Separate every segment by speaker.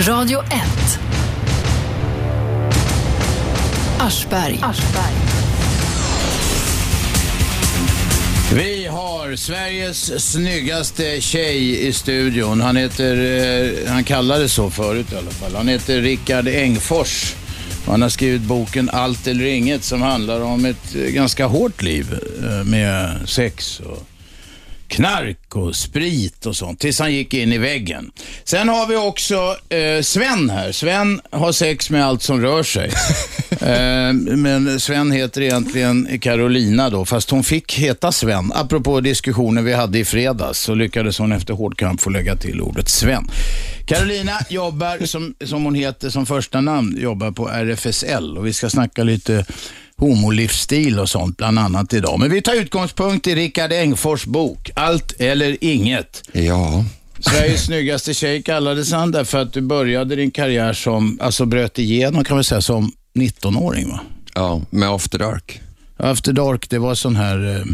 Speaker 1: Radio 1. Aschberg. Aschberg.
Speaker 2: Vi har Sveriges snyggaste tjej i studion. Han heter, eh, han kallades så förut i alla fall. Han heter Rickard Engfors. Han har skrivit boken Allt eller inget som handlar om ett eh, ganska hårt liv eh, med sex och knark och sprit och sånt tills han gick in i väggen. Sen har vi också eh, Sven här. Sven har sex med allt som rör sig. eh, men Sven heter egentligen Carolina då, fast hon fick heta Sven. Apropå diskussionen vi hade i fredags så lyckades hon efter hård kamp få lägga till ordet Sven. Carolina jobbar, som, som hon heter som första namn, jobbar på RFSL och vi ska snacka lite homolivsstil och sånt bland annat idag. Men vi tar utgångspunkt i Rickard Engfors bok, Allt eller inget.
Speaker 3: Ja.
Speaker 2: Sveriges snyggaste tjej kallades han därför att du började din karriär som, alltså bröt igenom kan man säga, som 19-åring va?
Speaker 3: Ja, med After Dark.
Speaker 2: After Dark, det var sån här eh,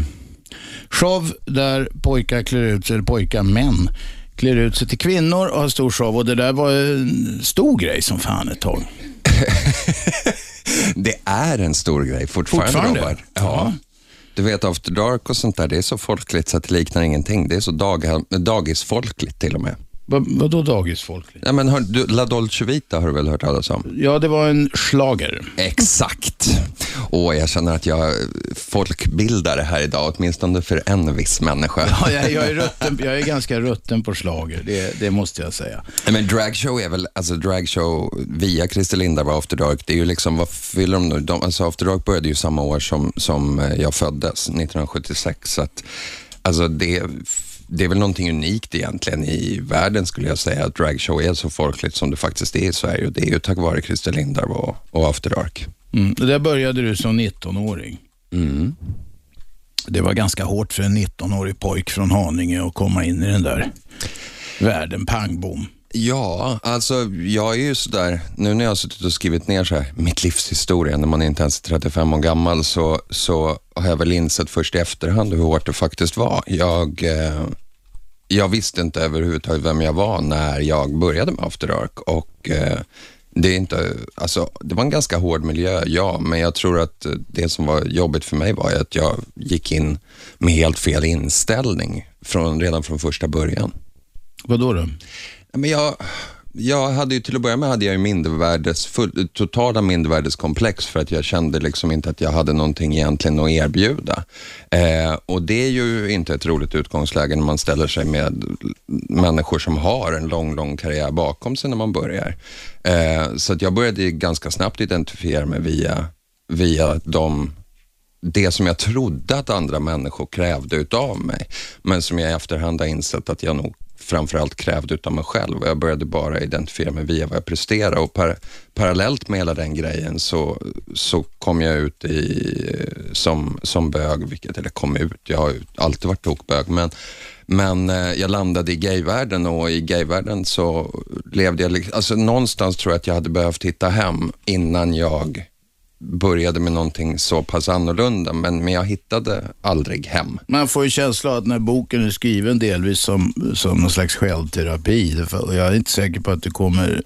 Speaker 2: show där pojkar klär ut sig, eller pojkar, män, klär ut sig till kvinnor och har stor show och det där var en stor grej som fan ett tag.
Speaker 3: det är en stor grej fortfarande,
Speaker 2: Fortfarande?
Speaker 3: Robert.
Speaker 2: Ja.
Speaker 3: Du vet After Dark och sånt där, det är så folkligt så att det liknar ingenting. Det är så dag, dagisfolkligt till och med.
Speaker 2: Va, vadå dagisfolkligt?
Speaker 3: Ja, men hör, du, La Dolce Vita har du väl hört talas om?
Speaker 2: Ja, det var en slager.
Speaker 3: Exakt. Och jag känner att jag folkbildare här idag, åtminstone för en viss människa.
Speaker 2: Ja, jag, jag, är rutten, jag är ganska rutten på slager, det, det måste jag säga.
Speaker 3: Men dragshow är väl, alltså dragshow via Christer Lindarw och After Dark, det är ju liksom, vad fyller de nu? De, alltså After Dark började ju samma år som, som eh, jag föddes, 1976. Så att, alltså det, det är väl någonting unikt egentligen i världen skulle jag säga, att dragshow är så folkligt som det faktiskt är i Sverige. Och det är ju tack vare Christer Lindarw och, och After Dark.
Speaker 2: Mm. Det där började du som 19-åring.
Speaker 3: Mm.
Speaker 2: Det var ganska hårt för en 19-årig pojk från Haninge att komma in i den där världen, pang bom.
Speaker 3: Ja, alltså jag är ju sådär, nu när jag har suttit och skrivit ner så här, mitt livs historia, när man inte ens är 35 år gammal, så, så har jag väl insett först i efterhand hur hårt det faktiskt var. Jag, eh, jag visste inte överhuvudtaget vem jag var när jag började med After Dark och eh, det, är inte, alltså, det var en ganska hård miljö, ja, men jag tror att det som var jobbigt för mig var att jag gick in med helt fel inställning från, redan från första början.
Speaker 2: Vad då? då?
Speaker 3: Men jag, jag hade ju till att börja med hade jag ju mindervärdes, full, totala mindervärdeskomplex för att jag kände liksom inte att jag hade någonting egentligen att erbjuda. Eh, och det är ju inte ett roligt utgångsläge när man ställer sig med människor som har en lång, lång karriär bakom sig när man börjar. Eh, så att jag började ju ganska snabbt identifiera mig via, via de det som jag trodde att andra människor krävde utav mig, men som jag i efterhand har insett att jag nog framförallt krävde utav mig själv. Och jag började bara identifiera mig via vad jag presterade. Och par, parallellt med hela den grejen så, så kom jag ut i, som, som bög, vilket, eller kom ut, jag har alltid varit tokbög, men men eh, jag landade i gayvärlden och i gayvärlden så levde jag, alltså någonstans tror jag att jag hade behövt hitta hem innan jag började med någonting så pass annorlunda, men, men jag hittade aldrig hem.
Speaker 2: Man får ju känslan att när boken är skriven delvis som, som någon slags självterapi, jag är inte säker på att du kommer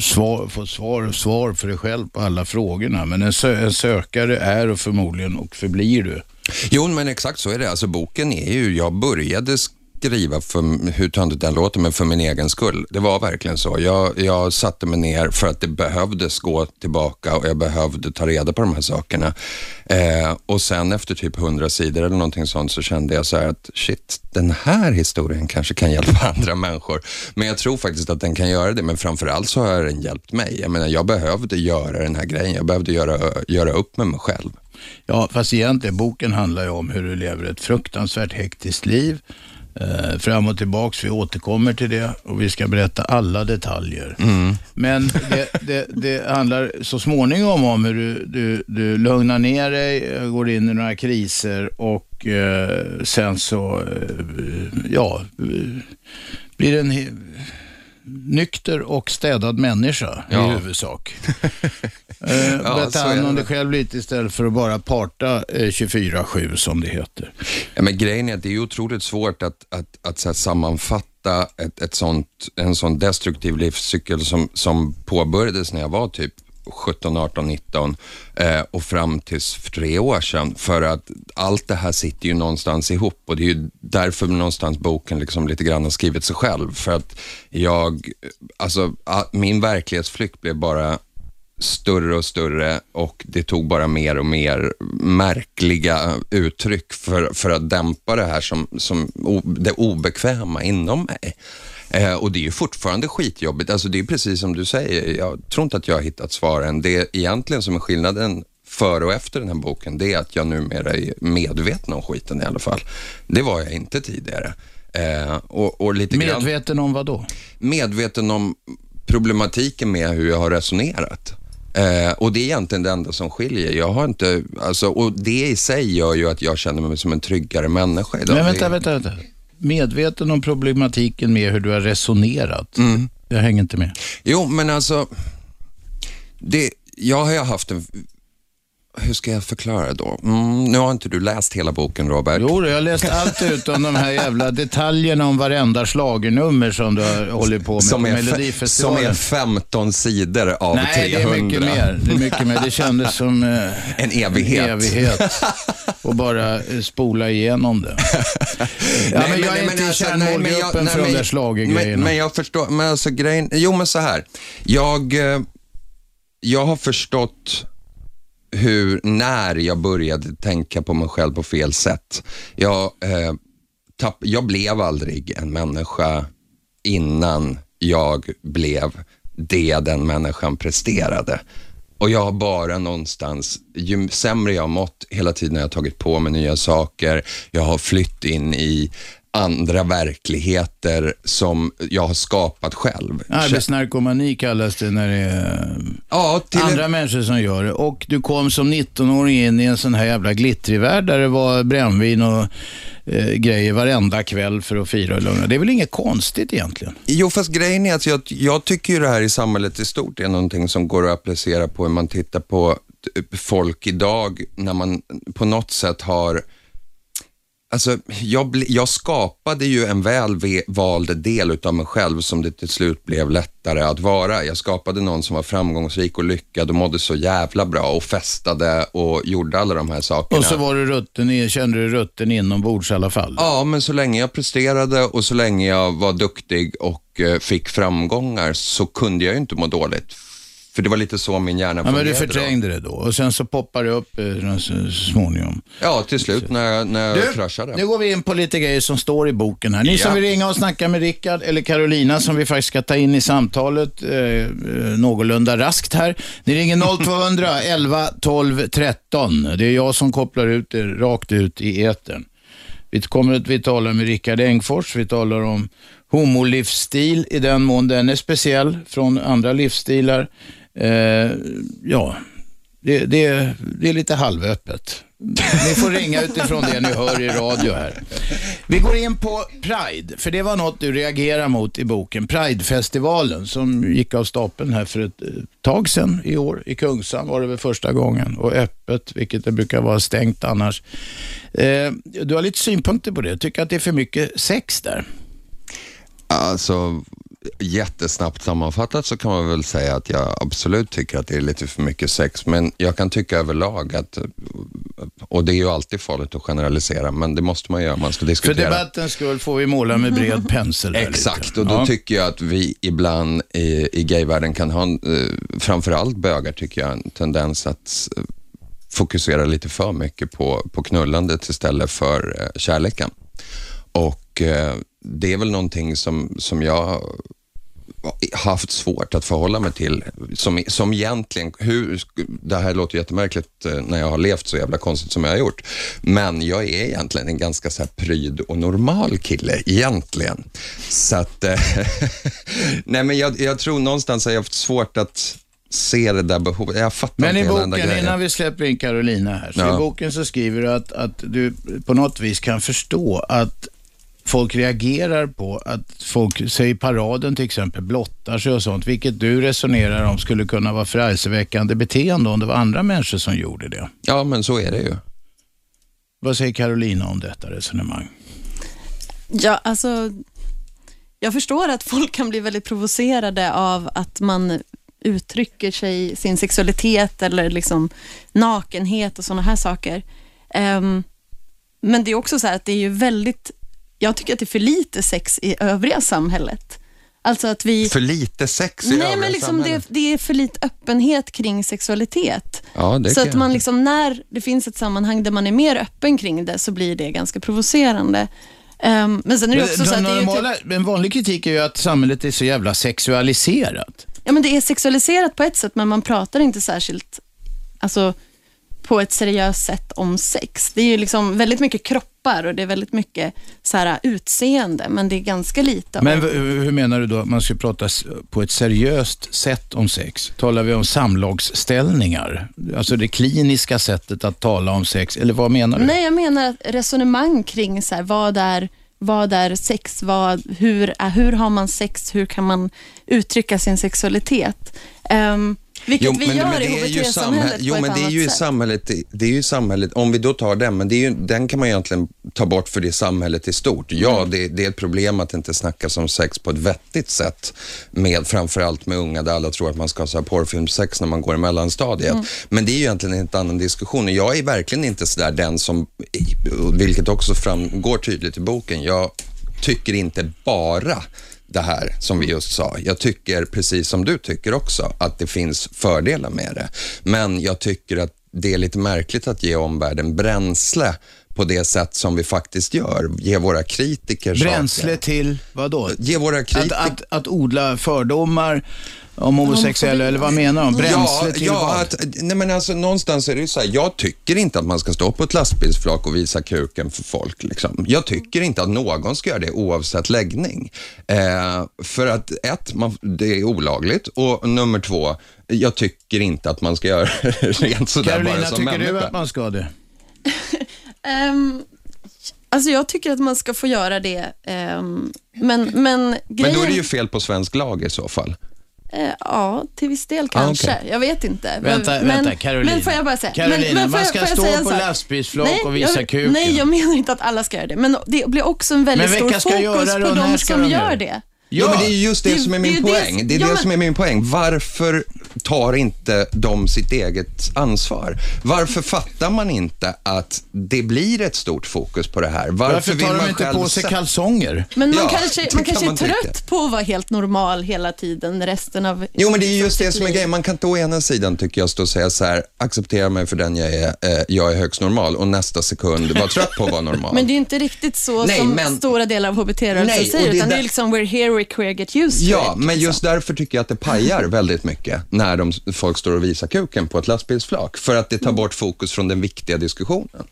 Speaker 2: svar, få svar, svar för dig själv på alla frågorna, men en, sö, en sökare är och förmodligen och förblir du.
Speaker 3: Jo, men exakt så är det. Alltså boken är ju, jag började skriva, för, hur töntigt den låter, men för min egen skull. Det var verkligen så. Jag, jag satte mig ner för att det behövdes gå tillbaka och jag behövde ta reda på de här sakerna. Eh, och sen efter typ 100 sidor eller någonting sånt så kände jag så här att shit, den här historien kanske kan hjälpa andra människor. Men jag tror faktiskt att den kan göra det, men framförallt så har den hjälpt mig. Jag menar, jag behövde göra den här grejen. Jag behövde göra, göra upp med mig själv.
Speaker 2: Ja, fast egentligen, boken handlar ju om hur du lever ett fruktansvärt hektiskt liv. Eh, fram och tillbaks, vi återkommer till det och vi ska berätta alla detaljer. Men det, det, det handlar så småningom om hur du, du, du lugnar ner dig, eh, går in i några kriser och eh, sen så, eh, ja, eh, blir en he- nykter och städad människa
Speaker 3: Ja.
Speaker 2: i huvudsak. Eh,
Speaker 3: Ja, är
Speaker 2: hand om dig själv lite istället för att bara parta eh, 24-7 som det heter.
Speaker 3: Ja, men grejen är att det är otroligt svårt att, att, att här, sammanfatta ett, ett sånt, en sån destruktiv livscykel som, som påbörjades när jag var typ 17, 18, 19 eh, och fram tills för tre år sedan. För att allt det här sitter ju någonstans ihop och det är ju därför någonstans boken liksom lite grann har skrivit sig själv. För att jag, alltså min verklighetsflykt blev bara större och större och det tog bara mer och mer märkliga uttryck för, för att dämpa det här som, som det obekväma inom mig. Eh, och det är ju fortfarande skitjobbigt. Alltså det är precis som du säger, jag tror inte att jag har hittat svaren. Det egentligen som är skillnaden före och efter den här boken, det är att jag numera är medveten om skiten i alla fall. Det var jag inte tidigare.
Speaker 2: Eh, och, och lite medveten grann, om vad då?
Speaker 3: Medveten om problematiken med hur jag har resonerat. Eh, och det är egentligen det enda som skiljer. Jag har inte, alltså, och det i sig gör ju att jag känner mig som en tryggare människa idag.
Speaker 2: Men vänta, vänta, vänta. Medveten om problematiken med hur du har resonerat. Mm. Jag hänger inte med.
Speaker 3: Jo, men alltså, det, jag har haft en hur ska jag förklara då? Mm, nu har inte du läst hela boken, Robert.
Speaker 2: Jo, jag har läst allt utom de här jävla detaljerna om varenda slagernummer som du har hållit på med
Speaker 3: som Melodifestivalen. Som är 15 sidor av
Speaker 2: Nej,
Speaker 3: 300.
Speaker 2: Nej, det är mycket mer. Det är mycket mer. Det kändes som eh,
Speaker 3: en evighet.
Speaker 2: En evighet. Och bara eh, spola igenom det. ja, nej, men jag är inte i alltså, kärnmålgruppen för de där schlagergrejerna.
Speaker 3: Men, men jag förstår, men alltså grejen, jo men så här. Jag, eh, jag har förstått hur, när jag började tänka på mig själv på fel sätt. Jag, eh, tapp, jag blev aldrig en människa innan jag blev det den människan presterade. Och jag har bara någonstans, ju sämre jag har mått hela tiden har jag tagit på mig nya saker, jag har flytt in i andra verkligheter som jag har skapat själv.
Speaker 2: Arbetsnarkomani kallas det när det är ja, andra en... människor som gör det. Och du kom som 19-åring in i en sån här jävla glittrig värld där det var brännvin och eh, grejer varenda kväll för att fira och lugna. Det är väl inget konstigt egentligen?
Speaker 3: Jo, fast grejen är att jag, jag tycker ju det här i samhället i stort är någonting som går att applicera på hur man tittar på folk idag när man på något sätt har Alltså, jag, jag, skapade ju en väl vald del av mig själv som det till slut blev lättare att vara. Jag skapade någon som var framgångsrik och lyckad och mådde så jävla bra och festade och gjorde alla de här sakerna.
Speaker 2: Och så var du rutten, kände du rutten inombords i alla fall?
Speaker 3: Ja, men så länge jag presterade och så länge jag var duktig och eh, fick framgångar så kunde jag ju inte må dåligt för det var lite så min hjärna
Speaker 2: fungerade. Ja, men du förträngde då. det då och sen så poppar det upp eh, så småningom.
Speaker 3: Ja, till slut när jag, när jag du, kraschade.
Speaker 2: Nu går vi in på lite grejer som står i boken här. Ni ja. som vill ringa och snacka med Rickard eller Carolina som vi faktiskt ska ta in i samtalet eh, eh någorlunda raskt här. Ni ringer 0200 11 12 13. Det är jag som kopplar ut er rakt ut i etern. Vi kommer att vi talar med Rickard Engfors, vi talar om homolivsstil i den mån den är speciell från andra livsstilar. Eh, ja, det, det, det är lite halvöppet. Ni får ringa utifrån det ni hör i radio här. Vi går in på Pride, för det var något du reagerade mot i boken. Pridefestivalen som gick av stapeln här för ett eh, tag sedan i år. I Kungsan var det väl första gången och öppet, vilket det brukar vara stängt annars. Eh, du har lite synpunkter på det. Tycker att det är för mycket sex där?
Speaker 3: Alltså, jättesnabbt sammanfattat så kan man väl säga att jag absolut tycker att det är lite för mycket sex, men jag kan tycka överlag att, och det är ju alltid farligt att generalisera, men det måste man göra om man ska diskutera.
Speaker 2: För debattens skull får vi måla med bred pensel.
Speaker 3: Exakt, och då ja. tycker jag att vi ibland i, i gayvärlden kan ha, eh, framförallt bögar tycker jag, en tendens att fokusera lite för mycket på, på knullandet istället för eh, kärleken. Och eh, det är väl någonting som, som jag haft svårt att förhålla mig till. Som, som egentligen, hur, det här låter jättemärkligt eh, när jag har levt så jävla konstigt som jag har gjort, men jag är egentligen en ganska så här pryd och normal kille egentligen. Så att, eh, nej men jag, jag tror någonstans att jag har haft svårt att se det där behovet. Jag fattar
Speaker 2: Men
Speaker 3: i
Speaker 2: boken, innan vi släpper in Carolina här, så ja. i boken så skriver du att, att du på något vis kan förstå att folk reagerar på att folk, säger paraden till exempel, blottar sig och sånt, vilket du resonerar om skulle kunna vara förargelseväckande beteende om det var andra människor som gjorde det.
Speaker 3: Ja, men så är det ju.
Speaker 2: Vad säger Carolina om detta resonemang?
Speaker 4: Ja, alltså jag förstår att folk kan bli väldigt provocerade av att man uttrycker sig, sin sexualitet eller liksom nakenhet och sådana här saker. Um, men det är också så här att det är ju väldigt, jag tycker att det är för lite sex i övriga samhället. Alltså att vi...
Speaker 3: För lite sex i
Speaker 4: Nej,
Speaker 3: övriga
Speaker 4: men liksom
Speaker 3: samhället.
Speaker 4: det, det är för lite öppenhet kring sexualitet.
Speaker 3: Ja, det
Speaker 4: så att man liksom, när det finns ett sammanhang där man är mer öppen kring det, så blir det ganska provocerande. Ehm, men sen är det också så att det är ju typ,
Speaker 2: normala, en vanlig kritik är ju att samhället är så jävla sexualiserat.
Speaker 4: ja, men det är sexualiserat på ett sätt, men man pratar inte särskilt alltså, på ett seriöst sätt om sex. Det är ju liksom väldigt mycket kroppar och det är väldigt mycket så här, utseende, men det är ganska lite
Speaker 2: Men hur menar du då att man ska prata på ett seriöst sätt om sex? Talar vi om samlagsställningar? Alltså det kliniska sättet att tala om sex, eller vad menar du?
Speaker 4: Nej, jag menar resonemang kring så här, vad, är, vad är sex, vad, hur, är, hur har man sex, hur kan man uttrycka sin sexualitet? Um, vilket vi gör i
Speaker 3: det är ju
Speaker 4: HBT-samhället
Speaker 3: samhä- Jo, men det är ju i samhället, det- är ju i samhället, om vi då tar den, men det är ju, den kan man egentligen ta bort för det samhället i stort. Ja,
Speaker 4: Mm.
Speaker 3: det, det är ett problem att inte snackas om sex på ett vettigt sätt, med, framförallt med unga där alla tror att man ska ha så här porrfilmsex när man går i mellanstadiet.
Speaker 4: Mm.
Speaker 3: Men det är ju egentligen en helt annan diskussion och jag är verkligen inte sådär den som, vilket också framgår tydligt i boken, jag tycker inte bara det här som vi just sa. Jag tycker, precis som du tycker också, att det finns fördelar med det. Men jag tycker att det är lite märkligt att ge omvärlden bränsle på det sätt som vi faktiskt gör. Ge våra kritiker
Speaker 2: Bränsle
Speaker 3: saker.
Speaker 2: till vad då?
Speaker 3: Ge våra
Speaker 2: Att,
Speaker 3: kritiker...
Speaker 2: att, att odla fördomar om homosexuella, eller vad menar de? Bränsle
Speaker 3: ja,
Speaker 2: till
Speaker 3: ja,
Speaker 2: vad?
Speaker 3: att, nej men alltså någonstans är det ju så här, jag tycker inte att man ska stå på ett lastbilsflak och visa kuken för folk. Liksom. Jag tycker inte att någon ska göra det oavsett läggning. Eh, för att ett, man, det är olagligt och nummer två, jag tycker inte att man ska göra det rent sådär bara
Speaker 2: Carolina,
Speaker 3: som
Speaker 2: tycker
Speaker 3: människa.
Speaker 2: du att man ska det?
Speaker 4: Ehm, alltså jag tycker att man ska få göra det, ehm, men, men
Speaker 3: Men
Speaker 4: grejen...
Speaker 3: då är det ju fel på svensk lag i så fall.
Speaker 4: Eh, ja, till viss del
Speaker 3: Ah,
Speaker 4: kanske.
Speaker 3: okej.
Speaker 4: Jag vet inte.
Speaker 2: Vänta,
Speaker 4: men,
Speaker 2: vänta, Carolina.
Speaker 4: Men får jag bara säga.
Speaker 2: Carolina,
Speaker 4: men, men
Speaker 2: man
Speaker 4: jag-
Speaker 2: ska
Speaker 4: jag
Speaker 2: stå
Speaker 4: en
Speaker 2: på lastbilsflak och visa
Speaker 4: jag,
Speaker 2: kuken.
Speaker 4: Nej, jag menar inte att alla ska göra det, men det blir också en väldigt stor fokus på de som gör
Speaker 2: det?
Speaker 4: Det.
Speaker 3: Ja, men det är ju just det,
Speaker 4: det-
Speaker 3: som är
Speaker 4: det
Speaker 3: min
Speaker 4: det-
Speaker 3: poäng. Det är
Speaker 4: ja,
Speaker 3: det
Speaker 4: men-
Speaker 3: som är min poäng. Varför tar inte de sitt eget ansvar? Varför fattar man inte att det blir ett stort fokus på det här? Varför,
Speaker 2: Varför
Speaker 3: vill
Speaker 2: tar de
Speaker 3: man
Speaker 2: inte
Speaker 3: själv
Speaker 2: på sig kalsonger?
Speaker 4: Men man
Speaker 3: Ja,
Speaker 4: kanske,
Speaker 3: det
Speaker 4: man
Speaker 3: kan
Speaker 4: kanske
Speaker 3: man
Speaker 4: är trött
Speaker 3: tycka.
Speaker 4: på att vara helt normal hela tiden resten av
Speaker 3: Jo, men det är ju just det som är grejen. Man kan inte å ena sidan, tycker jag, stå och säga så här, acceptera mig för den jag är, eh, jag är högst normal och nästa sekund vara trött på att vara normal.
Speaker 4: Men det är inte riktigt så
Speaker 3: Nej,
Speaker 4: som
Speaker 3: men-
Speaker 4: stora delar av HBT-rörelsen säger,
Speaker 3: det
Speaker 4: utan det är liksom we're here, we're queer, get used to
Speaker 3: Ja,
Speaker 4: it.
Speaker 3: men
Speaker 4: liksom.
Speaker 3: just därför tycker jag att det pajar väldigt mycket när de, folk står och visar kuken på ett lastbilsflak. För att det tar bort fokus från den viktiga diskussionen.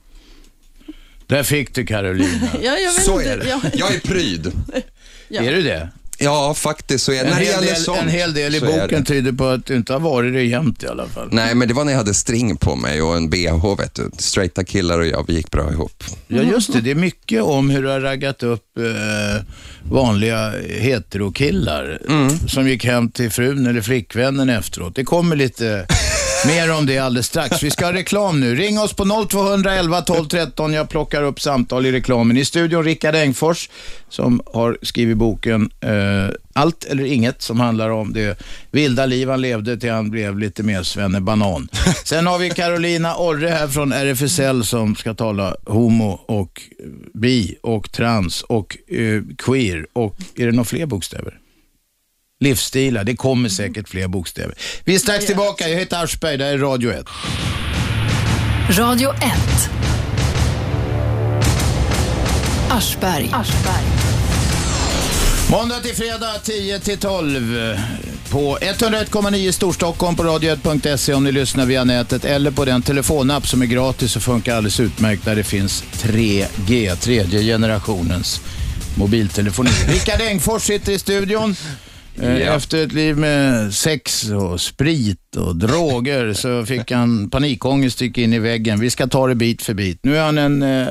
Speaker 2: Där fick du Carolina.
Speaker 4: Ja, jag vet
Speaker 3: Så
Speaker 4: inte.
Speaker 3: är det.
Speaker 4: Ja,
Speaker 3: Jag är pryd.
Speaker 4: ja.
Speaker 2: Är du det?
Speaker 3: Ja, faktiskt så är det.
Speaker 2: En
Speaker 3: När det
Speaker 2: hel,
Speaker 3: gäller
Speaker 2: del,
Speaker 3: sånt
Speaker 2: en hel del i boken
Speaker 3: det.
Speaker 2: tyder på att du inte har varit det jämt i alla fall.
Speaker 3: Nej, men det var när jag hade string på mig och en bh, vet du. Straighta killar och jag, vi gick bra ihop.
Speaker 2: Ja, just det. Det är mycket om hur du har raggat upp eh, vanliga heterokillar som gick hem till frun eller flickvännen efteråt. Det kommer lite mer om det alldeles strax. Vi ska ha reklam nu. Ring oss på 0211 12 13. Jag plockar upp samtal i reklamen. I studion Rickard Engfors som har skrivit boken eh, Allt eller inget som handlar om det vilda liv han levde till han blev lite mer Svenne Banan. Sen har vi Carolina Orre här från RFSL som ska tala homo och bi och trans och eh, queer och är det några fler bokstäver? Livsstilar, det kommer säkert fler bokstäver. Vi är strax tillbaka, jag heter Aschberg, det här är Radio 1.
Speaker 1: Radio 1. Aschberg.
Speaker 2: Måndag till fredag 10 till 12 på 101,9 Storstockholm på radio1.se om ni lyssnar via nätet eller på den telefonapp som är gratis och funkar alldeles utmärkt där det finns 3G, tredje generationens mobiltelefoni. Rickard Engfors sitter i studion. Eh, Efter ett liv med sex och sprit och droger så fick han panikångest, gick in i väggen. Vi ska ta det bit för bit. Nu är han en eh,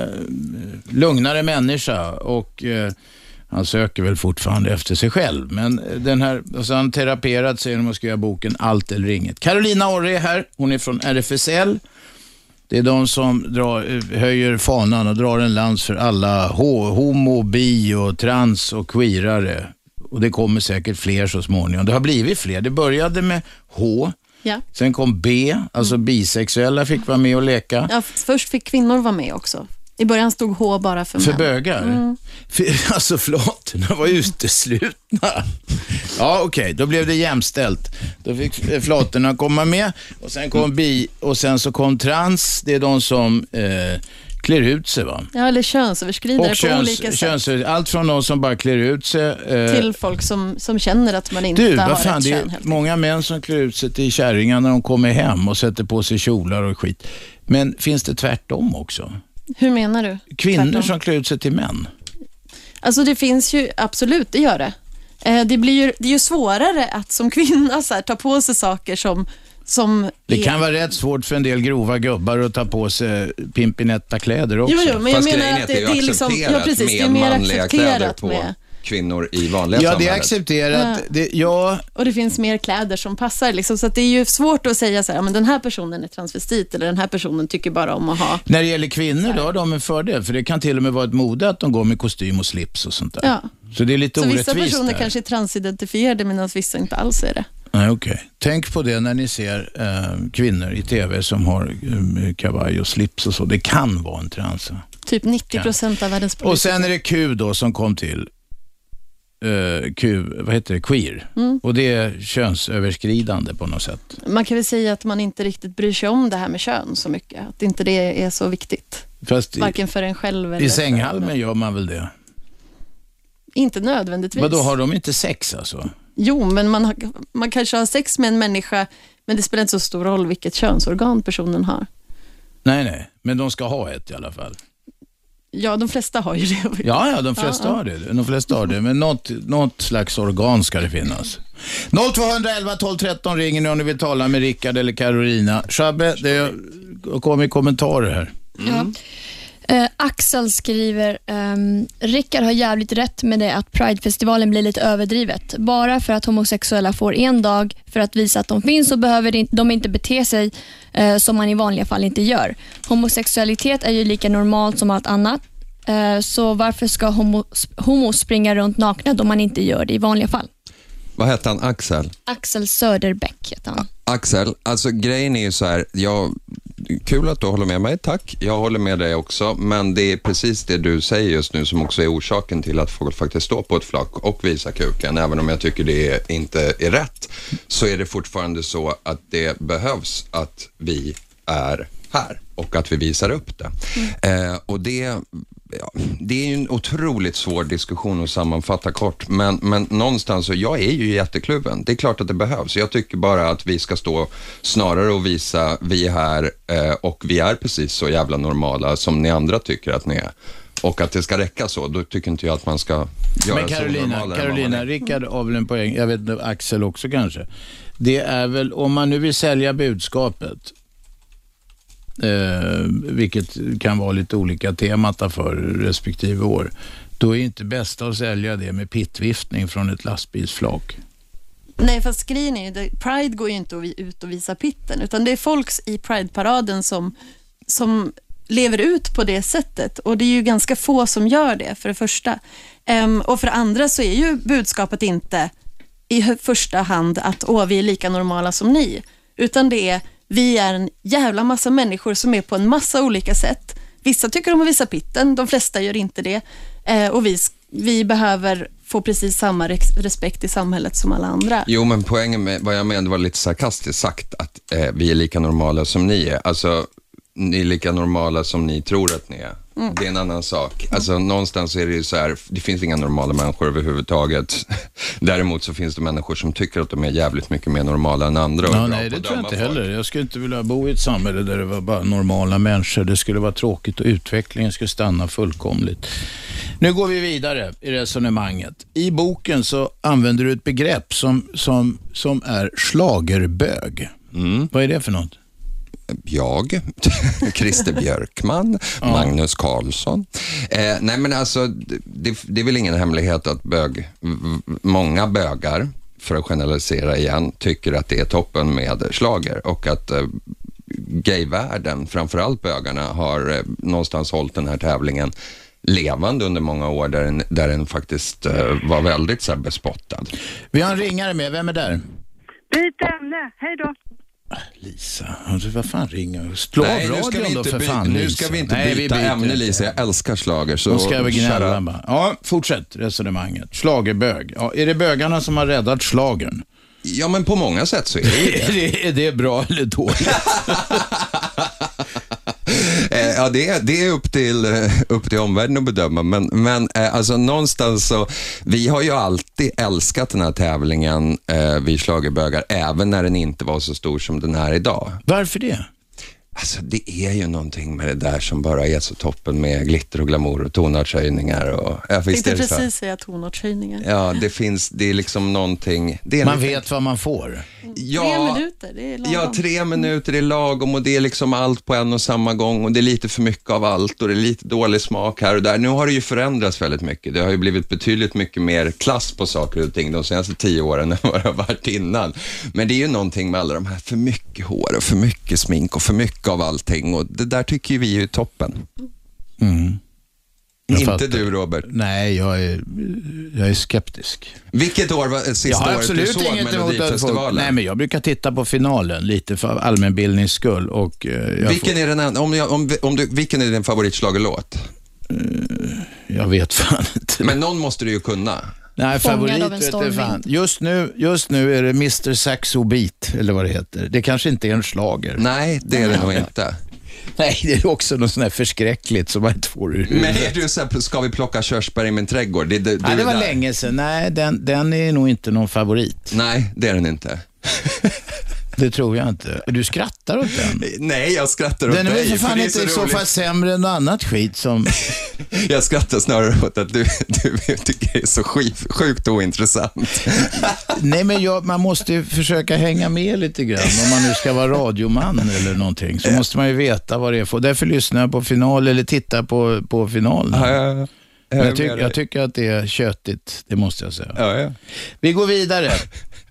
Speaker 2: lugnare människa och eh, han söker väl fortfarande efter sig själv. Men den här, alltså han teraperat sig genom att skriva boken Allt eller inget. Carolina Orre är här. Hon är från RFSL. Det är de som drar, höjer fanan och drar en lans för alla ho- homo, bi och trans och queerare. Och det kommer säkert fler så småningom. Det har blivit fler. Det började med H,
Speaker 4: Ja.
Speaker 2: sen kom B, alltså bisexuella fick vara med och leka.
Speaker 4: Ja, först fick kvinnor vara med också. I början stod H bara för,
Speaker 2: För
Speaker 4: män.
Speaker 2: bögar? För, alltså flatorna var uteslutna. Ja, okej, då blev det jämställt. Då fick eh, flatorna komma med och sen kom bi och sen så kom trans. Det är de som eh, klär ut sig va?
Speaker 4: Ja, eller könsöverskridare
Speaker 2: Och
Speaker 4: på olika
Speaker 2: köns,
Speaker 4: sätt.
Speaker 2: köns, allt från de som bara klär ut sig. Eh,
Speaker 4: Till folk som, som känner att man inte
Speaker 2: du,
Speaker 4: har
Speaker 2: vad fan,
Speaker 4: ett
Speaker 2: det
Speaker 4: kön.
Speaker 2: är många män som klär ut sig till kärringar när de kommer hem och sätter på sig kjolar och skit. Men finns det tvärtom också?
Speaker 4: Hur menar du?
Speaker 2: Kvinnor
Speaker 4: Tvärtom.
Speaker 2: som klär ut sig till män?
Speaker 4: Alltså det finns ju, absolut, det gör det. Eh, Det, blir ju, det är ju svårare att som kvinna så här, ta på sig saker som, som
Speaker 2: Det
Speaker 4: är...
Speaker 2: kan vara rätt svårt för en del grova gubbar att ta på sig pimpinetta-kläder också.
Speaker 4: Jo, jo, men jag
Speaker 3: Fast
Speaker 4: menar att det,
Speaker 3: det är
Speaker 4: det
Speaker 3: ju
Speaker 4: är liksom, ja precis, det är mer
Speaker 3: manliga kläder
Speaker 4: accepterat
Speaker 3: på
Speaker 4: med,
Speaker 3: kvinnor i vanliga
Speaker 2: Ja, det är
Speaker 3: samhället.
Speaker 2: accepterat. Det, ja,
Speaker 4: och det finns mer kläder som passar. Liksom, så att det är ju svårt att säga så här, ja, men den här personen är transvestit eller den här personen tycker bara om att ha...
Speaker 2: när det gäller kvinnor då har de en fördel, för det kan till och med vara ett mode att de går med kostym och slips och sånt där.
Speaker 4: Ja.
Speaker 2: Så det är lite
Speaker 4: Så
Speaker 2: orättvist
Speaker 4: vissa personer
Speaker 2: där.
Speaker 4: kanske är transidentifierade medan vissa inte alls är det.
Speaker 2: Nej, okej. Tänk på det när ni ser eh, kvinnor i tv som har eh, kavaj och slips och så. Det kan vara en trans.
Speaker 4: Typ 90 procent av världens
Speaker 2: Och
Speaker 4: politiker.
Speaker 2: sen är det Q då som kom till. Eh, Q, vad heter det? Queer.
Speaker 4: Mm.
Speaker 2: Och det är könsöverskridande på något sätt.
Speaker 4: Man kan väl säga att man inte riktigt bryr sig om det här med kön så mycket. Att inte det är så viktigt.
Speaker 2: Fast
Speaker 4: Varken för en själv eller
Speaker 2: i sänghalmen gör man väl det?
Speaker 4: Inte nödvändigtvis.
Speaker 2: Vadå, har de inte sex alltså?
Speaker 4: Jo, men man, har, man kanske har sex med en människa, men det spelar inte så stor roll vilket könsorgan personen har.
Speaker 2: Nej, nej, men de ska ha ett i alla fall.
Speaker 4: Ja, de flesta har ju det.
Speaker 2: Ja, ja, de flesta har det. De flesta har det, men något, något slags organ ska det finnas. 0211 12 13 ringer ni om ni vill tala med Rickard eller Carolina. Shabbe, det kommer kommentarer här.
Speaker 5: Ja. Eh, Axel skriver, ehm, Rickard har jävligt rätt med det att Pridefestivalen blir lite överdrivet. Bara för att homosexuella får en dag för att visa att de finns så behöver de- de inte bete sig eh, som man i vanliga fall inte gör. Homosexualitet är ju lika normalt som allt annat. Eh, så varför ska homo, homo springa runt nakna då man inte gör det i vanliga fall?
Speaker 3: Vad hette han? Axel?
Speaker 5: Axel Söderbäck heter han.
Speaker 3: Axel, alltså grejen är ju så här, jag, kul att du håller med mig, tack. Jag håller med dig också, men det är precis det du säger just nu som också är orsaken till att folk faktiskt står på ett flak och visar kuken. Även om jag tycker det inte är rätt, så är det fortfarande så att det behövs att vi är här och att vi visar upp det. Eh, och det det är ju en otroligt svår diskussion att sammanfatta kort, men, men någonstans så, jag är ju jättekluven. Det är klart att det behövs. Jag tycker bara att vi ska stå snarare och visa, vi är här eh, och vi är precis så jävla normala som ni andra tycker att ni är. Och att det ska räcka så, då tycker inte jag att man ska göra
Speaker 2: Men
Speaker 3: så
Speaker 2: Carolina,
Speaker 3: man
Speaker 2: Carolina. Rickard har väl en poäng, jag vet inte, Axel också kanske. Det är väl, om man nu vill sälja budskapet, eh, vilket kan vara lite olika temata för respektive år, då är inte bästa att sälja det med pittviftning från ett lastbilsflak.
Speaker 4: Nej, fast grejen är ju, Pride går ju inte ut och visar pitten, utan det är folk i Pride-paraden som, som lever ut på det sättet. Och det är ju ganska få som gör det, för det första. Um, och för det andra så är ju budskapet inte i första hand att åh, vi är lika normala som ni, utan det är vi är en jävla massa människor som är på en massa olika sätt. Vissa tycker om att visa pitten, de flesta gör inte det. Eh, och vi, vi behöver få precis samma respekt i samhället som alla andra.
Speaker 3: Jo, men poängen med vad jag menade var lite sarkastiskt sagt, att eh, vi är lika normala som ni är. Alltså, ni är lika normala som ni tror att ni är.
Speaker 4: Mm.
Speaker 3: Det är en annan sak. Alltså, någonstans är det ju så här, det finns inga normala människor överhuvudtaget. Däremot så finns det människor som tycker att de är jävligt mycket mer normala än andra.
Speaker 2: Ja, nej, det tror jag inte
Speaker 3: folk.
Speaker 2: heller. Jag skulle inte vilja bo i ett samhälle där det var bara normala människor. Det skulle vara tråkigt och utvecklingen skulle stanna fullkomligt. Nu går vi vidare i resonemanget. I boken så använder du ett begrepp som, som, som är slagerbög.
Speaker 3: Mm.
Speaker 2: Vad är det för något?
Speaker 3: Jag, Christer Björkman, Magnus Carlsson. Eh, nej men alltså, det, det är väl ingen hemlighet att bög, många bögar, för att generalisera igen, tycker att det är toppen med slager och att eh, gayvärlden, framförallt bögarna, har eh, någonstans hållit den här tävlingen levande under många år där den, där den faktiskt eh, var väldigt så här, bespottad.
Speaker 2: Vi har en ringare med. Vem är där?
Speaker 6: Byt ämne. Hej då.
Speaker 2: Lisa, alltså, vad fan ringer Slå av
Speaker 3: Nej, nu ska vi
Speaker 2: radion då
Speaker 3: inte,
Speaker 2: för
Speaker 3: by-
Speaker 2: fan
Speaker 3: nu
Speaker 2: Lisa.
Speaker 3: ska vi inte
Speaker 2: Nej,
Speaker 3: byta
Speaker 2: byter
Speaker 3: ämne
Speaker 2: inte.
Speaker 3: Lisa, jag älskar schlager. Så
Speaker 2: Då ska vi gnälla bara. Ja, fortsätt resonemanget. Schlagerbög. Ja, är det bögarna som har räddat schlagern?
Speaker 3: Ja, men på många sätt så är det ju det,
Speaker 2: är det bra eller dåligt?
Speaker 3: Ja, det är, det är upp, till, eh, upp till omvärlden att bedöma, men, men eh, alltså någonstans så, vi har ju alltid älskat den här tävlingen, eh, vi schlagerbögar, även när den inte var så stor som den är idag.
Speaker 2: Varför det?
Speaker 3: Alltså det är ju någonting med det där som bara är så toppen med glitter och glamour och tonartshöjningar och, ja,
Speaker 4: Jag
Speaker 3: visst
Speaker 4: tänkte precis säga tonartshöjningar.
Speaker 3: Ja, det finns, det är liksom någonting. Det är
Speaker 2: Man
Speaker 3: en liten-
Speaker 2: vet vad man får.
Speaker 3: ja,
Speaker 4: Tre minuter, det är lagom.
Speaker 3: Ja, tre minuter är lagom och det är liksom allt på en och samma gång och det är lite för mycket av allt och det är lite dålig smak här och där. Nu har det ju förändrats väldigt mycket. Det har ju blivit betydligt mycket mer klass på saker och ting de senaste tio åren än vad det har varit innan. Men det är ju någonting med alla de här för mycket hår och för mycket smink och för mycket av allting och det där tycker vi är toppen.
Speaker 2: Mm.
Speaker 3: Inte
Speaker 2: fattar.
Speaker 3: du Robert.
Speaker 2: Nej, jag är, jag är skeptisk.
Speaker 3: Vilket år var sista
Speaker 2: Jag har
Speaker 3: året du
Speaker 2: absolut
Speaker 3: såg
Speaker 2: inget att.
Speaker 3: Melodifestivalen?
Speaker 2: Nej, men jag brukar titta på finalen lite för allmänbildnings skull. Och, eh,
Speaker 3: vilken,
Speaker 2: får,
Speaker 3: är den, en- om jag, om, om du, vilken är din favoritschlagerlåt?
Speaker 2: jag vet fan inte.
Speaker 3: Men någon måste du ju kunna.
Speaker 2: Nej, favorit
Speaker 5: av en
Speaker 2: vet du fan. Just nu, just nu är det Mr Saxo Beat, eller vad det heter. Det kanske inte är en slager.
Speaker 3: Nej, det är det nog inte.
Speaker 2: Nej, det är också något sånt här förskräckligt som man inte får ur
Speaker 3: Men
Speaker 2: huvudet.
Speaker 3: är du så här, ska vi plocka körsbär i min trädgård? Det, det,
Speaker 2: Nej, det var
Speaker 3: där.
Speaker 2: länge sedan. Nej, den, den är nog inte någon favorit.
Speaker 3: Nej, det är den inte.
Speaker 2: Det tror jag inte. Du skrattar åt den.
Speaker 3: Nej, jag skrattar åt
Speaker 2: Den är väl
Speaker 3: dig,
Speaker 2: för fan
Speaker 3: är
Speaker 2: inte i så fall sämre än annat skit som...
Speaker 3: Jag skrattar snarare åt att du, du tycker det är så sjuk, sjukt ointressant.
Speaker 2: Nej, men jag, man måste ju försöka hänga med lite grann. Om man nu ska vara radioman eller någonting så måste man ju veta vad det är för. Därför lyssnar jag på final eller tittar på, på finalen.
Speaker 3: Ja, ja, ja. Jag
Speaker 2: jag, tyck, jag
Speaker 3: dig.
Speaker 2: tycker att det är köttigt, det måste jag säga. Vi går vidare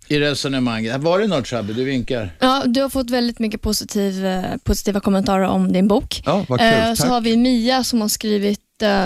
Speaker 2: i resonemanget. Var det något Shabbe? Du vinkar.
Speaker 5: Ja, du har fått väldigt mycket positiv, eh, positiva kommentarer om din bok.
Speaker 3: Ja, vad kul.
Speaker 5: Eh, Så
Speaker 3: Tack.
Speaker 5: har vi Mia som har skrivit,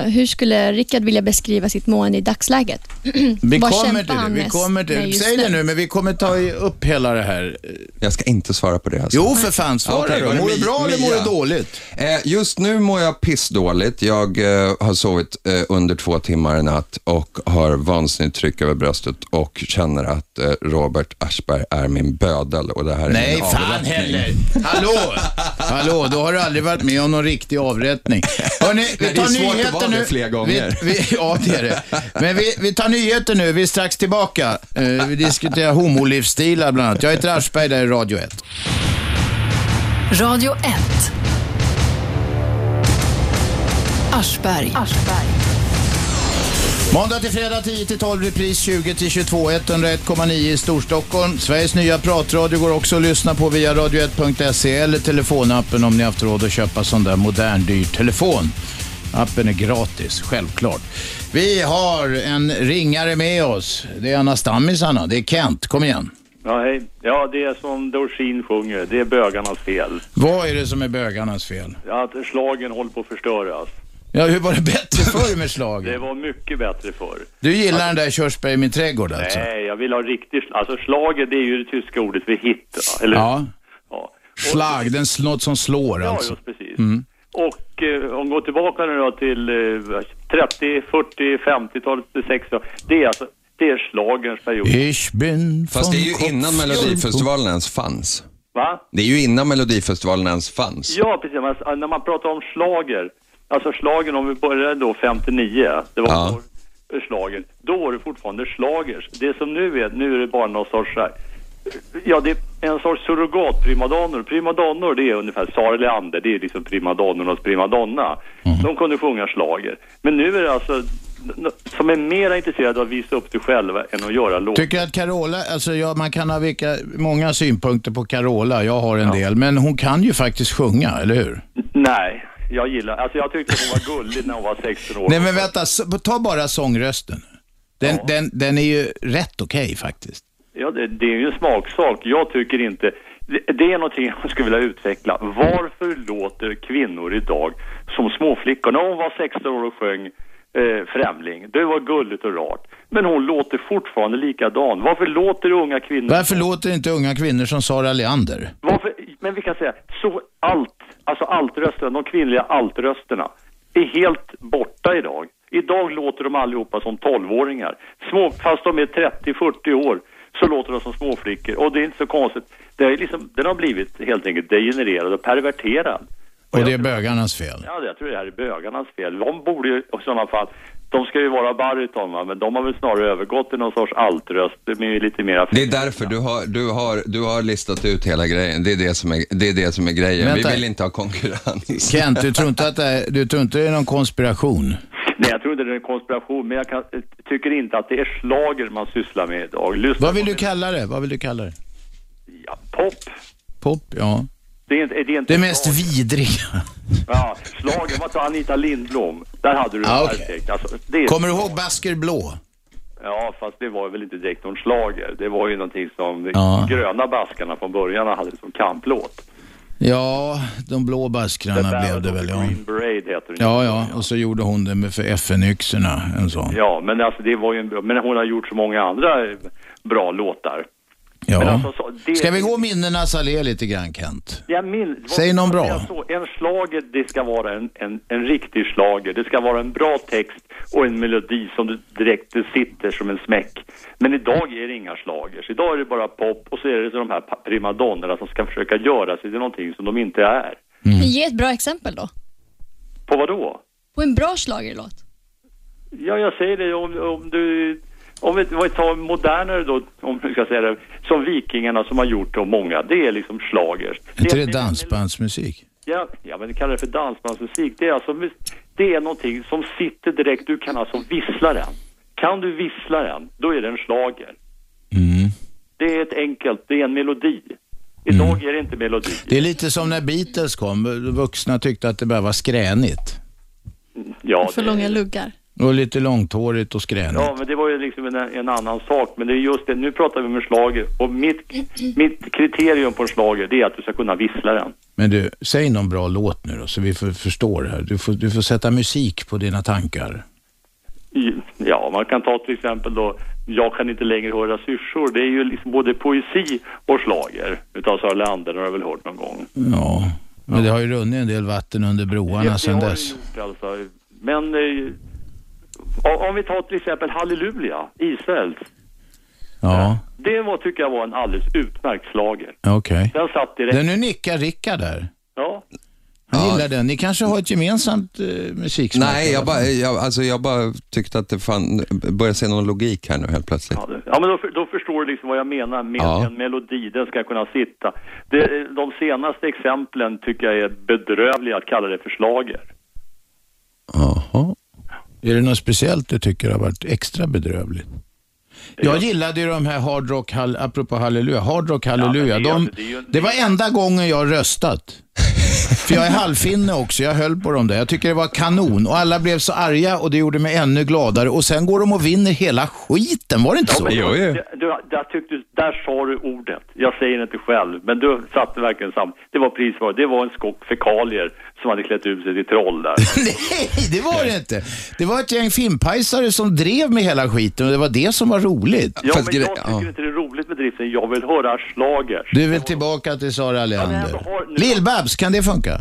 Speaker 5: hur skulle Rickard vilja beskriva sitt mående i dagsläget?
Speaker 2: Vi
Speaker 5: Vad
Speaker 2: kommer till det. Vi kommer till det. Säg det
Speaker 5: nu?
Speaker 2: men vi kommer ta upp hela det här.
Speaker 3: Jag ska inte svara på det. Alltså.
Speaker 2: Jo, för fan, svara
Speaker 3: var
Speaker 2: då. Mår du bra eller mår du dåligt?
Speaker 3: Eh, just nu mår jag pissdåligt. Jag eh, har sovit eh, under två timmar i natt och har vansinnigt tryck över bröstet och känner att eh, Robert Aschberg är min bödel och det här är
Speaker 2: Nej,
Speaker 3: min
Speaker 2: fan
Speaker 3: avrättning.
Speaker 2: heller. Hallå! Hallå, då har du aldrig varit med om någon riktig avrättning. Hörrni, vi
Speaker 3: Nej, det är
Speaker 2: tar
Speaker 3: svårt att
Speaker 2: nyheter nu.
Speaker 3: det fler gånger.
Speaker 2: Vi, vi, ja, det är det. Men vi, vi tar nyheter nu. Vi är strax tillbaka. Eh, vi diskuterar homolivsstilar bland annat. Jag heter Aschberg, där är Radio 1.
Speaker 1: Radio 1. Aschberg.
Speaker 2: Måndag till fredag 10 till 12, repris 20 till 22, 101,9 i Storstockholm. Sveriges nya pratradio går också att lyssna på via radio1.se eller telefonappen om ni haft råd att köpa sån där modern dyr telefon. Appen är gratis, självklart. Vi har en ringare med oss. Det är en av stammisarna. Det är Kent. Kom igen.
Speaker 7: Ja, hej. Ja, det är som Dorsin sjunger. Det är bögarnas fel.
Speaker 2: Vad är det som är bögarnas fel?
Speaker 7: Att slagen håller på att förstöras.
Speaker 2: Ja, hur var det bättre förr med
Speaker 7: Det
Speaker 2: slagen?
Speaker 7: var mycket bättre förr.
Speaker 2: Du gillar den där körsbär i min trädgård alltså?
Speaker 7: Nej, jag vill ha riktigt... Alltså slager, det är ju det tyska ordet för hit, eller
Speaker 2: Ja.
Speaker 7: ja.
Speaker 2: Slag, den, något som slår
Speaker 7: Ja,
Speaker 2: alltså.
Speaker 7: just precis. Och eh, om vi går tillbaka nu då till eh, 30, 40, 50-talet, 60 Det är alltså, det är slagerns period.
Speaker 2: Ich bin
Speaker 3: Fast det är ju innan Melodifestivalen ens fanns.
Speaker 7: Va?
Speaker 3: Det är ju innan Melodifestivalen ens fanns.
Speaker 7: Ja, precis. Men alltså, när man pratar om slager, alltså slagen om vi började då 59, det var
Speaker 3: Ja.
Speaker 7: vår slagen, då var det fortfarande slagers. Det som nu är, nu är det bara någon sorts så här, ja det är en sorts surrogat primadonnor. Det är ungefär Sara Leander, det är liksom primadonnornas primadonna. De kunde sjunga slager. Men nu är det alltså som är mer intresserade av att visa upp det själva än att göra låtar.
Speaker 2: Tycker att Carola, alltså ja, man kan ha vilka, många synpunkter på Carola, jag har en del, men hon kan ju faktiskt sjunga, eller hur?
Speaker 7: Nej, jag gillar, alltså jag tyckte hon var gullig när hon var 16 år.
Speaker 2: Nej men vänta, ta bara sångrösten. Den, den, den är ju rätt okej faktiskt.
Speaker 7: Ja, det, det är ju en smaksak. Jag tycker inte... det, det är någonting jag skulle vilja utveckla. Varför låter kvinnor idag som småflickor? När hon var 16 år och sjöng eh, Främling, det var gulligt och rart. Men hon låter fortfarande likadan. Varför låter unga kvinnor...
Speaker 2: Varför låter inte unga kvinnor som Sara Leander?
Speaker 7: Varför, men vi kan säga, så allt, alltså altrösterna, de kvinnliga altrösterna är helt borta idag. Idag låter de allihopa som 12-åringar. Små, fast de är 30-40 år så låter de som småflickor. Och det är inte så konstigt. Det är liksom, den har blivit helt enkelt degenererad och perverterad.
Speaker 2: Och det är bögarnas fel.
Speaker 7: Ja, jag tror det här är bögarnas fel. De borde ju i sådana fall, de ska ju vara bariton men de har väl snarare övergått till någon sorts altröst med lite mera...
Speaker 3: Det är därför du har, du, har, du har listat ut hela grejen. Det är det som är, det är, det som är grejen.
Speaker 2: Vänta.
Speaker 3: Vi vill inte ha konkurrens.
Speaker 2: Kent, du tror inte att det är, du tror inte det är någon konspiration?
Speaker 7: Nej, jag tror inte det är en konspiration, men jag kan, tycker inte att det är slager man sysslar med idag. Lyssna
Speaker 2: Vad vill du kalla det? Vad vill du kalla det?
Speaker 7: Ja, pop.
Speaker 2: Pop, ja.
Speaker 7: Det är inte, det är inte
Speaker 2: Det mest
Speaker 7: slager.
Speaker 2: vidriga.
Speaker 7: Ja, slager. Vad tar Anita Lindblom? Där hade du
Speaker 2: okej.
Speaker 7: perfekt. Alltså, det
Speaker 2: Kommer du ihåg Basker Blå?
Speaker 7: Ja, fast det var väl inte direkt någon slager. Det var ju någonting som
Speaker 2: Ja.
Speaker 7: gröna baskarna från början hade som kamplåt.
Speaker 2: Ja, de blå baskrarna blev det väl, ja.
Speaker 7: Green Parade heter.
Speaker 2: Ja, ja, och så gjorde hon det med för FN-yxorna, en sån.
Speaker 7: Ja, men alltså det var ju en men hon har gjort så många andra bra låtar. Men
Speaker 2: Ja.
Speaker 7: alltså, så, det,
Speaker 2: Ska vi gå minnenas allé lite grann, Kent?
Speaker 7: Jag min,
Speaker 2: Säg någon bra.
Speaker 7: Så, en slager, det ska vara en, en, en riktig slager. Det ska vara en bra text och en melodi som du direkt det sitter som en smäck. Men idag är det inga slagers. Idag är det bara pop och så är det så de här primadonnorna som ska försöka göra sig till någonting som de inte är.
Speaker 5: Ge ett bra exempel då.
Speaker 7: På vad då?
Speaker 5: På en bra schlagerlåt.
Speaker 7: Ja, jag säger det om, om du... Om vi, om vi tar modernare då, om vi ska säga det, som Vikingarna som har gjort och många, det är liksom slagers.
Speaker 2: Är inte det
Speaker 7: är-
Speaker 2: dansbandsmusik?
Speaker 7: Ja, ja men kallar det för dansbandsmusik. Det är alltså, det är någonting som sitter direkt, du kan alltså vissla den. Kan du vissla den, då är det en slager.
Speaker 2: Mm.
Speaker 7: Det är ett enkelt, det är en melodi. Idag är det inte melodi.
Speaker 2: Det är lite som när Beatles kom. Vuxna tyckte att det bara var skränigt.
Speaker 7: Ja,
Speaker 4: För
Speaker 7: det-
Speaker 4: långa luggar.
Speaker 2: Och lite långtårigt och skränigt.
Speaker 7: Ja, men det var ju liksom en, en annan sak. Men det är just det, nu pratar vi om en slager. Och mitt, mitt kriterium på en slager, det är att du ska kunna vissla den.
Speaker 2: Men du, säg någon bra låt nu då, så vi får, förstår det här. Du får, du får sätta musik på dina tankar.
Speaker 7: Ja, man kan ta till exempel då, Jag kan inte längre höra syrsor. Det är ju liksom både poesi och slager utav Sara Leander, har jag väl hört någon gång.
Speaker 2: Ja, men det har ju runnit en del vatten under broarna sedan dess.
Speaker 7: gjort alltså. Men eh, om- om vi tar till exempel Halleluja, Israels.
Speaker 2: Ja,
Speaker 7: Det var, tycker jag var en alldeles utmärkt slager.
Speaker 2: okej.
Speaker 7: Den satt direkt.
Speaker 2: Den nu nickar Rickard där.
Speaker 7: Ja.
Speaker 2: Han
Speaker 3: Ja.
Speaker 2: gillar den. Ni kanske har ett gemensamt eh, musiksmak?
Speaker 3: Nej, jag bara, jag, alltså jag bara tyckte att det fan, började se någon logik här nu helt plötsligt.
Speaker 7: Ja, det- ja men då, för- då förstår du liksom vad jag menar med
Speaker 3: Ja.
Speaker 7: en melodi. Den ska kunna sitta. Det, de senaste exemplen tycker jag är bedrövliga att kalla det för slager.
Speaker 2: Jaha. Är det något speciellt du tycker har varit extra bedrövligt? Jag gillade ju de här Hard Rock, apropå Halleluja, Hard Rock Halleluja.
Speaker 7: men det
Speaker 2: de,
Speaker 7: det
Speaker 2: det var enda gången jag röstat. För jag är halvfinne också, jag höll på dem där. Jag tycker det var kanon och alla blev så arga och det gjorde mig ännu gladare. Och sen går de och vinner hela skiten, var det inte så?
Speaker 7: men
Speaker 3: Jo, jo.
Speaker 7: Du, du, där, tyckte, där sa du ordet. Jag säger det inte själv, men du satte verkligen sam. Det var prisvar. Det var en skock fekalier som hade klätt ut sig till troll där.
Speaker 2: Nej, det var det inte. Det var ett gäng fimpajsare som drev med hela skiten och det var det som var roligt.
Speaker 7: Ja,
Speaker 3: Fast
Speaker 7: men jag tycker
Speaker 3: ja.
Speaker 7: inte det är roligt med driften. Jag vill höra schlager.
Speaker 2: Du är väl tillbaka till Sara
Speaker 7: men
Speaker 2: Leander?
Speaker 7: jag nu-
Speaker 2: Lill-Babs, kan det funka?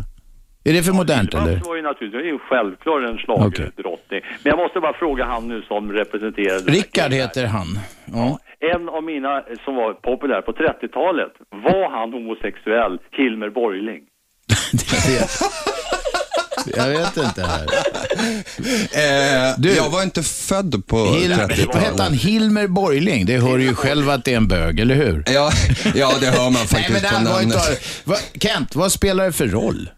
Speaker 2: Är det för modernt eller?
Speaker 7: var ju naturligtvis, det är ju självklart en schlagerdrottning. Men jag måste bara fråga han nu som representerade...
Speaker 2: Rickard heter han. Ja.
Speaker 7: En av mina som var populär på 30-talet, var han homosexuell, Hilmer Borgling?
Speaker 2: Jag vet inte här.
Speaker 3: Eh,
Speaker 2: Du-
Speaker 3: jag var inte född på
Speaker 2: Hil- vad hette han?
Speaker 3: 30-talet.
Speaker 2: Hilmer Borgling. Det hör ju själv att det är en bög, eller hur?
Speaker 3: Ja, ja, det hör man
Speaker 2: Nej, men
Speaker 3: faktiskt
Speaker 2: det
Speaker 3: på
Speaker 2: var
Speaker 3: namnet.
Speaker 2: Va, Kent, vad spelar det för roll?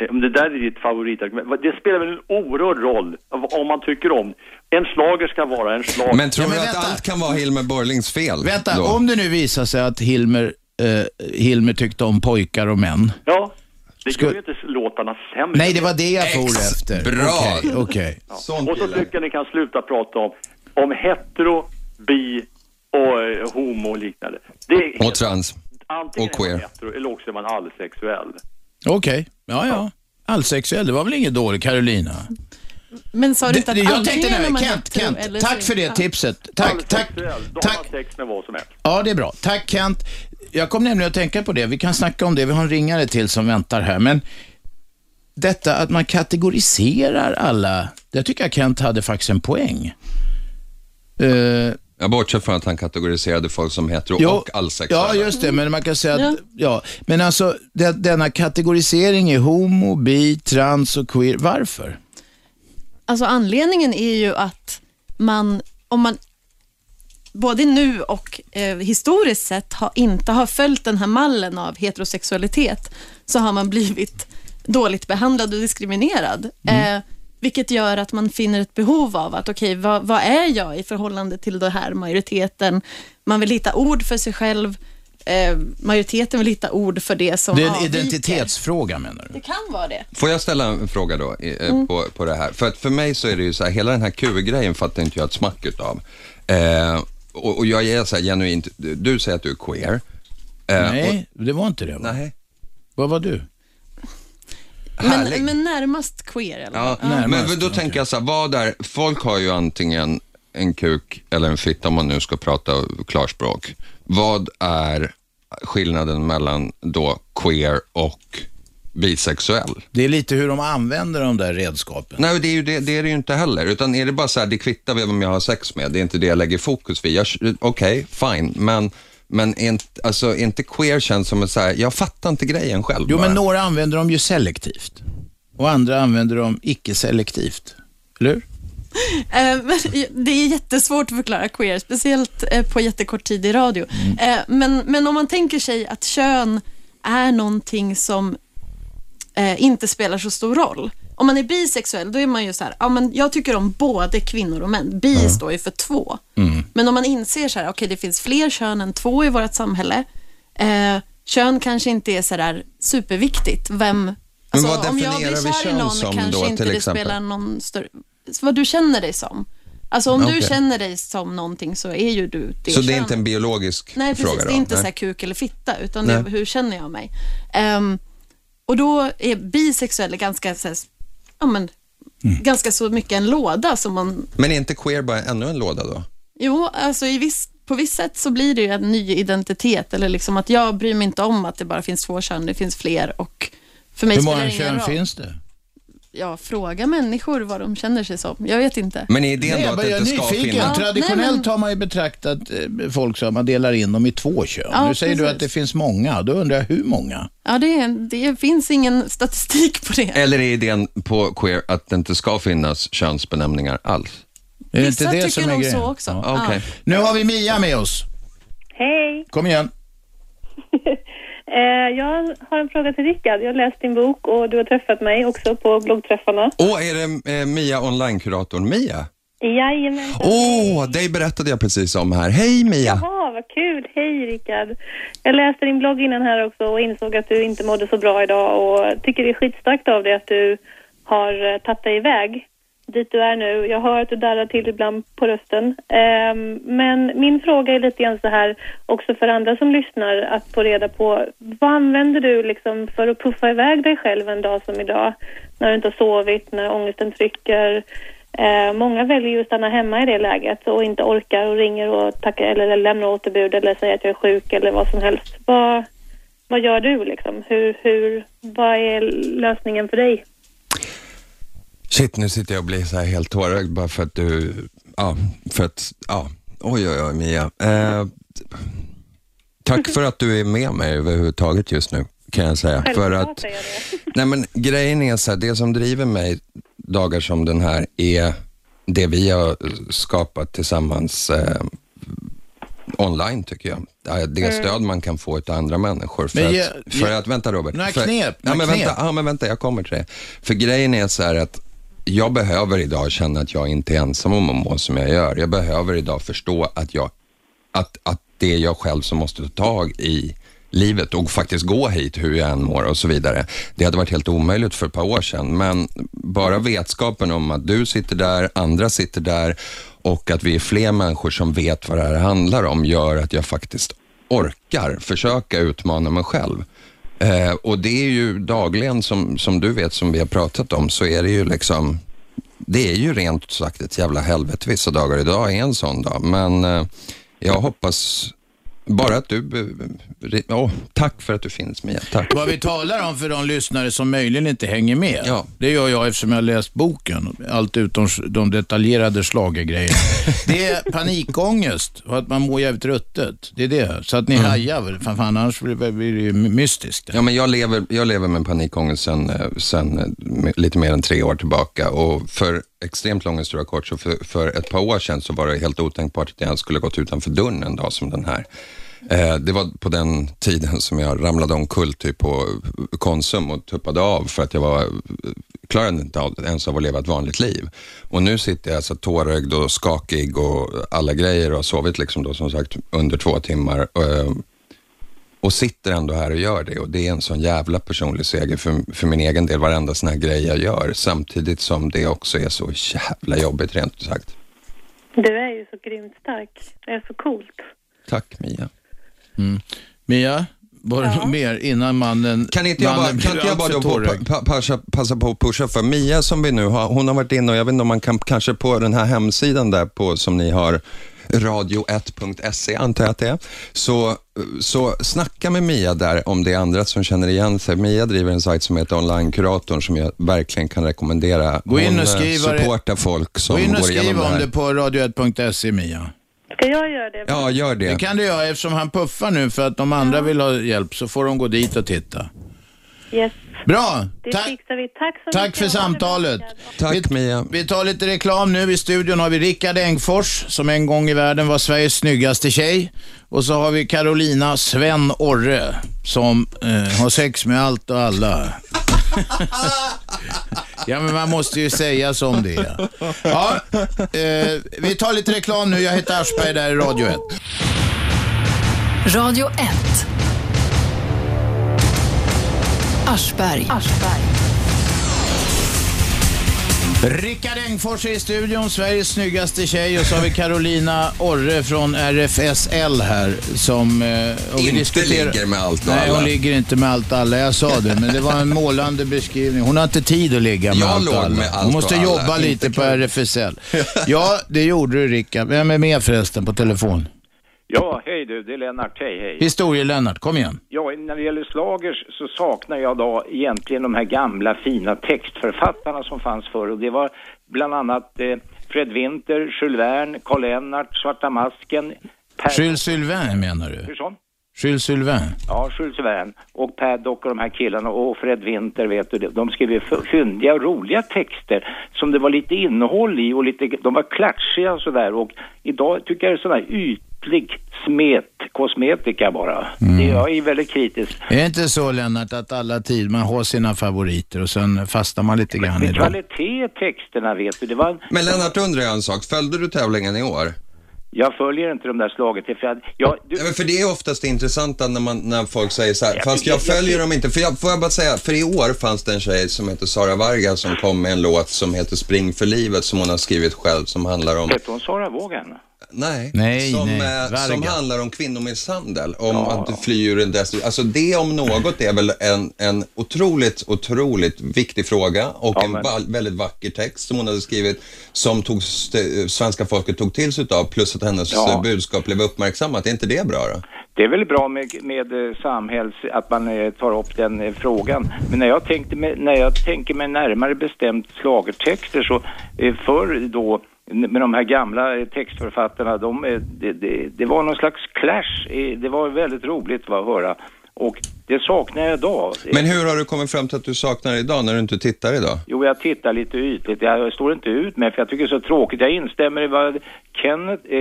Speaker 7: Eh, Om det där är ditt favoritargument, det spelar väl en oerhörd roll om man tycker om. En slager ska vara en slager.
Speaker 3: Men tror
Speaker 2: Ja, men
Speaker 3: du att
Speaker 2: vänta.
Speaker 3: allt kan vara Hilmer Borlings fel?
Speaker 2: Vänta,
Speaker 3: då?
Speaker 2: om det nu visar sig att Hilmer, eh, Hilmer tyckte om pojkar och män.
Speaker 7: Ja, det
Speaker 2: Ska-
Speaker 7: gör ju inte låtarna sämre.
Speaker 2: Nej, det var det jag for efter.
Speaker 3: bra.
Speaker 2: Okej, okej.
Speaker 3: Sånt
Speaker 7: Och så tycker jag ni kan sluta prata om, om hetero, bi och eh, homo och liknande. Det är
Speaker 3: Och trans.
Speaker 7: Antingen
Speaker 3: Och queer.
Speaker 7: är man hetero eller också är man allsexuell.
Speaker 2: Okej, ja ja. Allsexuell, det var väl inget dåligt Carolina?
Speaker 4: Men sa du inte att
Speaker 2: jag tänkte nu,
Speaker 4: man
Speaker 2: Kent, Kent,
Speaker 4: eller
Speaker 2: tack för det tipset. Tack, tack, tack.
Speaker 7: sex med vad som helst.
Speaker 2: Ja, det är bra. Tack Kent. Jag kom nämligen att tänka på det. Vi kan snacka om det. Vi har en ringare till som väntar här. Men detta att man kategoriserar alla, det tycker jag Kent hade faktiskt en poäng. Eh,
Speaker 3: Jag bortser från att han kategoriserade folk som hetero
Speaker 2: Jo,
Speaker 3: och allsexuella.
Speaker 2: Ja, just det, men man kan säga att, ja.
Speaker 4: Ja.
Speaker 2: men alltså det, denna kategorisering är homo, bi, trans och queer. Varför?
Speaker 4: Alltså anledningen är ju att man, om man både nu och eh, historiskt sett har, inte har följt den här mallen av heterosexualitet, så har man blivit dåligt behandlad och diskriminerad. Eh, vilket gör att man finner ett behov av att, okej, vad, vad är jag i förhållande till den här majoriteten? Man vill hitta ord för sig själv. Eh, majoriteten vill hitta ord för det som
Speaker 2: Det är en
Speaker 4: avviker.
Speaker 2: identitetsfråga menar du?
Speaker 4: Det kan vara det.
Speaker 3: Får jag ställa en fråga då eh,
Speaker 4: Mm.
Speaker 3: på, på det här? För att för mig så är det ju så här, hela den här Q-grejen fattar inte jag ett smack utav. Eh, och, och jag är så här genuint, du, du säger att du är queer. Eh,
Speaker 2: Nej, det var inte det.
Speaker 3: Och,
Speaker 2: Va?
Speaker 3: nej.
Speaker 2: Vad var du?
Speaker 3: Härlig.
Speaker 4: Men, men närmast queer eller?
Speaker 3: Ja,
Speaker 2: Närmast,
Speaker 3: men då
Speaker 2: okej.
Speaker 3: tänker jag så här, vad är, folk har ju antingen en kuk eller en fitta om man nu ska prata klarspråk. Vad är skillnaden mellan då queer och bisexuell?
Speaker 2: Det är lite hur de använder de där redskapen.
Speaker 3: Nej, det är, ju det, det är det ju inte heller. Utan är det bara så här, det kvittar vem jag har sex med. Det är inte det jag lägger fokus vid. Okej, fine. Men, men inte, alltså, inte queer känns som en så här, jag fattar inte grejen själv
Speaker 2: Jo,
Speaker 3: bara.
Speaker 2: men några använder dem ju selektivt. Och andra använder dem icke-selektivt. Eller hur?
Speaker 4: Eh, men Det är jättesvårt att förklara queer, speciellt eh, på jättekort tid i radio. Eh, Men, men om man tänker sig att kön är någonting som inte spelar så stor roll. Om man är bisexuell, då är man ju så här, ja, men jag tycker om både kvinnor och män. Bi står ju för två. Men om man inser så här, okej det finns fler kön än två i vårt samhälle. Eh, kön kanske inte är så där superviktigt. Vem, alltså,
Speaker 3: vad
Speaker 4: om jag blir kär i någon
Speaker 3: som
Speaker 4: kanske
Speaker 3: då,
Speaker 4: inte det spelar någon större... Vad du känner dig som. Alltså om
Speaker 3: Okej.
Speaker 4: du känner dig som någonting så är ju du det
Speaker 3: Så det är inte en biologisk
Speaker 4: Nej, precis.
Speaker 3: fråga då?
Speaker 4: det är inte
Speaker 3: Nej.
Speaker 4: så här kuk eller fitta, utan det hur känner jag mig? Ehm, och då är bisexuell ganska, så här, ja, men,
Speaker 3: Mm.
Speaker 4: ganska så mycket en låda som man...
Speaker 3: Men är inte queer bara ännu en låda då?
Speaker 4: Jo, alltså i viss, på visst sätt så blir det ju en ny identitet, eller liksom att jag bryr mig inte om att det bara finns två kön, det finns fler och för mig
Speaker 2: Hur många kön finns det?
Speaker 4: Ja, fråga människor vad de känner sig som. Jag vet inte.
Speaker 3: Men är idén då att det inte
Speaker 2: är
Speaker 3: ska
Speaker 2: nyfiken.
Speaker 3: finnas?
Speaker 4: Ja,
Speaker 2: Traditionellt
Speaker 4: nej, men-
Speaker 2: har man ju betraktat eh, folk att man delar in dem i två kön.
Speaker 4: Ja,
Speaker 2: nu säger du
Speaker 4: precis.
Speaker 2: att det finns många. Då undrar jag hur många?
Speaker 4: Ja, det, det finns ingen statistik på det.
Speaker 3: Eller är idén på queer att det inte ska finnas könsbenämningar alls?
Speaker 2: Är det
Speaker 4: Vissa
Speaker 2: inte det
Speaker 4: tycker
Speaker 2: som är
Speaker 4: nog
Speaker 2: grejen?
Speaker 4: så också.
Speaker 2: Ja.
Speaker 3: Okej.
Speaker 2: Nu har vi Mia med oss.
Speaker 6: Hej!
Speaker 2: Kom igen.
Speaker 6: Eh, jag har en fråga till Rickard. Jag har läst din bok och du har träffat mig också på bloggträffarna.
Speaker 3: Åh, är det eh, Mia online-kuratorn Mia?
Speaker 6: Jajamensan.
Speaker 3: Åh, dig berättade jag precis om här. Hej Mia!
Speaker 6: Jaha, vad kul. Hej Rickard. Jag läste din blogg innan här också och insåg att du inte mådde så bra idag och tycker det är skitstarkt av dig att du har eh, tagit dig iväg dit du är nu. Jag hör att du darrar till ibland på rösten. Ehm, men min fråga är lite grann så här, också för andra som lyssnar, att få reda på vad använder du liksom för att puffa iväg dig själv en dag som idag? När du inte har sovit, när ångesten trycker. Eh, många väljer ju att stanna hemma i det läget och inte orkar och ringer och tackar eller, eller lämnar återbud eller säger att jag är sjuk eller vad som helst. Vad, vad gör du liksom? Hur, hur, vad är lösningen för dig?
Speaker 3: Shit, nu sitter jag och blir så här helt tårögd bara för att du, ja, för att, ja, oj oj oj Mia. Eh, tack för att du är med mig överhuvudtaget just nu, kan jag säga. För
Speaker 6: Självklart
Speaker 3: att,
Speaker 6: jag det.
Speaker 3: nej men grejen är så här, det som driver mig dagar som den här är det vi har skapat tillsammans eh, online tycker jag. Ja, Det stöd man kan få av andra människor. För,
Speaker 2: Men
Speaker 3: att, för
Speaker 2: ge-
Speaker 3: att, vänta Robert.
Speaker 2: Några
Speaker 3: för,
Speaker 2: knep,
Speaker 3: ja,
Speaker 2: några
Speaker 3: men
Speaker 2: knep.
Speaker 3: vänta, ja, men vänta, jag kommer till det. För grejen är så här att jag behöver idag känna att jag inte är ensam om att må som jag gör. Jag behöver idag förstå att, jag, att, att det är jag själv som måste ta tag i livet och faktiskt gå hit hur jag än mår och så vidare. Det hade varit helt omöjligt för ett par år sedan, men bara vetskapen om att du sitter där, andra sitter där och att vi är fler människor som vet vad det här handlar om gör att jag faktiskt orkar försöka utmana mig själv. Eh, och det är ju dagligen, som, som du vet, som vi har pratat om, så är det ju liksom, det är ju rent sagt ett jävla helvete vissa dagar. Idag är en sån dag, men eh, jag hoppas bara att du... åh, tack för att du finns Mia, tack.
Speaker 2: Vad vi talar om för de lyssnare som möjligen inte hänger med,
Speaker 3: Ja.
Speaker 2: det gör jag eftersom jag har läst boken, allt utom de detaljerade schlagergrejerna. Det är panikångest och att man mår jävligt ruttet. Det är det. Så att ni hajar väl, fan, fan annars blir det blir det ju mystiskt.
Speaker 3: Ja, men jag, lever, jag lever med panikångest sen, eh, sen lite mer än tre år tillbaka och för extremt lång historia kort, så för, för ett par år sedan så var det helt otänkbart att jag ens skulle gått utanför dörren en dag som den här. Eh, det var på den tiden som jag ramlade omkull typ på Konsum och tuppade av för att jag var, klarade inte av, ens av att leva ett vanligt liv. Och nu sitter jag så tårögd och skakig och alla grejer och har sovit liksom då som sagt under två timmar. Eh, och sitter ändå här och gör det och det är en sån jävla personlig seger för, för min egen del, varenda sån här grej jag gör, samtidigt som det också är så jävla jobbigt rent ut sagt.
Speaker 6: Du är ju så grymt stark. Det är så coolt.
Speaker 3: Tack Mia.
Speaker 2: Mia, var det något mer innan mannen
Speaker 3: Kan inte jag bara, kan inte jag bara då på, pa, passa, passa på att pusha för Mia som vi nu har, hon har varit inne och jag vet inte om man kan, kanske på den här hemsidan där på som ni har, radio1.se antar jag att det är, så, så snacka med Mia där om det är andra som känner igen sig. Mia driver en sajt som heter Onlinekuratorn som jag verkligen kan rekommendera.
Speaker 2: Gå in och
Speaker 3: Hon eh,
Speaker 2: Gå in och skriv om det på radio1.se Mia.
Speaker 6: Ska jag göra det?
Speaker 3: Ja, gör det.
Speaker 2: Det kan du göra eftersom han puffar nu för att de andra vill ha hjälp så får de gå dit och titta.
Speaker 6: Yes.
Speaker 2: Bra!
Speaker 6: Det
Speaker 2: Tack,
Speaker 6: fixar vi. Tack så
Speaker 2: tack
Speaker 6: mycket.
Speaker 2: för samtalet.
Speaker 3: Tack Mia.
Speaker 2: Vi tar lite reklam nu. I studion har vi Rickard Engfors som en gång i världen var Sveriges snyggaste tjej. Och så har vi Carolina Sven Orre som eh, har sex med allt och alla. ja, men man måste ju säga som det är. Ja, eh, vi tar lite reklam nu. Jag heter Aschberg, där i Radio 1.
Speaker 1: Radio 1. Aschberg.
Speaker 2: Rickard Engfors är i studion, Sveriges snyggaste tjej och så har vi Carolina Orre från RFSL här som... eh, och vi
Speaker 3: Inte
Speaker 2: diskuterar-
Speaker 3: ligger med allt och
Speaker 2: Nej,
Speaker 3: alla.
Speaker 2: hon ligger inte med allt och alla. Jag sa det, men det var en målande beskrivning. Hon har inte tid att ligga med
Speaker 3: Jag
Speaker 2: allt och alla.
Speaker 3: med allt
Speaker 2: hon måste
Speaker 3: alla,
Speaker 2: jobba
Speaker 3: inte
Speaker 2: lite på. RFSL. Ja, det gjorde du Rickard. Vem är med förresten på telefon?
Speaker 8: Ja, hej du, det är Lennart. Hej, hej.
Speaker 2: Historie-Lennart, kom igen.
Speaker 8: Ja, när det gäller slagers så saknar jag då egentligen de här gamla fina textförfattarna som fanns förr. Och det var bland annat eh, Fred Winter, Jules Verne, Karl Lennart, Svarta Masken, Per...
Speaker 2: Jules Sylvain menar du?
Speaker 8: Hur sa?
Speaker 2: Jules Sylvain.
Speaker 8: Ja, Jules Verne och Paddock och de här killarna och Fred Winter vet du, de skrev ju fyndiga och roliga texter som det var lite innehåll i och lite, de var klatschiga och sådär och idag tycker jag det är sån här ytlig smet, kosmetika bara. Det, jag är väldigt kritisk.
Speaker 2: Är det inte så Lennart att alla tid man har sina favoriter och sen fastnar man lite grann i
Speaker 8: Men
Speaker 2: dem?
Speaker 8: kvalitet i texterna vet du, det var,
Speaker 3: Men Lennart undrar jag en sak, följde du tävlingen i år?
Speaker 8: jag följer inte de där slaget, för jag, jag, du,
Speaker 3: Ja, men för det är oftast det intressanta när, man, när folk säger så här,
Speaker 8: Jag-
Speaker 3: fast jag
Speaker 8: jag- jag-
Speaker 3: följer dem inte. För jag, får jag bara säga, för i år fanns det en tjej som heter Sara Varga som kom med en låt som heter Spring för livet som hon har skrivit själv som handlar om,
Speaker 8: hette hon Sara Vågen?
Speaker 3: Nej,
Speaker 2: Nej,
Speaker 3: som,
Speaker 2: nej,
Speaker 3: eh, som handlar om kvinnomisshandel, om
Speaker 8: Ja.
Speaker 3: att du flyr ur en destruktiv, alltså det om något är väl en, en otroligt, otroligt viktig fråga och
Speaker 8: Ja,
Speaker 3: en va- väldigt vacker text som hon hade skrivit som tog, svenska folket tog till sig av plus att hennes
Speaker 8: Ja.
Speaker 3: eh, budskap blev uppmärksammat. Är inte det bra då?
Speaker 8: Det är väl bra med, med eh, samhälls, att man eh, tar upp den frågan. Men när jag, tänkte när jag tänker mig närmare bestämt slagertexter så eh, förr då med de här gamla textförfattarna, de, det, det, det var någon slags clash. Det var väldigt roligt va, att höra. Och det saknar jag idag.
Speaker 3: Men hur har du kommit fram till att du saknar idag när du inte tittar idag?
Speaker 8: Jo, jag tittar lite ytligt. Jag står inte ut med för jag tycker det är så tråkigt. Jag instämmer i vad eh,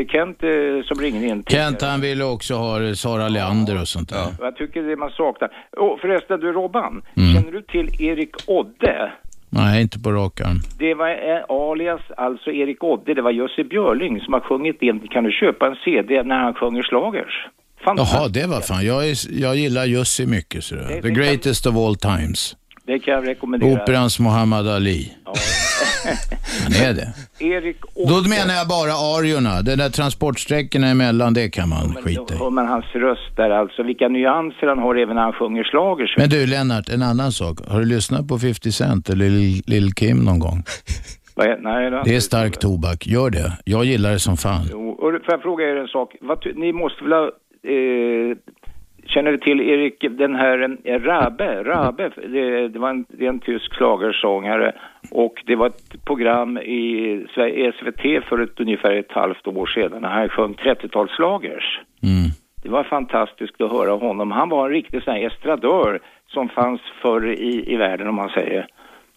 Speaker 8: Kent eh, som ringde in tidigare.
Speaker 2: Kent han ville också ha Sara Leander och sånt där.
Speaker 8: Och Jag tycker det man saknar. Oh, förresten, du Robban,
Speaker 2: Mm.
Speaker 8: känner du till Erik Odde?
Speaker 2: Nej, inte på rak arm.
Speaker 8: Det var eh, alias, alltså Erik Odde, det var Jussi Björling som har sjungit in, kan du köpa en CD när han sjunger slagers?
Speaker 2: Jaha, det var fan. Jag, är, jag gillar Jussi mycket. Så
Speaker 8: Det-
Speaker 2: The greatest of all times.
Speaker 8: Det kan jag rekommendera.
Speaker 2: Operans Muhammad Ali.
Speaker 8: Ja.
Speaker 2: Han är det.
Speaker 8: Erik
Speaker 2: Då menar jag bara ariorna. De där transportsträckorna emellan, det kan man
Speaker 8: Men
Speaker 2: skita i.
Speaker 8: då hör man hans röst där alltså, vilka nyanser han har även när han sjunger schlagers.
Speaker 2: Men du Lennart, en annan sak. Har du lyssnat på 50 Cent eller Lil, Kim någon gång?
Speaker 8: Nej, då.
Speaker 2: Det är stark tobak. Gör det. Jag gillar det som fan.
Speaker 8: Jo, och får jag fråga er en sak? Vad, ni måste väl ha, eh, känner du till Erik, den här eh, Rabe, Rabe, det, det var en, det en tysk schlagersångare och det var ett program i SVT för ett, ungefär ett halvt år sedan när han sjöng 30-talsslagers.
Speaker 2: Mm.
Speaker 8: Det var fantastiskt att höra honom. Han var en riktig sån här estradör som fanns förr i, i världen om man säger.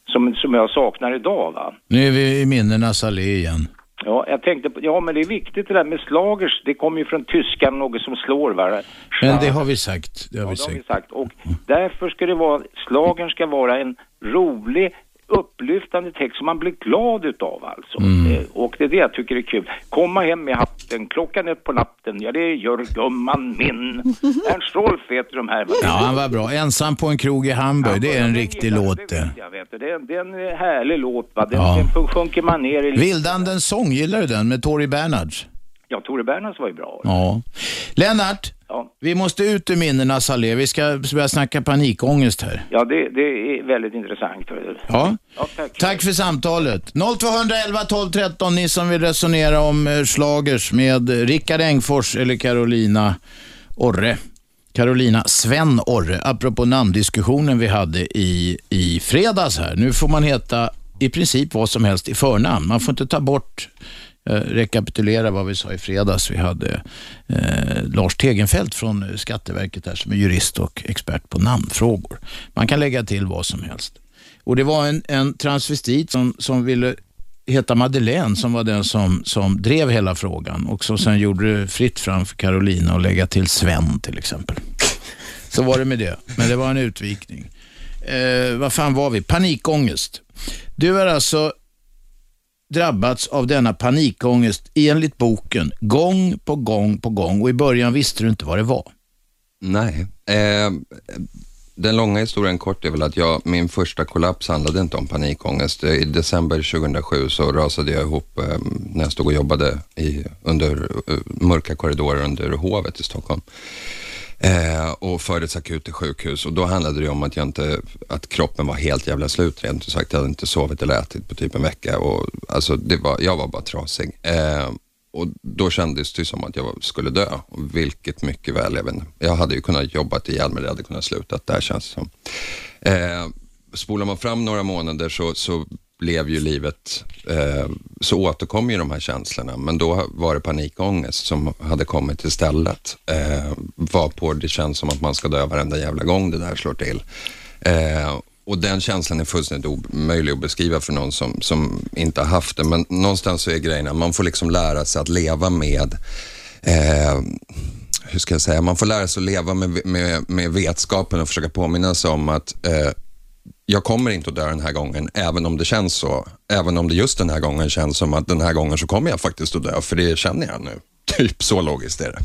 Speaker 8: Som, som jag saknar idag va.
Speaker 2: Nu är vi i minnenas allé igen.
Speaker 8: Ja, jag tänkte på, ja men det är viktigt det där med slagers. Det kommer ju från tyskan, något som slår va.
Speaker 2: Men det har vi sagt. Det har
Speaker 8: Ja,
Speaker 2: vi
Speaker 8: det har vi
Speaker 2: sagt.
Speaker 8: sagt. Och därför ska det vara, slagern ska vara en rolig, upplyftande text som man blir glad utav alltså.
Speaker 2: Mm.
Speaker 8: Eh, Och det är det jag tycker är kul. Komma hem med hatten, klockan ett på natten, ja det gör gumman min. Ernst Rolf heter de här.
Speaker 2: Ja, han var bra. Ensam på en krog i Hamburg. Det är en riktig låt det.
Speaker 8: Jag vet det. Är, det är en eh, härlig låt va. Den,
Speaker 2: Ja.
Speaker 8: den sjunker man ner i.
Speaker 2: Vildandens sång, gillar du den med Tori Bernhards?
Speaker 8: Ja, Tore Bernhards var ju bra.
Speaker 2: Ja. Lennart,
Speaker 8: Ja.
Speaker 2: vi måste ut ur minnenas allé. Vi ska börja snacka panikångest här.
Speaker 8: Ja, det, det är väldigt intressant.
Speaker 2: Ja.
Speaker 8: Ja, tack.
Speaker 2: Tack för samtalet. 0211 12 13, ni som vill resonera om eh, slagers med Rickard Engfors eller Carolina Orre. Carolina Sven Orre, apropå namndiskussionen vi hade i, i fredags här. Nu får man heta i princip vad som helst i förnamn. Man får inte ta bort, Eh, rekapitulera vad vi sa i fredags. Vi hade eh, Lars Tegenfeldt från Skatteverket här som är jurist och expert på namnfrågor. Man kan lägga till vad som helst. Och Det var en, en transvestit som, som ville heta Madeleine som var den som, som drev hela frågan och som sen gjorde det fritt fram för Carolina att lägga till Sven till exempel. Så var det med det, men det var en utvikning. Eh, vad fan var vi? Panikångest. Du är alltså drabbats av denna panikångest enligt boken gång på gång på gång och i början visste du inte vad det var.
Speaker 3: Nej. Eh, den långa historien kort är väl att jag, min första kollaps handlade inte om panikångest. I december 2007 så rasade jag ihop eh, när jag stod och jobbade i, under uh, mörka korridorer under hovet i Stockholm. Eh, och fördes akut till sjukhus och då handlade det om att, jag inte, att kroppen var helt jävla slut rent ut sagt. Jag hade inte sovit eller ätit på typ en vecka och alltså det var, jag var bara trasig. Eh, och då kändes det som att jag skulle dö, vilket mycket väl, jag, vet, jag hade ju kunnat jobba ihjäl mig, det hade kunnat sluta där känns det som. Eh, spolar man fram några månader så, så blev ju livet, eh, så återkom ju de här känslorna, men då var det panikångest som hade kommit istället. Eh, varpå det känns som att man ska dö varenda jävla gång det där slår till. Eh, och den känslan är fullständigt omöjlig att beskriva för någon som, som inte har haft det, men någonstans så är grejen att man får liksom lära sig att leva med eh, hur ska jag säga, man får lära sig att leva med, med, med vetskapen och försöka påminna sig om att eh, jag kommer inte att dö den här gången, även om det känns så. Även om det just den här gången känns som att den här gången så kommer jag faktiskt att dö, för det känner jag nu. Typ så logiskt är det.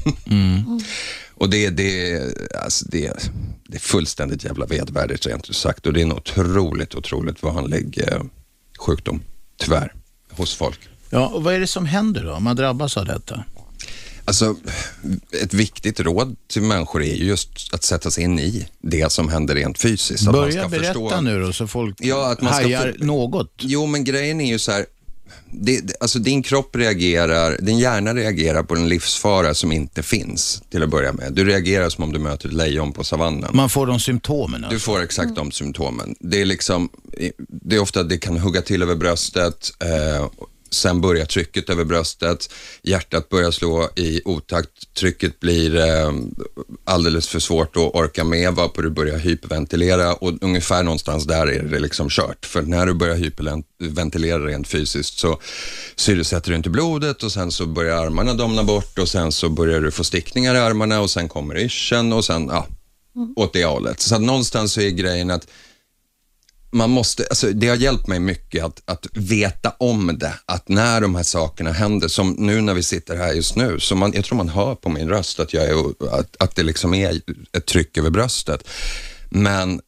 Speaker 3: Och det, det, alltså det, det är fullständigt jävla vedvärdigt rent ut sagt och det är en otroligt, otroligt vanlig eh, sjukdom, tyvärr, hos folk.
Speaker 2: Ja, och vad är det som händer då om man drabbas av detta?
Speaker 3: Alltså, ett viktigt råd till människor är ju just att sätta sig in i det som händer rent fysiskt. Att man
Speaker 2: Börja
Speaker 3: ska
Speaker 2: berätta
Speaker 3: förstå-
Speaker 2: nu då så folk
Speaker 3: Ja, att man
Speaker 2: hajar
Speaker 3: för-
Speaker 2: något.
Speaker 3: Jo, men grejen är ju så här, det, alltså din kropp reagerar, din hjärna reagerar på en livsfara som inte finns till att börja med. Du reagerar som om du möter ett lejon på savannen.
Speaker 2: Man får de symptomen.
Speaker 3: Du
Speaker 2: Alltså.
Speaker 3: får exakt de symptomen. Det är liksom, det är ofta det kan hugga till över bröstet, eh, sen börjar trycket över bröstet, hjärtat börjar slå i otakt, trycket blir eh, alldeles för svårt att orka med, varpå du börjar hyperventilera och ungefär någonstans där är det liksom kört. För när du börjar hyperventilera rent fysiskt så syresätter du inte blodet och sen så börjar armarna domna bort och sen så börjar du få stickningar i armarna och sen kommer yrseln och sen, ja, åt det hållet. Så att någonstans så är grejen att man måste, alltså det har hjälpt mig mycket att, att veta om det, att när de här sakerna händer, som nu när vi sitter här just nu, så man, jag tror man hör på min röst att, jag är, att, att det liksom är ett tryck över bröstet. Men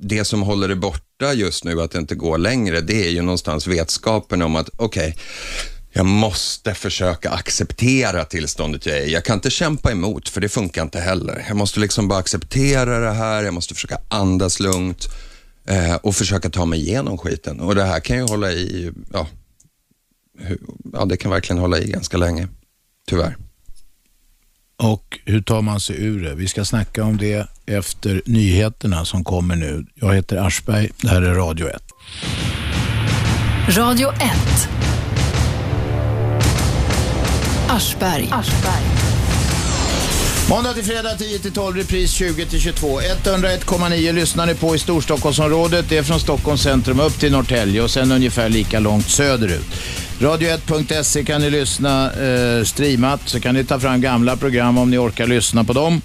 Speaker 3: det som håller det borta just nu, att det inte går längre, det är ju någonstans vetskapen om att okej, okay, jag måste försöka acceptera tillståndet jag är i. Jag kan inte kämpa emot, för det funkar inte heller. Jag måste liksom bara acceptera det här, jag måste försöka andas lugnt eh, och försöka ta mig igenom skiten. Och det här kan ju hålla i, ja, ja det kan verkligen hålla i ganska länge, tyvärr.
Speaker 2: Och hur tar man sig ur det? Vi ska snacka om det efter nyheterna som kommer nu. Jag heter Aschberg, det här är Radio 1.
Speaker 1: Radio 1. Aschberg. Aschberg.
Speaker 2: Måndag till fredag 10-12, repris 20-22. 101,9 lyssnar ni på i Storstockholmsområdet. Det är från Stockholms centrum upp till Norrtälje och sen ungefär lika långt söderut. Radio1.se kan ni lyssna eh, streamat, så kan ni ta fram gamla program om ni orkar lyssna på dem.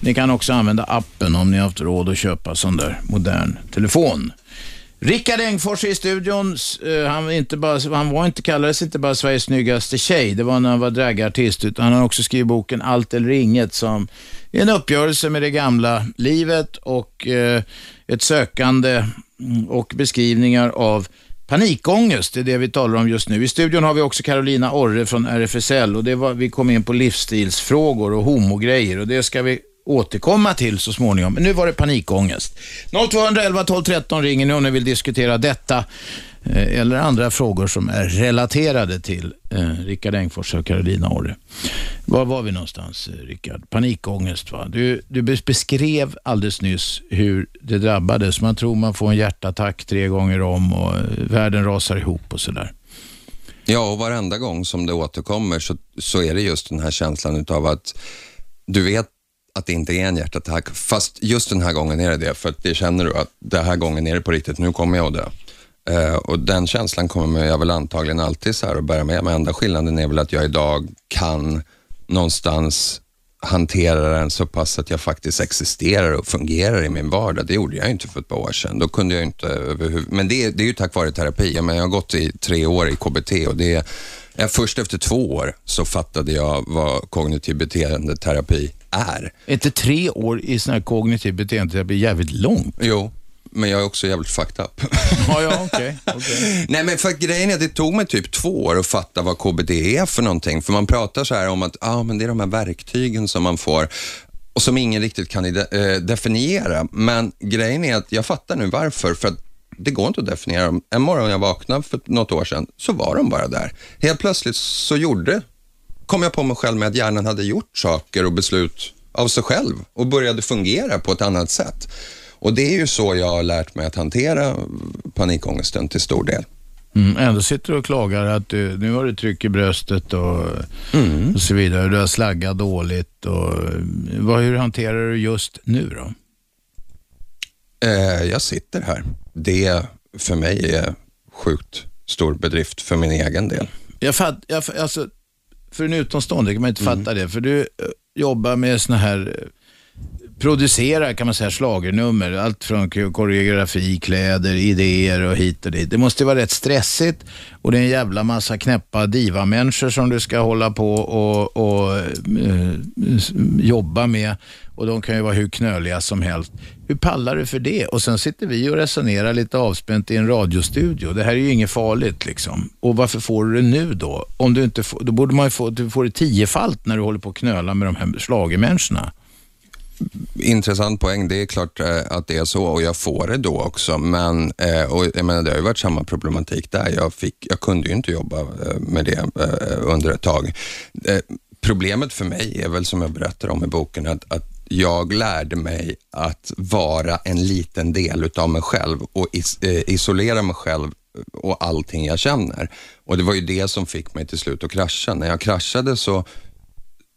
Speaker 2: Ni kan också använda appen om ni har haft råd att köpa sån där modern telefon. Rickard Engfors i studion. Eh, han, inte bara, han var inte, kallades inte bara Sveriges snyggaste tjej, det var när han var dragartist, utan han har också skrivit boken Allt eller inget som är en uppgörelse med det gamla livet och eh, ett sökande mm, och beskrivningar av panikångest. Det är det vi talar om just nu. I studion har vi också Carolina Orre från RFSL och det var, vi kom in på livsstilsfrågor och homogrejer och det ska vi återkomma till så småningom. Men nu var det panikångest. 0211 12 13 ringer ni om ni vill diskutera detta eh, eller andra frågor som är relaterade till eh, Rickard Engfors och Karolina Orre. Var var vi någonstans, eh, Rickard? Panikångest, va? Du, du beskrev alldeles nyss hur det drabbades. Man tror man får en hjärtattack tre gånger om och eh, världen rasar ihop och sådär.
Speaker 3: Ja, och varenda gång som det återkommer så, så är det just den här känslan av att du vet att det inte är en hjärtattack, fast just den här gången är det det, för det känner du att den här gången är det på riktigt, nu kommer jag att dö. Uh, och den känslan kommer jag väl antagligen alltid så här att bära med mig. Enda skillnaden är väl att jag idag kan någonstans hantera den så pass att jag faktiskt existerar och fungerar i min vardag. Det gjorde jag inte för ett par år sedan. Då kunde jag inte överhuvud... Men det, det är ju tack vare terapi. Jag, jag har gått i tre år i KBT och det är, först efter två år så fattade jag vad kognitiv beteendeterapi är.
Speaker 2: Inte tre år i sån här kognitiv beteendeterapi jävligt långt?
Speaker 3: Jo, men jag är också jävligt fucked up.
Speaker 2: ja, ja, okej. Okay, okay.
Speaker 3: Nej, men för grejen är att det tog mig typ två år att fatta vad KBT är för någonting. För man pratar så här om att ah, men det är de här verktygen som man får och som ingen riktigt kan eh, definiera. Men grejen är att jag fattar nu varför. För att det går inte att definiera dem. En morgon jag vaknade för något år sedan så var de bara där. Helt plötsligt så gjorde kom jag på mig själv med att hjärnan hade gjort saker och beslut av sig själv och började fungera på ett annat sätt. Och det är ju så jag har lärt mig att hantera panikångesten till stor del.
Speaker 2: Mm, ändå sitter du och klagar att du, nu har du tryck i bröstet och, mm. och så vidare. Du har slaggat dåligt. Och, vad, hur hanterar du just nu då?
Speaker 3: Eh, jag sitter här. Det för mig är sjukt stor bedrift för min egen del.
Speaker 2: Jag fatt, jag, alltså, för en utomstående kan man inte mm. fatta det. För du eh, jobbar med såna här Producera, producerar kan man säga slagernummer. Allt från koreografi, kläder, idéer och hit och dit. Det måste vara rätt stressigt och det är en jävla massa knäppa divamänniskor som du ska hålla på och, och eh, jobba med och de kan ju vara hur knöliga som helst. Hur pallar du för det? Och sen sitter vi och resonerar lite avspänt i en radiostudio. Det här är ju inget farligt liksom. Och varför får du det nu då? Om du inte får, då borde man ju få, du får det tiofalt när du håller på att knöla med de här slagermänniskorna.
Speaker 3: Intressant poäng. Det är klart eh, att det är så och jag får det då också. Men eh, och jag menar, det har ju varit samma problematik där. Jag, fick, jag kunde ju inte jobba eh, med det under ett tag. Problemet för mig är väl som jag berättar om i boken att, att jag lärde mig att vara en liten del utav mig själv och is, eh, isolera mig själv och allting jag känner. Och det var ju det som fick mig till slut att krascha. När jag kraschade så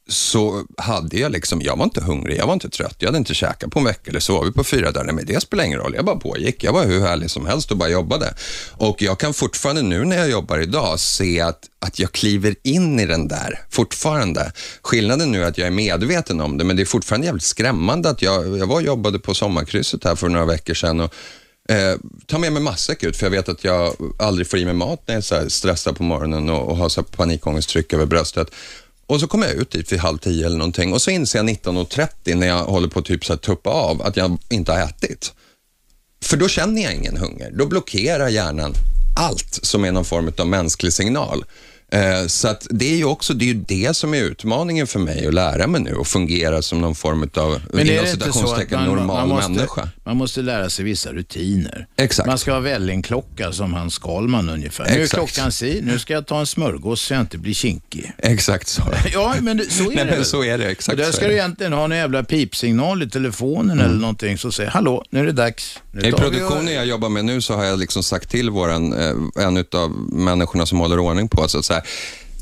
Speaker 3: så hade jag liksom, jag var inte hungrig, jag var inte trött, jag hade inte käkat på en vecka eller sovit på fyra dagar. Men det spelar ingen roll, jag bara pågick. Jag var hur härlig som helst och bara jobbade. Och jag kan fortfarande nu när jag jobbar idag se att, att jag kliver in i den där fortfarande. Skillnaden nu är att jag är medveten om det, men det är fortfarande jävligt skrämmande att jag, jag var och jobbade på sommarkrysset här för några veckor sedan och Eh, ta med mig matsäck ut, för jag vet att jag aldrig får i mig mat när jag är stressad på morgonen och, och har så panikångesttryck över bröstet. Och så kommer jag ut dit vid halv tio eller någonting och så inser jag 19.30 när jag håller på att typ så här tuppa av att jag inte har ätit. För då känner jag ingen hunger. Då blockerar hjärnan allt som är någon form av mänsklig signal. Eh, Så att det är ju också det, är ju det som är utmaningen för mig att lära mig nu och fungera som någon form av
Speaker 2: Men är
Speaker 3: inom
Speaker 2: det inte så att
Speaker 3: citationstecken
Speaker 2: man,
Speaker 3: normal
Speaker 2: man, måste,
Speaker 3: människa.
Speaker 2: man måste lära sig vissa rutiner?
Speaker 3: Exakt.
Speaker 2: Man ska ha vällingklocka som han Skalman ungefär. Nu är
Speaker 3: Exakt.
Speaker 2: klockan si, nu ska jag ta en smörgås så jag inte blir kinkig.
Speaker 3: Exakt så.
Speaker 2: Ja, men så är
Speaker 3: Nej,
Speaker 2: det
Speaker 3: men så är det. Exakt
Speaker 2: Och där ska du egentligen ha en jävla pipsignal i telefonen eller någonting som säger hallå, nu är det dags.
Speaker 3: I produktionen jag jobbar med nu så har jag liksom sagt till våran, eh, en av människorna som håller ordning på oss att så här,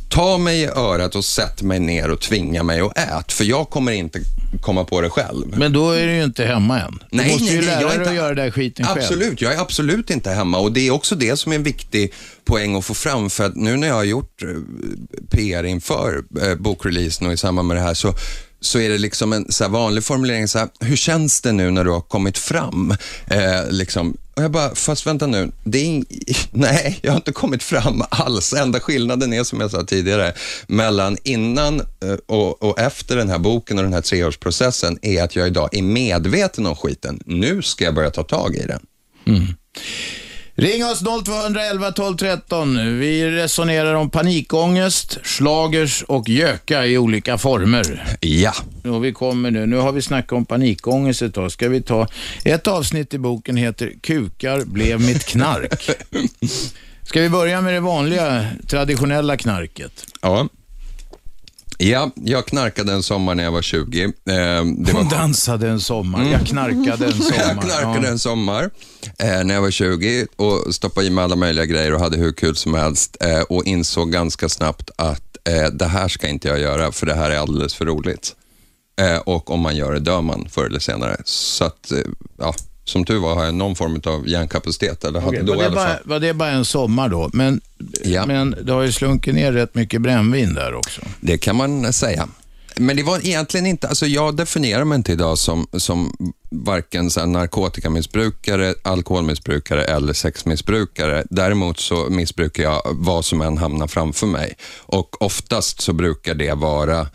Speaker 3: ta mig i örat och sätt mig ner och tvinga mig att ät, för jag kommer inte komma på det själv.
Speaker 2: Men då är du ju inte hemma än. Du
Speaker 3: Nej,
Speaker 2: måste ju
Speaker 3: nej,
Speaker 2: lära
Speaker 3: jag
Speaker 2: dig
Speaker 3: inte-
Speaker 2: att göra den där skiten själv.
Speaker 3: Absolut, jag är absolut inte hemma och det är också det som är en viktig poäng att få fram för att nu när jag har gjort eh, PR inför eh, bokreleasen och i samband med det här så så är det liksom en så här vanlig formulering, så här, hur känns det nu när du har kommit fram? Eh, liksom, och jag bara, fast vänta nu, det är nej, jag har inte kommit fram alls. Enda skillnaden är, som jag sa tidigare, mellan innan eh, och, och efter den här boken och den här treårsprocessen är att jag idag är medveten om skiten. Nu ska jag börja ta tag i den. Mm.
Speaker 2: Ring oss 0211 12 13. Vi resonerar om panikångest, slagers och göka i olika former.
Speaker 3: Ja.
Speaker 2: Och vi kommer nu, nu har vi snackat om panikångest ett tag. Ska vi ta, ett avsnitt i boken heter Kukar blev mitt knark. Ska vi börja med det vanliga, traditionella knarket?
Speaker 3: Ja. Ja, jag knarkade en sommar när jag var 20. Eh, det
Speaker 2: Hon
Speaker 3: var
Speaker 2: dansade en sommar, jag knarkade en sommar.
Speaker 3: Jag knarkade
Speaker 2: Ja.
Speaker 3: en sommar eh, när jag var 20 och stoppade i mig alla möjliga grejer och hade hur kul som helst eh, och insåg ganska snabbt att eh, det här ska inte jag göra för det här är alldeles för roligt. Eh, och om man gör det dör man förr eller senare. Så att, eh, ja, som tur var har jag någon form av hjärnkapacitet, eller hade
Speaker 2: Okej,
Speaker 3: då
Speaker 2: var, det bara, var det bara en sommar då? Men,
Speaker 3: Ja.
Speaker 2: men det har ju slunkit ner rätt mycket brännvin där också.
Speaker 3: Det kan man säga. Men det var egentligen inte, alltså jag definierar mig inte idag som, som varken så narkotikamissbrukare, alkoholmissbrukare eller sexmissbrukare. Däremot så missbrukar jag vad som än hamnar framför mig. Och oftast så brukar det vara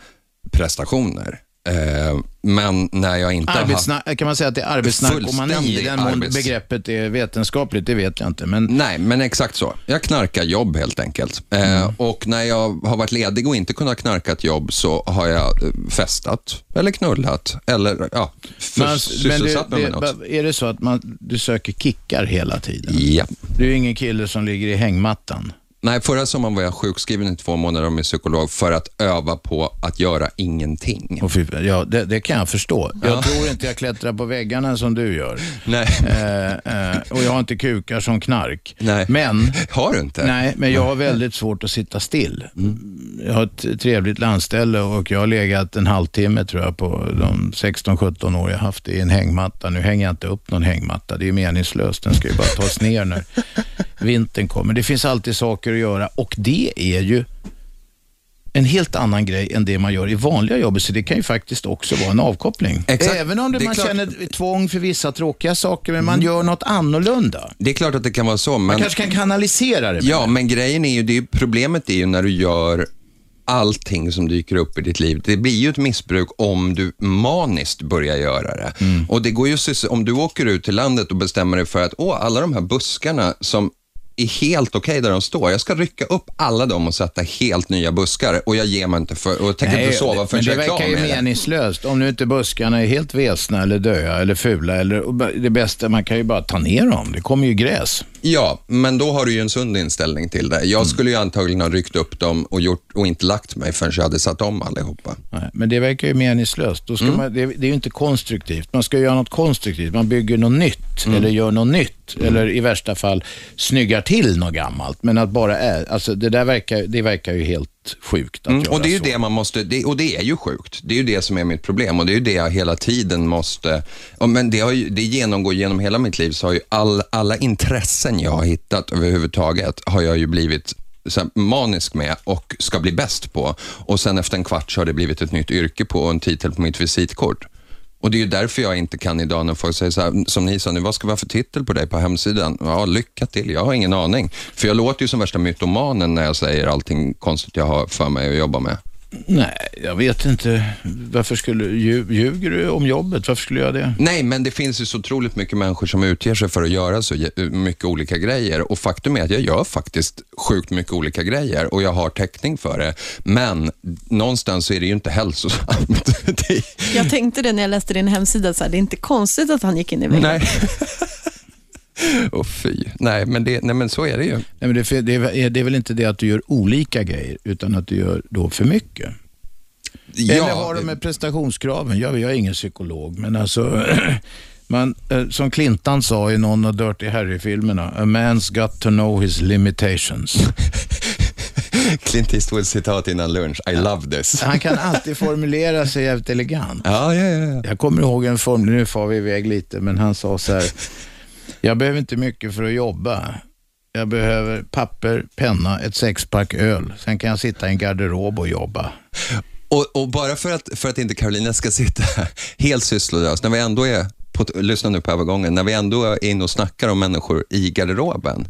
Speaker 3: prestationer. Eh, men när jag inte har...
Speaker 2: Arbetsna- kan man säga att det är arbetsnarkomani i den mån
Speaker 3: arbets-
Speaker 2: begreppet är vetenskapligt? Det vet jag inte. Men
Speaker 3: Nej, men exakt så. Jag knarkar jobb helt enkelt. Eh, och när jag har varit ledig och inte kunnat knarka ett jobb så har jag eh, festat eller knullat eller ja,
Speaker 2: Man-
Speaker 3: sysselsatt mig
Speaker 2: det,
Speaker 3: med något.
Speaker 2: det, är det så att man, du söker kickar hela tiden?
Speaker 3: Ja.
Speaker 2: Du är ingen kille som ligger i hängmattan?
Speaker 3: Nej, förra sommaren var jag sjukskriven i två månader min psykolog för att öva på att göra ingenting.
Speaker 2: Och fy, ja, det, det kan jag förstå. Jag
Speaker 3: Ja.
Speaker 2: tror inte jag klättrar på väggarna som du gör.
Speaker 3: Nej.
Speaker 2: Eh, eh, och jag har inte kukar som knark.
Speaker 3: Nej.
Speaker 2: Men,
Speaker 3: Har du inte?
Speaker 2: nej, men jag har väldigt svårt att sitta still. Jag har ett trevligt landställe och jag har legat en halvtimme tror jag på de 16-17 år jag haft i en hängmatta. Nu hänger jag inte upp någon hängmatta. Det är meningslöst. Den ska ju bara tas ner när vintern kommer. Det finns alltid saker att göra och det är ju en helt annan grej än det man gör i vanliga jobb, så det kan ju faktiskt också vara en avkoppling.
Speaker 3: Exakt.
Speaker 2: Även om det
Speaker 3: Det
Speaker 2: man
Speaker 3: klart-
Speaker 2: känner tvång för vissa tråkiga saker, men man gör något annorlunda.
Speaker 3: Det är klart att det kan vara så,
Speaker 2: Man
Speaker 3: men...
Speaker 2: kanske kan kanalisera det.
Speaker 3: Ja, men grejen är ju, det är problemet är ju när du gör allting som dyker upp i ditt liv. Det blir ju ett missbruk om du maniskt börjar göra det. Och det går ju, om du åker ut till landet och bestämmer dig för att, åh, alla de här buskarna som är helt okej där de står. Jag ska rycka upp alla dem och sätta helt nya buskar och jag ger mig inte för, och jag tänker inte sova förrän
Speaker 2: det
Speaker 3: jag är klar
Speaker 2: verkar ju
Speaker 3: med det.
Speaker 2: meningslöst. Om nu inte buskarna är helt vesna eller döda eller fula. Eller, det bästa, man kan ju bara ta ner dem. Det kommer ju gräs.
Speaker 3: Ja, men då har du ju en sund inställning till det. Jag skulle ju antagligen ha ryckt upp dem och, gjort, och inte lagt mig förrän jag hade satt om allihopa.
Speaker 2: Nej, men det verkar ju meningslöst. Då ska
Speaker 3: Mm.
Speaker 2: man, det, det är ju inte konstruktivt. Man ska göra något konstruktivt. Man bygger något nytt
Speaker 3: Mm.
Speaker 2: eller gör något nytt. Eller i värsta fall snyggar till något gammalt. Men att bara är, alltså det där verkar, det verkar ju helt sjukt att
Speaker 3: Mm,
Speaker 2: göra
Speaker 3: och det är ju
Speaker 2: så.
Speaker 3: det man måste, det, och det är ju sjukt. Det är ju det som är mitt problem och det är ju det jag hela tiden måste, men det, har ju, det genomgår genom hela mitt liv så har ju all, alla intressen jag har hittat överhuvudtaget har jag ju blivit så manisk med och ska bli bäst på. Och sen efter en kvart så har det blivit ett nytt yrke på och en titel på mitt visitkort. Och det är ju därför jag inte kan idag när folk säger så här, som ni sa nu, vad ska vi ha för titel på dig på hemsidan? Ja, lycka till, jag har ingen aning. För jag låter ju som värsta mytomanen när jag säger allting konstigt jag har för mig att jobba med.
Speaker 2: Nej, jag vet inte. Varför skulle, lju- ljuger du om jobbet? Varför skulle jag göra det?
Speaker 3: Nej, men det finns ju så otroligt mycket människor som utger sig för att göra så mycket olika grejer. Och faktum är att jag gör faktiskt sjukt mycket olika grejer och jag har täckning för det. Men någonstans så är det ju inte hälsosamt.
Speaker 4: Jag tänkte det när jag läste din hemsida, så här, det är inte konstigt att han gick in i väggen.
Speaker 3: Nej. Åh fy. Nej men, det, nej, men så är det ju.
Speaker 2: Nej, men det, det, är, det är väl inte det att du gör olika grejer, utan att du gör då för mycket? Eller har de med prestationskraven? Jag, jag är ingen psykolog, men alltså, man, eh, som Clintan sa i någon av Dirty Harry-filmerna, a man's got to know his limitations.
Speaker 3: Clint Eastwood citat innan lunch. I love this.
Speaker 2: Han kan alltid formulera sig jävligt elegant.
Speaker 3: Ja, ja, ja. ja.
Speaker 2: Jag kommer ihåg en form, nu far vi iväg lite, men han sa så här, jag behöver inte mycket för att jobba. Jag behöver papper, penna, ett sexpack öl. Sen kan jag sitta i en garderob och jobba.
Speaker 3: Och, och bara för att, för att inte Carolina ska sitta helt sysslolös, när vi ändå är, på, lyssna nu på övergången, när vi ändå är inne och snackar om människor i garderoben,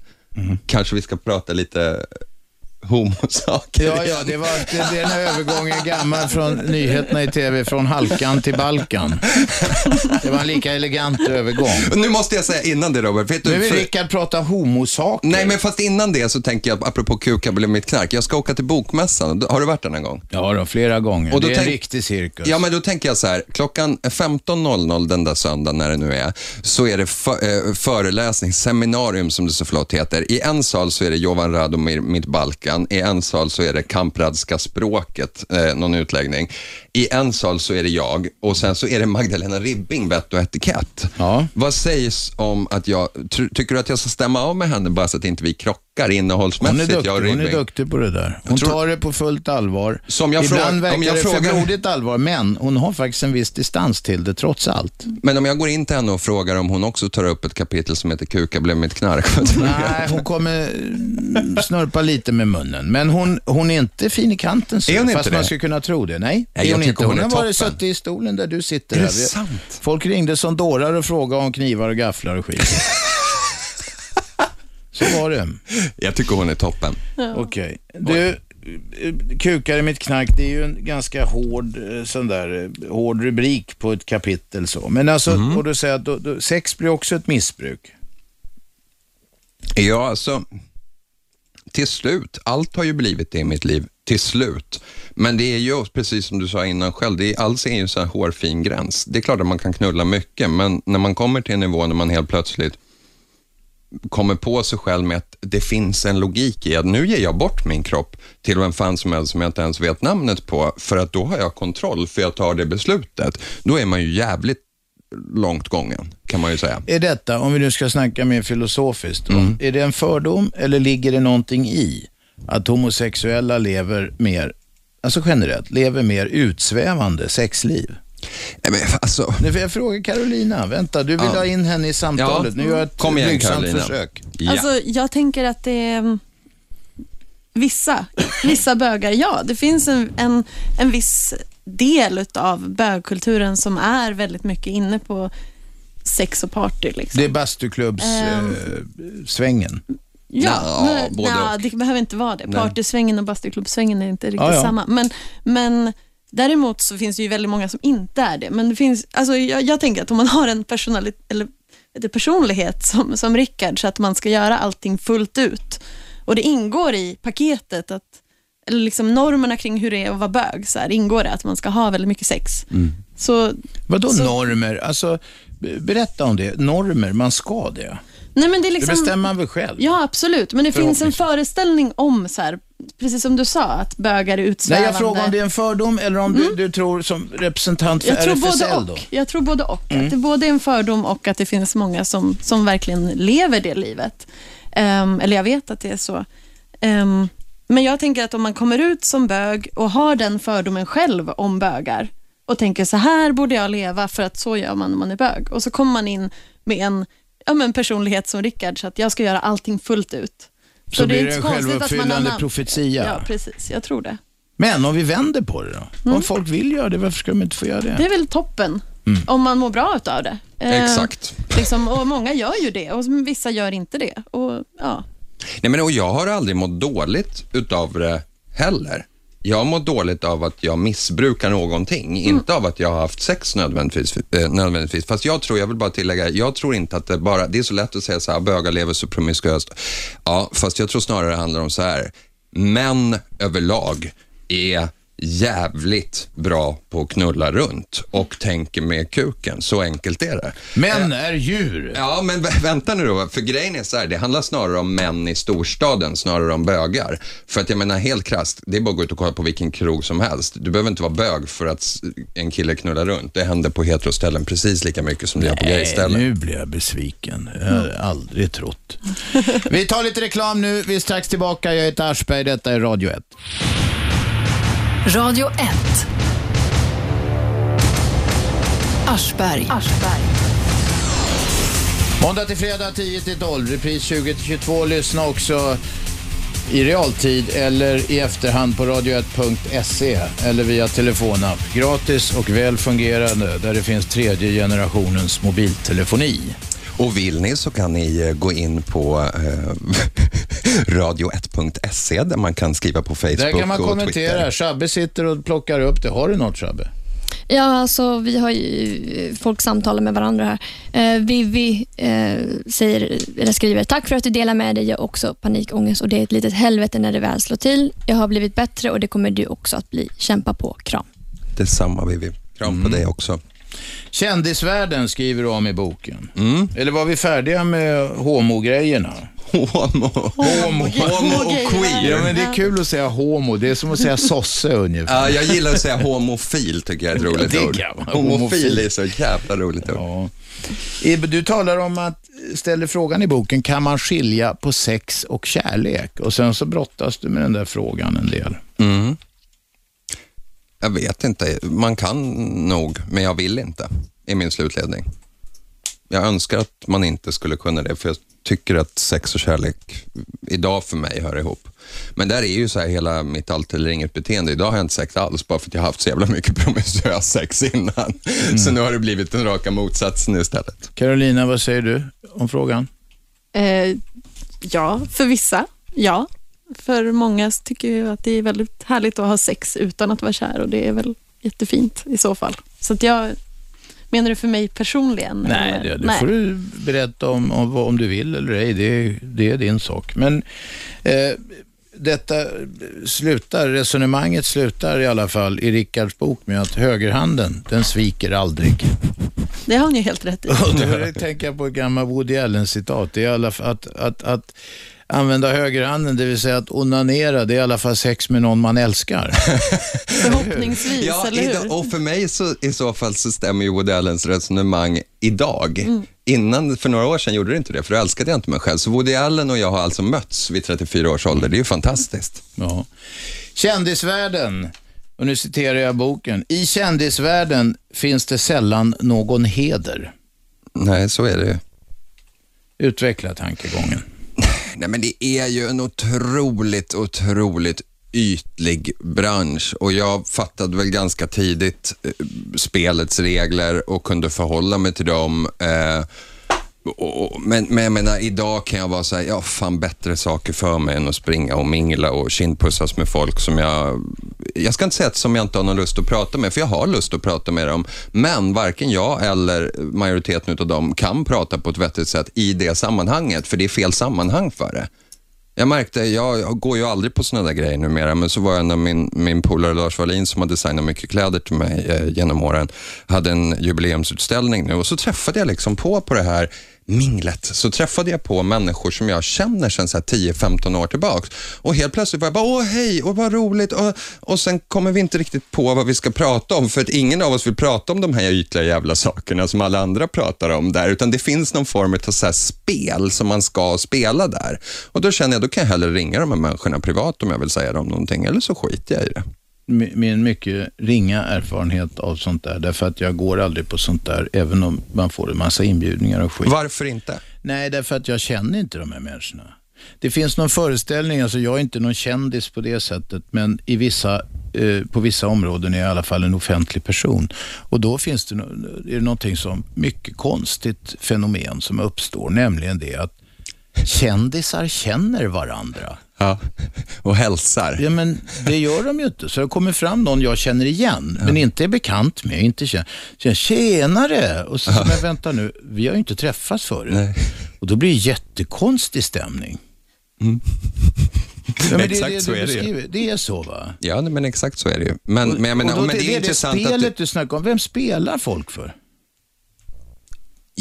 Speaker 3: kanske vi ska prata lite homosaker.
Speaker 2: Ja, ja, det var det, den här övergången gammal från nyheterna i tv, från halkan till Balkan. Det var en lika elegant övergång.
Speaker 3: Nu måste jag säga innan det Robert, vet
Speaker 2: Nu
Speaker 3: du,
Speaker 2: vill
Speaker 3: för,
Speaker 2: Rickard prata homosaker.
Speaker 3: nej men fast innan det så tänker jag, apropå kuka blev mitt knark, jag ska åka till Bokmässan, har du varit där någon gång?
Speaker 2: Ja, då, flera gånger.
Speaker 3: Och då
Speaker 2: det är en
Speaker 3: tänk-
Speaker 2: riktig cirkus.
Speaker 3: Ja, men då tänker jag så här, klockan 15.00 den där söndagen när det nu är, så är det för, eh, föreläsning, seminarium som det så flott heter. I en sal så är det Jovan Radomir, Mitt Balkan. I en sal så är det Kampradska språket, eh, någon utläggning. I en sal så är det jag och sen så är det Magdalena Ribbing, vett och etikett.
Speaker 2: Ja.
Speaker 3: Vad sägs om att jag, tr- tycker du att jag ska stämma av med henne bara så att inte vi krockar innehållsmässigt,
Speaker 2: Hon är, duktig,
Speaker 3: jag och
Speaker 2: hon är
Speaker 3: Ribbing?
Speaker 2: duktig på det där. Hon
Speaker 3: tror-
Speaker 2: tar det på fullt allvar.
Speaker 3: Som jag
Speaker 2: Ibland
Speaker 3: frågar- om
Speaker 2: verkar
Speaker 3: jag
Speaker 2: det
Speaker 3: frågar-
Speaker 2: för blodigt allvar, men hon har faktiskt en viss distans till det trots allt.
Speaker 3: Men om jag går in till henne och frågar om hon också tar upp ett kapitel som heter Kuka blev mitt knark.
Speaker 2: Nej, hon kommer mm, snörpa lite med munnen. Men hon, hon är inte fin i kanten, så,
Speaker 3: Är hon inte
Speaker 2: fast
Speaker 3: det?
Speaker 2: man skulle kunna tro det. Nej,
Speaker 3: Nej, jag
Speaker 2: hon inte.
Speaker 3: hon
Speaker 2: har varit
Speaker 3: toppen.
Speaker 2: suttit i stolen där du sitter.
Speaker 3: Är det
Speaker 2: här.
Speaker 3: Sant?
Speaker 2: Folk ringde som dårar och frågade om knivar och gafflar och skit. så var det.
Speaker 3: Jag tycker hon är toppen.
Speaker 2: Okej. Du, eh, kukar i mitt knark, det är ju en ganska hård, eh, sån där, eh, hård rubrik på ett kapitel. Så. Men alltså,
Speaker 3: Mhm.
Speaker 2: och du säger att då, då, sex blir också ett missbruk.
Speaker 3: Ja, alltså, till slut, allt har ju blivit det i mitt liv, till slut. Men det är ju, precis som du sa innan själv, det är, alls är ju en sån här hårfin gräns. Det är klart att man kan knulla mycket, men när man kommer till en nivå när man helt plötsligt kommer på sig själv med att det finns en logik i att nu ger jag bort min kropp till vem fan som helst som jag inte ens vet namnet på, för att då har jag kontroll, för jag tar det beslutet. Då är man ju jävligt långt gången, kan man ju säga.
Speaker 2: Är detta, om vi nu ska snacka mer filosofiskt,
Speaker 3: Mm.
Speaker 2: om, är det en fördom eller ligger det någonting i att homosexuella lever mer, alltså generellt, lever mer utsvävande sexliv?
Speaker 3: Nej, Men, alltså,
Speaker 2: Nu får jag fråga Carolina, vänta, du vill
Speaker 3: Ja.
Speaker 2: ha in henne i samtalet.
Speaker 3: Ja.
Speaker 2: Nu gör jag ett
Speaker 3: Kom igen,
Speaker 2: blygsamt
Speaker 3: Carolina.
Speaker 2: försök.
Speaker 3: ja.
Speaker 4: Alltså, jag tänker att det är mm, vissa, vissa bögar, ja. Det finns en, en, en viss del av bögkulturen som är väldigt mycket inne på sex och party. Liksom.
Speaker 2: Det är bastuklubbssvängen.
Speaker 4: Ehm.
Speaker 2: svängen.
Speaker 4: Ja,
Speaker 3: Nja,
Speaker 4: men,
Speaker 3: både och.
Speaker 4: det behöver inte vara det. Partysvängen och bastuklubbsvängen är inte riktigt
Speaker 2: Ja, ja.
Speaker 4: samma. Men, men däremot så finns det ju väldigt många som inte är det. Men det finns, alltså jag, jag tänker att om man har en personali- eller, personlighet som, som Rickard, så att man ska göra allting fullt ut. Och det ingår i paketet, att, eller liksom normerna kring hur det är att vara bög, så här, ingår det att man ska ha väldigt mycket sex.
Speaker 3: Mm.
Speaker 4: Så,
Speaker 2: Vadå
Speaker 4: Så-
Speaker 2: normer? Alltså, be- berätta om det. Normer, man ska det.
Speaker 4: nej men det är
Speaker 2: Det
Speaker 4: liksom...
Speaker 2: bestämmer man väl själv?
Speaker 4: Ja, absolut. Men det finns en föreställning om, så här, precis som du sa, att bögar är
Speaker 2: Nej,
Speaker 4: utsvävande.
Speaker 2: jag frågar om det är en fördom eller om du, du tror som representant för
Speaker 4: Mm. jag tror både
Speaker 2: RFSL då?
Speaker 4: och. Jag tror både och. Att det både är en fördom och att det finns många som, som verkligen lever det livet. Ehm, eller jag vet att det är så. Ehm, men jag tänker att om man kommer ut som bög och har den fördomen själv om bögar och tänker så här borde jag leva för att så gör man när man är bög. Och så kommer man in med en ja, men personlighet som Rickard, så att jag ska göra allting fullt ut.
Speaker 2: Så,
Speaker 4: det är inte
Speaker 2: en
Speaker 4: så konstigt att man har
Speaker 2: självuppfyllande profetia.
Speaker 4: Ja, precis. Jag tror det.
Speaker 2: Men om vi vänder på det då? Om folk vill göra det, varför ska de inte få göra det?
Speaker 4: Det är väl toppen, om man mår bra utav det. Eh,
Speaker 3: Exakt.
Speaker 4: Liksom, och många gör ju det och vissa gör inte det. Och, ja.
Speaker 3: Nej, men, och jag har aldrig mått dåligt utav det heller. jag mår dåligt av att jag missbrukar någonting, inte av att jag har haft sex nödvändigtvis, eh, nödvändigtvis. Fast jag tror, jag vill bara tillägga, jag tror inte att det bara, det är så lätt att säga så här, bögar lever så promiskuöst. Ja, fast jag tror snarare det handlar om så här, män överlag är jävligt bra på att knulla runt och tänker med kuken. Så enkelt är det.
Speaker 2: Män är djur.
Speaker 3: Ja, men vä- vänta nu då. För grejen är så här, det handlar snarare om män i storstaden, snarare om bögar. För att jag menar helt krasst, det är bara att gå ut och kolla på vilken krog som helst. Du behöver inte vara bög för att en kille knullar runt. Det händer på heteroställen precis lika mycket som det gör på gayställen.
Speaker 2: nu blir jag besviken. Jag har aldrig trott. Vi tar lite reklam nu. Vi är strax tillbaka. Jag heter Aschberg. Detta är Radio 1.
Speaker 1: Radio 1. Aschberg.
Speaker 2: Måndag till fredag 10 till 12, repris 20 till 22. Lyssna också i realtid eller i efterhand på radio1.se eller via telefonapp. Gratis och väl fungerande där det finns tredje generationens mobiltelefoni.
Speaker 3: Och vill ni så kan ni eh, gå in på eh, radio1.se där man kan skriva på Facebook
Speaker 2: Där kan man
Speaker 3: och
Speaker 2: kommentera.
Speaker 3: Twitter.
Speaker 2: Shabbe sitter och plockar upp det. Har du något Shabbe?
Speaker 5: Ja, alltså vi har ju folk samtalar med varandra här. Eh, Vivi eh, säger, eller skriver, tack för att du delar med dig. Jag har också panikångest och det är ett litet helvete när det väl slår till. Jag har blivit bättre och det kommer du också att bli. Kämpa på. Kram.
Speaker 3: Detsamma Vivi. Kram
Speaker 2: Mm.
Speaker 3: på dig också.
Speaker 2: Kändisvärlden skriver du om i boken.
Speaker 3: Mm.
Speaker 2: Eller var vi färdiga med homogrejerna?
Speaker 3: Homo.
Speaker 2: Homo.
Speaker 3: Homo och queer.
Speaker 2: Ja, men det är kul att säga homo. Det är som att säga sosse ungefär.
Speaker 3: Ja, jag gillar att säga homofil, tycker jag är ett roligt
Speaker 2: det
Speaker 3: ord. Homofil är så jävla roligt ord.
Speaker 2: Ja. Ibbe, Du talar om att, ställer frågan i boken, kan man skilja på sex och kärlek? Och sen så brottas du med den där frågan en del.
Speaker 3: Mm. Jag vet inte. Man kan nog, men jag vill inte, i min slutledning. Jag önskar att man inte skulle kunna det, för jag tycker att sex och kärlek idag för mig hör ihop. Men där är ju så här hela mitt allt eller inget beteende. Idag har jag inte sex alls, bara för att jag har haft så jävla mycket promiskuös sex innan. Så nu har det blivit den raka motsatsen istället.
Speaker 2: Carolina, vad säger du om frågan?
Speaker 4: Eh, ja, för vissa, ja. För många tycker jag att det är väldigt härligt att ha sex utan att vara kär och det är väl jättefint i så fall. Så att jag, menar du för mig personligen?
Speaker 2: Nej,
Speaker 4: eller?
Speaker 2: det, det får du berätta om, om, om du vill eller ej. Det, det är din sak. Men eh, detta slutar, resonemanget slutar i alla fall i Rickards bok med att högerhanden, den sviker aldrig.
Speaker 4: Det har ni helt rätt i.
Speaker 2: Och då tänker jag på ett gammalt Woody Allen-citat. Det är i alla att, att, att använda högerhanden, det vill säga att onanera, det är i alla fall sex med någon man älskar.
Speaker 4: Förhoppningsvis,
Speaker 3: Ja,
Speaker 4: eller hur?
Speaker 3: idag, och för mig så i så fall så stämmer ju Woody Allens resonemang idag.
Speaker 4: Mm.
Speaker 3: Innan, för några år sedan gjorde det inte det, för då älskade jag inte mig själv. Så Woody Allen och jag har alltså mötts vid 34 års ålder. Det är ju fantastiskt.
Speaker 2: Ja. Kändisvärlden, och nu citerar jag boken. I kändisvärlden finns det sällan någon heder.
Speaker 3: Nej, så är det ju.
Speaker 2: Utveckla tankegången.
Speaker 3: Nej, men det är ju en otroligt, otroligt ytlig bransch och jag fattade väl ganska tidigt eh, spelets regler och kunde förhålla mig till dem. Eh, och, och, men, men jag menar, idag kan jag vara så här, har fan bättre saker för mig än att springa och mingla och kindpussas med folk som jag, jag ska inte säga att som jag inte har någon lust att prata med, för jag har lust att prata med dem, men varken jag eller majoriteten av dem kan prata på ett vettigt sätt i det sammanhanget, för det är fel sammanhang för det. Jag märkte, jag går ju aldrig på sådana där grejer numera, men så var jag av min, min polare Lars Wallin som har designat mycket kläder till mig eh, genom åren, hade en jubileumsutställning nu och så träffade jag liksom på på det här minglet, så träffade jag på människor som jag känner sedan 10-15 år tillbaks och helt plötsligt var jag bara, åh hej, och vad roligt och, och sen kommer vi inte riktigt på vad vi ska prata om för att ingen av oss vill prata om de här ytliga jävla sakerna som alla andra pratar om där, utan det finns någon form av så här spel som man ska spela där. Och då känner jag, då kan jag hellre ringa de här människorna privat om jag vill säga dem någonting, eller så skiter jag i det.
Speaker 2: Mi- Min mycket ringa erfarenhet av sånt där, därför att jag går aldrig på sånt där, även om man får en massa inbjudningar och skit.
Speaker 3: Varför inte?
Speaker 2: Nej, därför att jag känner inte de här människorna. Det finns någon föreställning, alltså jag är inte någon kändis på det sättet, men i vissa, eh, på vissa områden är jag i alla fall en offentlig person. Och då finns det, är det någonting som mycket konstigt fenomen som uppstår, nämligen det att kändisar känner varandra.
Speaker 3: Ja. Och hälsar.
Speaker 2: Ja, men det gör de ju inte. Så det kommer fram någon jag känner igen, men inte är bekant med. Inte känner. känner tjenare! Och så, ja. men vänta nu, vi har ju inte träffats förut.
Speaker 3: Nej.
Speaker 2: Och då blir det jättekonstig stämning.
Speaker 3: Mm.
Speaker 2: Ja, men
Speaker 3: exakt
Speaker 2: det, det,
Speaker 3: så är det
Speaker 2: ju. Det är så va?
Speaker 3: Ja, men exakt så är det ju. Men, men, jag menar,
Speaker 2: och
Speaker 3: men det är
Speaker 2: det,
Speaker 3: intressant
Speaker 2: det spelet
Speaker 3: att du...
Speaker 2: du snackar om, vem spelar folk för?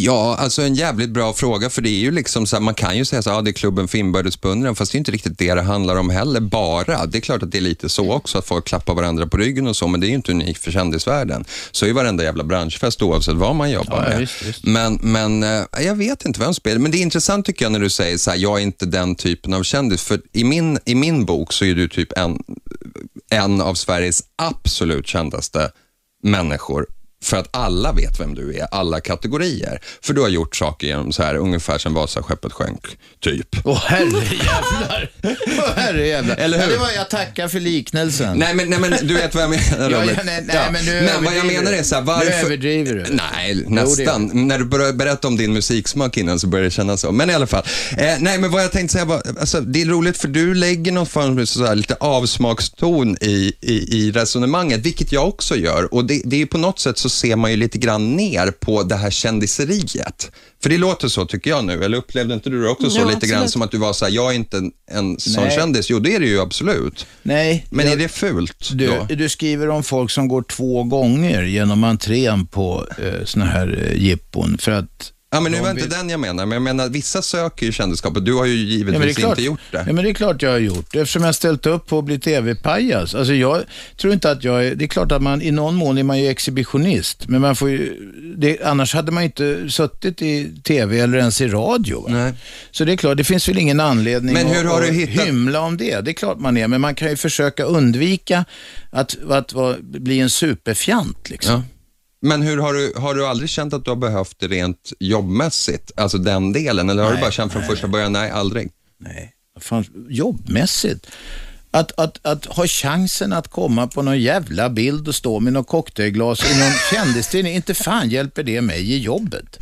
Speaker 3: Ja, alltså en jävligt bra fråga, för det är ju liksom så här, man kan ju säga så här, ja, det är klubben för inbördes beundran, fast det är inte riktigt det det handlar om heller, bara. Det är klart att det är lite så också, att folk klappar varandra på ryggen och så, men det är ju inte unikt för kändisvärlden. Så är varenda jävla branschfest oavsett vad man jobbar
Speaker 2: Ja,
Speaker 3: med.
Speaker 2: visst, visst.
Speaker 3: Men, men eh, jag vet inte vem spelar, men det är intressant tycker jag när du säger så här, jag är inte den typen av kändis, för i min, i min bok så är du typ en, en av Sveriges absolut kändaste människor för att alla vet vem du är, alla kategorier. För du har gjort saker genom så här, ungefär sedan Vasaskeppet sjönk, typ.
Speaker 2: Åh herrejävlar. Åh herrejävlar.
Speaker 3: Eller hur?
Speaker 2: Ja, det var, jag tackar för liknelsen.
Speaker 3: Nej men, nej, men du vet vad jag menar
Speaker 2: Ja,
Speaker 3: Robert.
Speaker 2: ja, nej, nej, men nu
Speaker 3: vad jag menar är så här,
Speaker 2: Nu
Speaker 3: varför...
Speaker 2: överdriver du.
Speaker 3: Nej, nästan. När du började berätta om din musiksmak innan så började det kännas så. Men i alla fall. Eh, nej, men vad jag tänkte säga var, alltså, det är roligt för du lägger någon form av så här, lite avsmakston i, i, i resonemanget, vilket jag också gör. Och det, det är på något sätt så ser man ju lite grann ner på det här kändiseriet. För det låter så tycker jag nu, eller upplevde inte du det också så
Speaker 4: Ja,
Speaker 3: lite grann
Speaker 4: absolut.
Speaker 3: som att du var så här, jag är inte en, en sån
Speaker 2: Nej.
Speaker 3: kändis. Jo, det är det ju absolut.
Speaker 2: Nej.
Speaker 3: Men
Speaker 2: jag-
Speaker 3: är det fult
Speaker 2: Du,
Speaker 3: då?
Speaker 2: du skriver om folk som går två gånger genom entrén på eh, såna här eh, jippon för att
Speaker 3: Ja, men nu var inte den jag menar, men jag menar vissa söker ju kändisskapet. Du har ju
Speaker 2: Ja,
Speaker 3: givetvis
Speaker 2: det klart,
Speaker 3: inte gjort det.
Speaker 2: Ja, men det är klart jag har gjort. Eftersom jag ställt upp på att bli tv-pajas. Alltså jag tror inte att jag är, det är klart att man i någon mån är man ju exhibitionist. Men man får ju, det, annars hade man ju inte suttit i tv eller ens i radio. Så det är klart, det finns väl ingen anledning
Speaker 3: Men hur
Speaker 2: att,
Speaker 3: har du
Speaker 2: att
Speaker 3: hittat-
Speaker 2: hymla om det. Det är klart man är, men man kan ju försöka undvika att, att, vara- bli en superfjant. Liksom.
Speaker 3: Ja. Men hur har du, har du aldrig känt att du har behövt det rent jobbmässigt, alltså den delen, eller har du
Speaker 2: Nej,
Speaker 3: bara känt från
Speaker 2: nej,
Speaker 3: första början, nej, aldrig?
Speaker 2: Nej, fan, jobbmässigt. Att, att, att ha chansen att komma på någon jävla bild och stå med något cocktailglas i någon kändistidning, inte fan hjälper det mig i jobbet.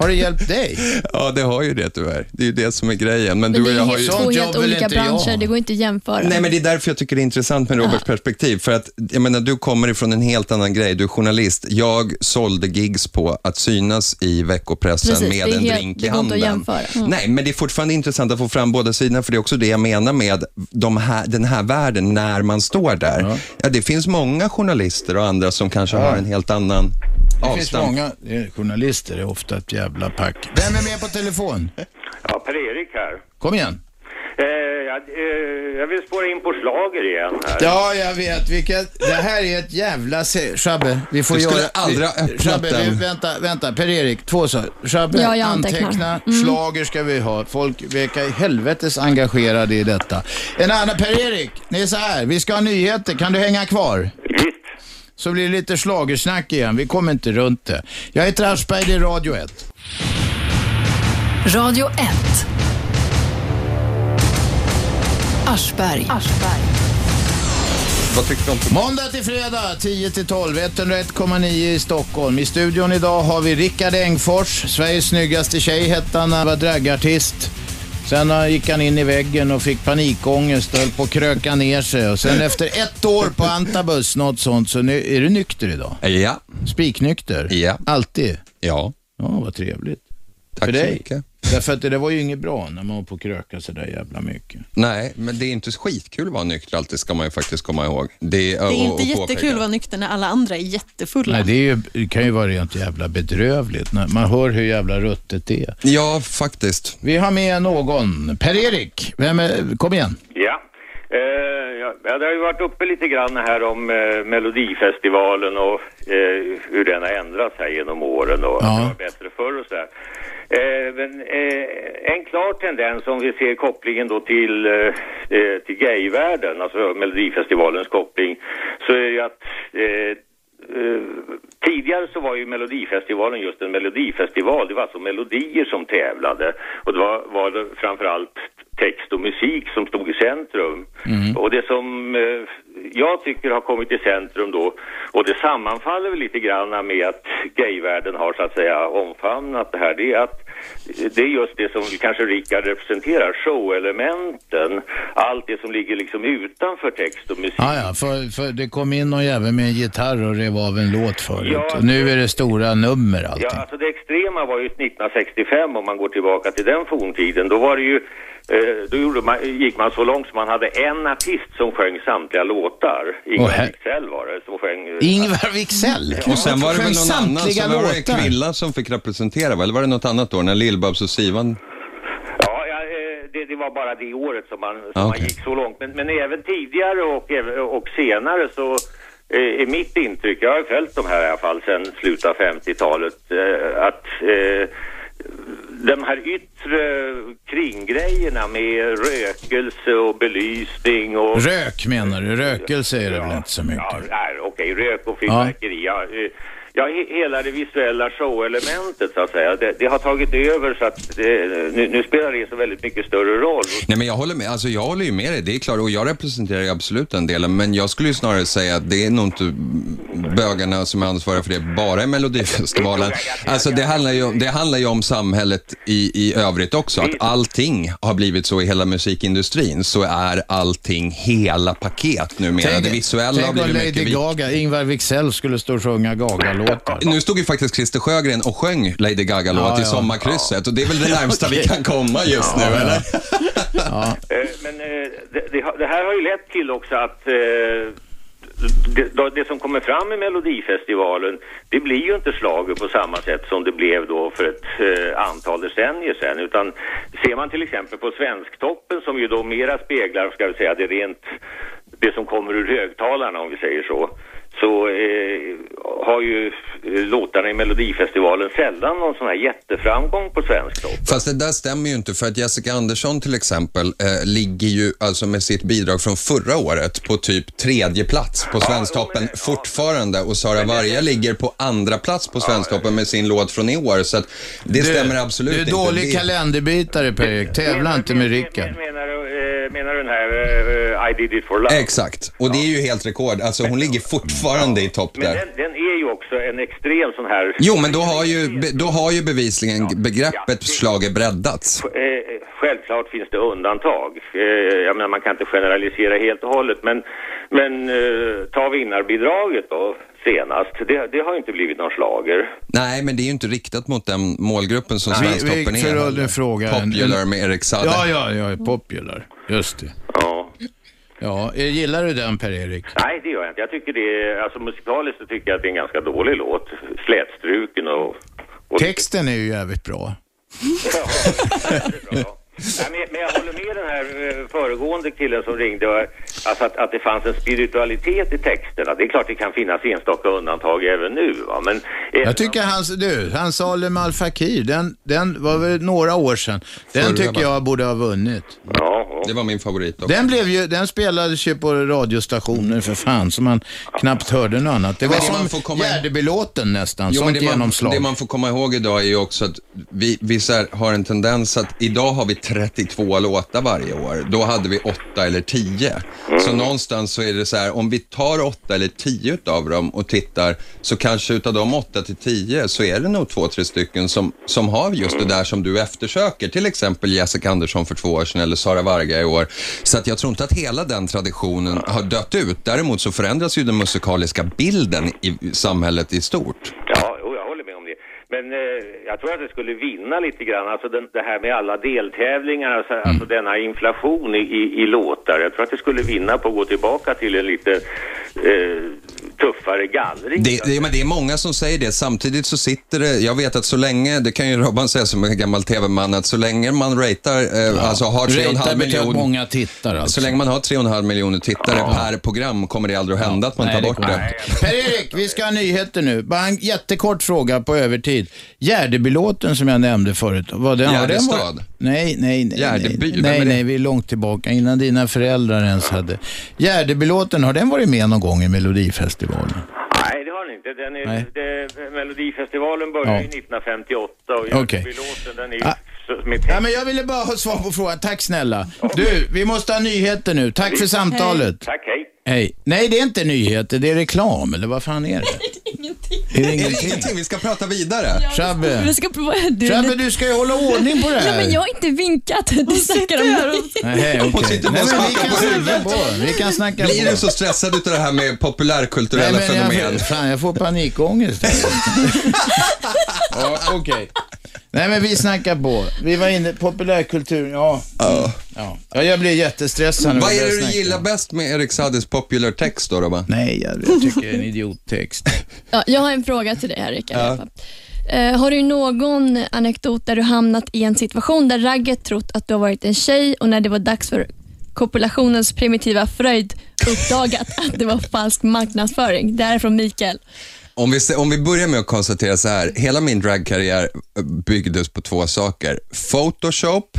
Speaker 2: Har det hjälpt dig?
Speaker 3: Ja, det har ju det tyvärr. Det är ju det som är grejen. Men,
Speaker 5: Men
Speaker 3: du
Speaker 5: det
Speaker 3: och jag
Speaker 5: är
Speaker 3: har
Speaker 5: ju två helt olika branscher, det går inte att jämföra.
Speaker 3: Nej, men det är därför jag tycker det är intressant med Roberts perspektiv. För att, jag menar, du kommer ifrån en helt annan grej. Du är journalist. Jag sålde gigs på att synas i veckopressen
Speaker 5: Precis,
Speaker 3: med
Speaker 5: det
Speaker 3: en
Speaker 5: helt-
Speaker 3: drink
Speaker 5: det
Speaker 3: i
Speaker 5: går inte
Speaker 3: handen.
Speaker 5: att jämföra. Mm.
Speaker 3: Nej, men det är fortfarande intressant att få fram båda sidorna, för det är också det jag menar med de här, den här världen när man står där. Ja. det finns många journalister och andra som kanske har en helt annan
Speaker 2: Det finns
Speaker 3: avstamp.
Speaker 2: många är, journalister, det är ofta ett jävla pack. Vem är med på telefon?
Speaker 9: Ja, Per-Erik här.
Speaker 2: Kom igen.
Speaker 9: Eh, jag, eh, jag vill spåra in på slager igen här.
Speaker 2: Ja, jag vet. Vilket, det här är ett jävla... Se, Shabbe, vi får
Speaker 3: Du skulle
Speaker 2: göra...
Speaker 3: aldrig ha öppnat
Speaker 2: Shabbe,
Speaker 3: den.
Speaker 2: vi, vänta, vänta. Per-Erik, två saker. Shabbe,
Speaker 5: Ja, jag antecknar.
Speaker 2: anteckna.
Speaker 5: Mm.
Speaker 2: Schlager ska vi ha. Folk verkar i helvetes engagerade i detta. En annan, Per-Erik, det är så här. Vi ska ha nyheter. Kan du hänga kvar? Så blir det lite slagersnack igen. Vi kommer inte runt det. Jag heter Aschberg, det är Radio 1.
Speaker 1: Radio 1. Aschberg.
Speaker 3: Vad tycker du om
Speaker 2: Måndag till fredag 10 till 12, 101,9 i Stockholm. I studion idag har vi Rickard Engfors, Sveriges snyggaste tjej hette han när han var dragartist. Sen eh, gick han in i väggen och fick panikångest och höll på att kröka ner sig. Och sen efter ett år på Antabus, något sånt, så nu, är du nykter idag?
Speaker 3: Ja,
Speaker 2: Spiknykter?
Speaker 3: Ja.
Speaker 2: Alltid?
Speaker 3: ja.
Speaker 2: Ja, vad trevligt.
Speaker 3: Tack
Speaker 2: För
Speaker 3: så
Speaker 2: dig.
Speaker 3: mycket.
Speaker 2: Därför att det där var ju inget bra när man var på kröka så där jävla mycket.
Speaker 3: Nej, men det är inte skitkul att vara nykter alltid, ska man ju faktiskt komma ihåg. Det,
Speaker 4: Det är inte jättekul att vara nykter när alla andra är jättefulla.
Speaker 2: Nej, det, är ju, det kan ju vara rent jävla bedrövligt. När man hör hur jävla ruttet det är.
Speaker 3: Ja, faktiskt.
Speaker 2: Vi har med någon. Per-Erik, är, kom igen.
Speaker 9: Ja. Eh, ja, det har ju varit uppe lite grann här om eh, Melodifestivalen och eh, hur den har ändrats här genom åren och
Speaker 2: Ja.
Speaker 9: det var bättre förr och sådär. Eh, men eh, en klar tendens om vi ser kopplingen då till, eh, eh, till gayvärlden, alltså Melodifestivalens koppling, så är ju att eh, Eh, tidigare så var ju Melodifestivalen just en melodifestival. Det var alltså melodier som tävlade. Och det var, var det framförallt text och musik som stod i centrum. Och det som eh, jag tycker har kommit i centrum då, och det sammanfaller väl lite grann med att gayvärlden har så att säga omfamnat det här, det är att det är just det som kanske Rickard representerar, showelementen, allt det som ligger liksom utanför text och musik.
Speaker 2: Ja, ja, för, för det kom in någon jävel med en gitarr och rev av en låt förut.
Speaker 9: Ja,
Speaker 2: och nu är det stora nummer allting.
Speaker 9: Ja, alltså det extrema var ju 1965 om man går tillbaka till den forntiden. Då var det ju, då gjorde man, gick man så långt som man hade en artist som sjöng samtliga låtar. Ingvar Wicksell var det som sjöng. eh,
Speaker 2: Ingvar Wicksell?
Speaker 3: Och sen var det väl någon annan, så var det. Kvilla som fick representera, va? eller var det något annat då? När Lill-Babs och Sivan...
Speaker 9: Ja, ja eh, det, det var bara det året som man, som
Speaker 3: Ah,
Speaker 9: man gick så långt. Men, men även tidigare och, och senare så eh, är mitt intryck, jag har följt de här i alla fall sedan slutet av 50-talet, eh, att eh, de här yttre kringgrejerna med rökelse och belysning och...
Speaker 2: Rök menar du? Rökelse är det väl inte så mycket?
Speaker 9: Ja, okej, rök och fyrverkeri. Ja. Ja, he- hela det visuella showelementet så att säga, det, det har tagit över så att det, nu, nu spelar det så väldigt mycket större roll.
Speaker 3: Nej men jag håller med, alltså jag håller ju med dig, det är klart, och jag representerar ju absolut den delen, men jag skulle ju snarare säga att det är nog inte bögarna som är ansvariga för det bara i Melodifestivalen. Alltså det handlar ju, om- det handlar ju om samhället i, i övrigt också, att allting har blivit så i hela musikindustrin, så är allting hela paket numera. det visuella har
Speaker 2: tänk om
Speaker 3: blivit
Speaker 2: Lady
Speaker 3: mycket viktigare.
Speaker 2: Gaga, Ingvar Wicksell skulle stå och sjunga Gaga-låtar.
Speaker 3: Nu stod ju faktiskt Christer Sjögren och sjöng Lady Gaga-låt
Speaker 2: Ja,
Speaker 3: i
Speaker 2: ja.
Speaker 3: Sommarkrysset och det är väl det närmsta vi kan komma just nu, eller?
Speaker 9: Eh, Men eh, det, här har ju lett till också att eh, det, som kommer fram i Melodifestivalen, det blir ju inte slager på samma sätt som det blev då för ett eh, antal decennier sedan. Utan ser man till exempel på Svensktoppen som ju då mera speglar, ska vi säga, det rent, det som kommer ur högtalarna om vi säger så. Så eh, har ju eh, låtarna i Melodifestivalen sällan någon sån här jätteframgång på Svensktoppen.
Speaker 3: Fast det där stämmer ju inte för att Jessica Andersson till exempel eh, ligger ju alltså med sitt bidrag från förra året på typ tredje plats på Svensktoppen fortfarande och Sara Varga ligger på andra plats på Svensktoppen med sin låt från i år så att det stämmer absolut
Speaker 2: Du
Speaker 3: inte.
Speaker 2: är dålig
Speaker 3: Det-
Speaker 2: kalenderbitare Per-Erik. Tävla inte med Rickard.
Speaker 9: Menar du, den här eh, I did it for love?
Speaker 3: Exakt, och det är ju helt rekord. Alltså hon ligger fortfarande i topp
Speaker 9: Men
Speaker 3: där.
Speaker 9: den, den är ju också en extrem sån här...
Speaker 3: Jo, men då har ju, då har ju bevisligen begreppet schlager breddats.
Speaker 9: Eh, självklart finns det undantag. Eh, jag menar, man kan inte generalisera helt och hållet. Men, men ta vinnarbidraget då senast. Det, det har ju inte blivit någon slager.
Speaker 3: Nej, men det är ju inte riktat mot den målgruppen som
Speaker 2: Vi-
Speaker 3: Svensktoppen är.
Speaker 2: fråga en-
Speaker 3: Popular med Erik Saade.
Speaker 2: Ja, ja, ja, popular. Just det.
Speaker 9: Ja.
Speaker 2: Ja, eh, gillar du den Per-Erik?
Speaker 9: Nej, det gör jag inte. Jag tycker det är, alltså musikaliskt så tycker jag att det är en ganska dålig låt. Slätstruken och... och
Speaker 2: Texten är ju jävligt bra.
Speaker 9: Nej, men, men jag håller med den här eh, föregående killen som ringde. Alltså att, att det fanns en spiritualitet i texterna. Det är klart det kan finnas enstaka undantag även nu. Va? Men, eh,
Speaker 2: Jag tycker hans, du, hans Salem Al Fakir, den, den var väl några år sedan. Den
Speaker 3: Förra,
Speaker 2: tycker jag borde ha vunnit.
Speaker 9: ja,
Speaker 3: Det var min favorit också.
Speaker 2: Den, blev ju, den spelades ju på radiostationer för fan, så man knappt hörde något annat. Det var
Speaker 3: det man får
Speaker 2: som
Speaker 3: komma-
Speaker 2: Gärdebylåten nästan,
Speaker 3: Jo,
Speaker 2: sånt
Speaker 3: det, man,
Speaker 2: genomslag.
Speaker 3: det man får komma ihåg idag är ju också att vi, vi här har en tendens att idag har vi 32 låtar varje år. Då hade vi 8 eller 10. Så någonstans så är det så här, om vi tar 8 eller 10 utav dem och tittar, så kanske utav de 8 till 10 så är det nog två, tre stycken som, som har just det där som du eftersöker. Till exempel Jessica Andersson för två år sedan eller Sara Varga i år. Så att jag tror inte att hela den traditionen har dött ut. Däremot så förändras ju den musikaliska bilden i samhället i stort.
Speaker 9: Ja, jo, jag håller med om det. Men eh, jag tror att det skulle vinna lite grann, alltså den, det här med alla deltävlingar, alltså,
Speaker 3: Mm.
Speaker 9: alltså denna inflation i, i, i låtar. Jag tror att det skulle vinna på att gå tillbaka till en lite eh, tuffare gallring.
Speaker 3: Det, det, men det är många som säger det. Samtidigt så sitter det, jag vet att så länge, det kan ju Robban säga som en gammal tv-man, att så länge man ratear, eh, alltså har 3,5
Speaker 2: Ratear betyder att
Speaker 3: miljoner,
Speaker 2: många tittar alltså.
Speaker 3: så länge man har 3,5 miljoner tittare per program kommer det aldrig att hända att man
Speaker 2: Nej,
Speaker 3: tar
Speaker 2: det
Speaker 3: bort det.
Speaker 2: Per-Erik, vi ska ha nyheter nu. Bara en jättekort fråga på övertid. Gärdebylåten som jag nämnde förut, vad den, har den
Speaker 3: Gärdestad?
Speaker 2: varit- Nej, nej, nej.
Speaker 3: Gärdeby,
Speaker 2: nej,
Speaker 3: det?
Speaker 2: nej, vi är långt tillbaka, innan dina föräldrar ens hade. Gärdebylåten, har den varit med någon gång i Melodifestivalen?
Speaker 9: Nej, det har den inte. Den är,
Speaker 2: Nej.
Speaker 9: det, Melodifestivalen började
Speaker 2: Ja.
Speaker 9: ju 1958 och
Speaker 2: Okej.
Speaker 9: Göteborgslåten den är
Speaker 2: Ah. Ja, men jag ville bara ha svar på frågan. Tack snälla. Du, vi måste ha nyheter nu. Tack för samtalet.
Speaker 9: Tack, hej.
Speaker 2: Hej. Nej, det är inte nyheter, det är reklam, eller vad fan är det?
Speaker 5: Ingenting.
Speaker 2: Är det
Speaker 3: Är det
Speaker 2: ingenting?
Speaker 3: ingenting? Vi ska prata vidare.
Speaker 2: Shabbe,
Speaker 5: Vi ska, du,
Speaker 2: Shabbe, du ska ju hålla ordning på det
Speaker 5: ja,
Speaker 2: här.
Speaker 5: men jag har inte vinkat. Du snackar om mig.
Speaker 2: Nej,
Speaker 3: Hon
Speaker 2: okej.
Speaker 3: sitter bara och
Speaker 2: men vi
Speaker 3: skakar
Speaker 2: kan
Speaker 3: på
Speaker 2: snacka
Speaker 3: huvudet.
Speaker 2: på. Vi kan snacka
Speaker 3: Blir
Speaker 2: på.
Speaker 3: du så stressad utav det här med populärkulturella
Speaker 2: Nej, men
Speaker 3: fenomen?
Speaker 2: jag, fan, jag får panikångest. ja, okej. Nej, men vi snackar på. Vi var inne populärkultur, ja.
Speaker 3: Ja.
Speaker 2: Ja, ja jag blir jättestressad. när
Speaker 3: Vad
Speaker 2: vi
Speaker 3: är det du gillar bäst med Erik Saades popular text då, Robban?
Speaker 2: Nej, jag, jag tycker det är en idiottext.
Speaker 5: Ja, jag har en fråga till dig här, Rickard. Eh, har du någon anekdot där du hamnat i en situation där ragget trott att du har varit en tjej och när det var dags för kopulationens primitiva fröjd uppdagat att det var falsk marknadsföring? Det här är från Mikael.
Speaker 3: Om vi, om vi börjar med att konstatera så här, hela min dragkarriär eh, byggdes på två saker. Photoshop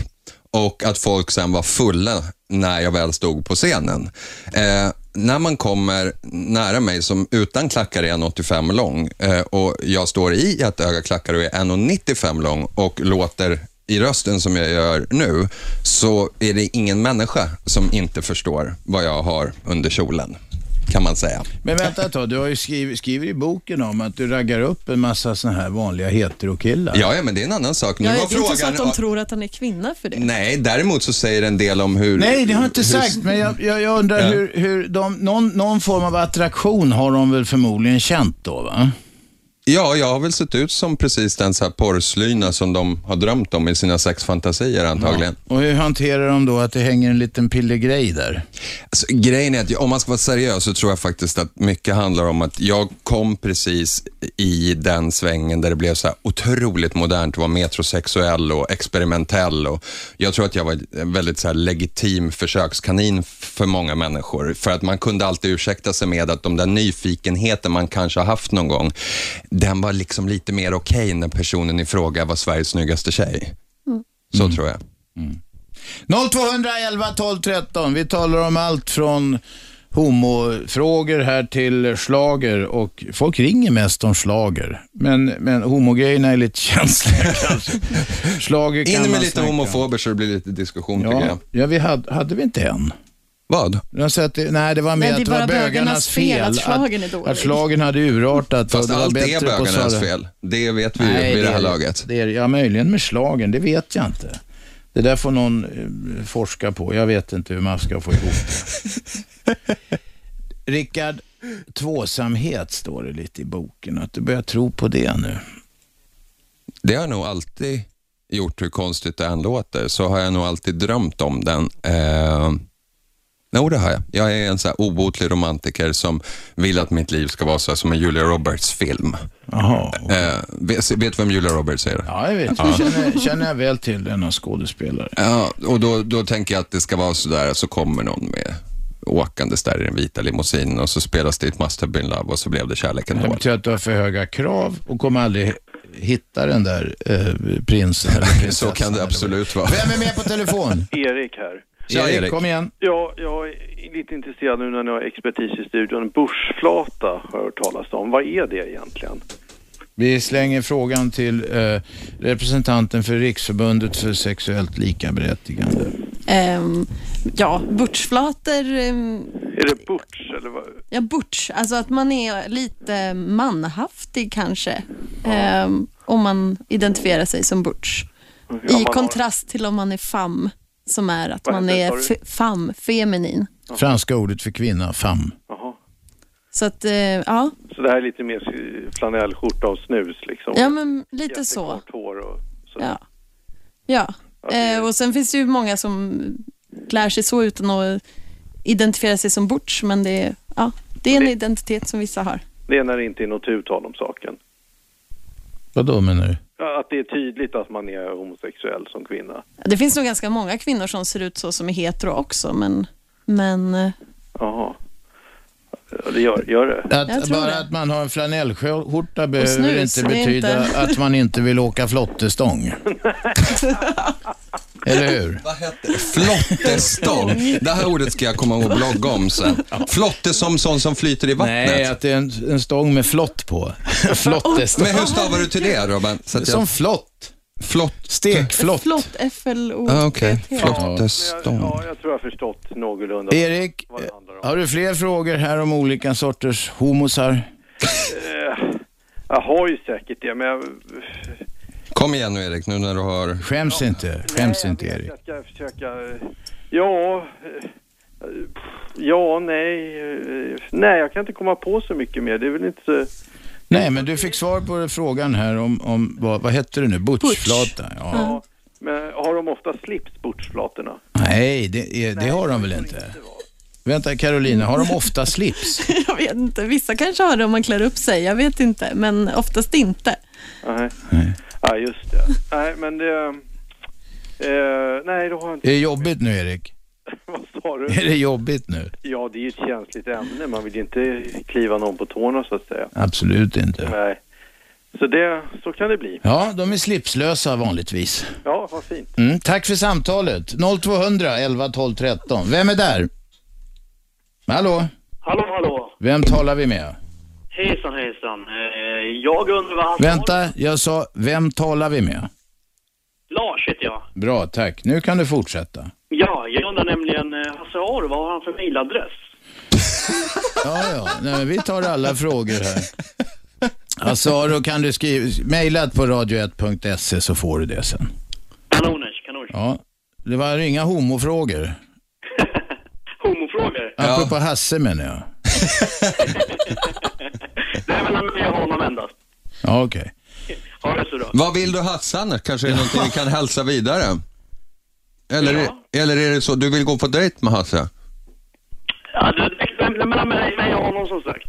Speaker 3: och att folk sen var fulla när jag väl stod på scenen. Eh, när man kommer nära mig som utan klackar är 1,85 lång eh, och jag står i ett öga klackar och är 1,95 lång och låter i rösten som jag gör nu så är det ingen människa som inte förstår vad jag har under kjolen, kan man säga.
Speaker 2: Men vänta ett tag, du har ju skrivit, skriver i boken om att du raggar upp en massa såna här vanliga heterokillar.
Speaker 3: Ja, ja, men det är en annan sak. Nu
Speaker 4: Ja,
Speaker 3: var
Speaker 4: det är inte så att de tror att han är kvinna för det.
Speaker 3: Nej, däremot så säger en del om hur...
Speaker 2: Nej, det har jag inte
Speaker 3: hur-
Speaker 2: sagt, men jag, jag, jag undrar
Speaker 3: Ja.
Speaker 2: hur, hur de, någon, någon form av attraktion har de väl förmodligen känt då, va?
Speaker 3: Ja, jag har väl sett ut som precis den så här porrslyna som de har drömt om i sina sex fantasier antagligen.
Speaker 2: Och hur hanterar de då att det hänger en liten pillegrej där?
Speaker 3: Alltså, grejen är att om man ska vara seriös så tror jag faktiskt att mycket handlar om att jag kom precis i den svängen där det blev så här otroligt modernt att vara metrosexuell och experimentell. Och jag tror att jag var en väldigt så legitim försökskanin för många människor. För att man kunde alltid ursäkta sig med att de där nyfikenheten man kanske har haft någon gång, den var liksom lite mer okej när personen i fråga var Sveriges snyggaste tjej. Så tror jag.
Speaker 2: 0211 12 13. Vi talar om allt från homofrågor här till slager och folk ringer mest om slager. Men, men homogrejerna är lite känsliga kanske. Slager kan
Speaker 3: In med lite homofober så det blir lite diskussion tycker
Speaker 2: Ja,
Speaker 3: jag.
Speaker 2: ja vi hade, hade vi inte en?
Speaker 3: Vad?
Speaker 2: Jag sa att det, nej, det var mer
Speaker 4: det
Speaker 2: att det var bögarnas
Speaker 4: fel att schlagern är dålig.
Speaker 2: Att schlagern hade urartat.
Speaker 3: Fast
Speaker 2: det
Speaker 3: allt är bögarnas fel. Det vet vi
Speaker 2: Nej,
Speaker 3: ju vid det här
Speaker 2: är-
Speaker 3: laget.
Speaker 2: Det är, ja, möjligen med schlagern, det vet jag inte. Det där får någon eh, forska på. Jag vet inte hur man ska få ihop det. Rickard, tvåsamhet står det lite i boken. Att du börjar tro på det nu.
Speaker 3: Det har jag nog alltid gjort, hur konstigt det än låter, så har jag nog alltid drömt om den. Eh, jo, det har jag. Jag är en så här obotlig romantiker som vill att mitt liv ska vara så här som en Julia Roberts-film.
Speaker 2: Jaha.
Speaker 3: Eh, vet, vet du vem Julia Roberts är?
Speaker 2: Ja, jag vet. Jag känner, känner jag väl till denna skådespelare.
Speaker 3: Ja, och då, då tänker jag att det ska vara så där, så kommer någon med åkandes där i den vita limousinen och så spelas det It must have been love och så blev det kärleken
Speaker 2: Det
Speaker 3: då.
Speaker 2: betyder att du har för höga krav och kommer aldrig hitta den där eh, prinsen eller prinsessan.
Speaker 3: Så kan det absolut vara.
Speaker 2: Vem är med på telefon?
Speaker 10: Erik här.
Speaker 3: Tja,
Speaker 2: Erik, kom igen.
Speaker 10: Ja, jag är lite intresserad nu när ni har expertis i studion. Bushflata har jag hört talas om. Vad är det egentligen?
Speaker 2: Vi slänger frågan till eh, representanten för Riksförbundet för sexuellt likaberättigande.
Speaker 4: Ehm, ja, butchflator, ehm,
Speaker 10: Är det butch eller vad?
Speaker 4: ja butch, alltså att man är lite manhaftig kanske. Ehm, om man identifierar sig som butch.
Speaker 10: Ja,
Speaker 4: I
Speaker 10: man har-
Speaker 4: kontrast till om man är femme, som är att
Speaker 10: Vad
Speaker 4: man
Speaker 10: heter
Speaker 4: är fe- femme, feminin.
Speaker 2: Franska ordet för kvinna.
Speaker 10: Jaha.
Speaker 4: Så att, eh, ja,
Speaker 10: Så det här är lite mer flanellskjorta och snus liksom?
Speaker 4: ja men lite så.
Speaker 10: Hår och så.
Speaker 4: Ja. ja. Eh, och sen finns det ju många som klär sig så utan att identifiera sig som butch, men det är, ja, det är en
Speaker 10: Det-
Speaker 4: identitet som vissa har.
Speaker 10: Det är när det inte är något uttal om saken.
Speaker 2: Vad då menar du?
Speaker 10: Att det är tydligt att man är homosexuell som kvinna.
Speaker 4: Det finns nog ganska många kvinnor som ser ut så som är hetero också, men, men eh,
Speaker 10: Jaha. Ja, det gör, gör det.
Speaker 2: Att bara
Speaker 4: det.
Speaker 2: att man har en flanellskjorta behöver inte betyda
Speaker 4: inte-
Speaker 2: att man inte vill åka flottestång. Eller hur?
Speaker 3: Vad heter det? Flottestång. Det här ordet ska jag komma ihåg och blogga om sen. Flotte som sån som flyter i vattnet.
Speaker 2: Nej, att det är en, en stång med flott på. Flottestång.
Speaker 3: Men hur stavar du till det? Så att jag...
Speaker 2: Som flott.
Speaker 3: Flott.
Speaker 2: Stekflott.
Speaker 4: Flott, F-L-O.
Speaker 3: Ah, Okej,
Speaker 4: T.
Speaker 3: flottestång.
Speaker 10: Ja, jag tror jag har förstått någorlunda.
Speaker 2: Erik,
Speaker 10: vad det handlar om.
Speaker 2: har du fler frågor här om olika sorters homosar?
Speaker 10: Eh, jag har ju säkert det, men jag...
Speaker 3: Kom igen nu Erik, nu när du har...
Speaker 2: Skäms inte, skäms inte
Speaker 10: jag,
Speaker 2: Erik.
Speaker 10: jag ska försöka... eh, Ja... eh, Ja, nej... eh, Nej, jag kan inte komma på så mycket mer. Det är väl inte så...
Speaker 2: Nej, men du fick svar på frågan här om, om vad, vad hette det nu? Butchflata? Ja.
Speaker 10: Ja. Men har de ofta slips, bordsflatorna?
Speaker 2: Nej, det, är, det har de väl inte? Vänta Carolina, har de ofta slips?
Speaker 4: Jag vet inte. Vissa kanske har det om man klär upp sig. Jag vet inte. Men oftast inte.
Speaker 10: Nej. Ja, just det. Nej, men det... Eh, nej, då har jag inte...
Speaker 2: Är det jobbigt nu Erik?
Speaker 10: Vad sa du?
Speaker 2: Är det jobbigt nu?
Speaker 10: Ja, det är ju ett känsligt ämne. Man vill ju inte kliva någon på tårna så att säga.
Speaker 2: Absolut inte.
Speaker 10: Nej. Så det, så kan det bli.
Speaker 2: Ja, de är slipslösa vanligtvis.
Speaker 10: Ja, vad fint.
Speaker 2: Mm, tack för samtalet. 0200 11 12 13. Vem är där? Hallå?
Speaker 11: Hallå, hallå.
Speaker 2: Vem talar vi med?
Speaker 11: Hejsan, hejsan. Eh, jag undrar vad han
Speaker 2: Vänta, jag sa, vem talar vi med?
Speaker 11: Lars heter jag.
Speaker 2: Bra, tack. Nu kan du fortsätta.
Speaker 11: Ja, undrar nämligen, eh, Hasse Aro, vad har han för mejladress?
Speaker 2: Ja, ja. Nej, men vi tar alla frågor här. Alltså, då kan du skriva, mejla på radio1.se så får du det sen.
Speaker 11: Kanoners, kanoners.
Speaker 2: Ja, det var inga homofrågor.
Speaker 11: Homofrågor?
Speaker 2: Apropå Hasse menar jag.
Speaker 11: Nej, men han med honom endast.
Speaker 2: Ja, okej.
Speaker 11: Ha det så bra.
Speaker 3: Vad vill du Hasse annars? Kanske är det någonting vi kan hälsa vidare? Eller, eller är det så, du vill gå på dejt med Hasse?
Speaker 11: Ja, det det är mellan mig och honom som sagt.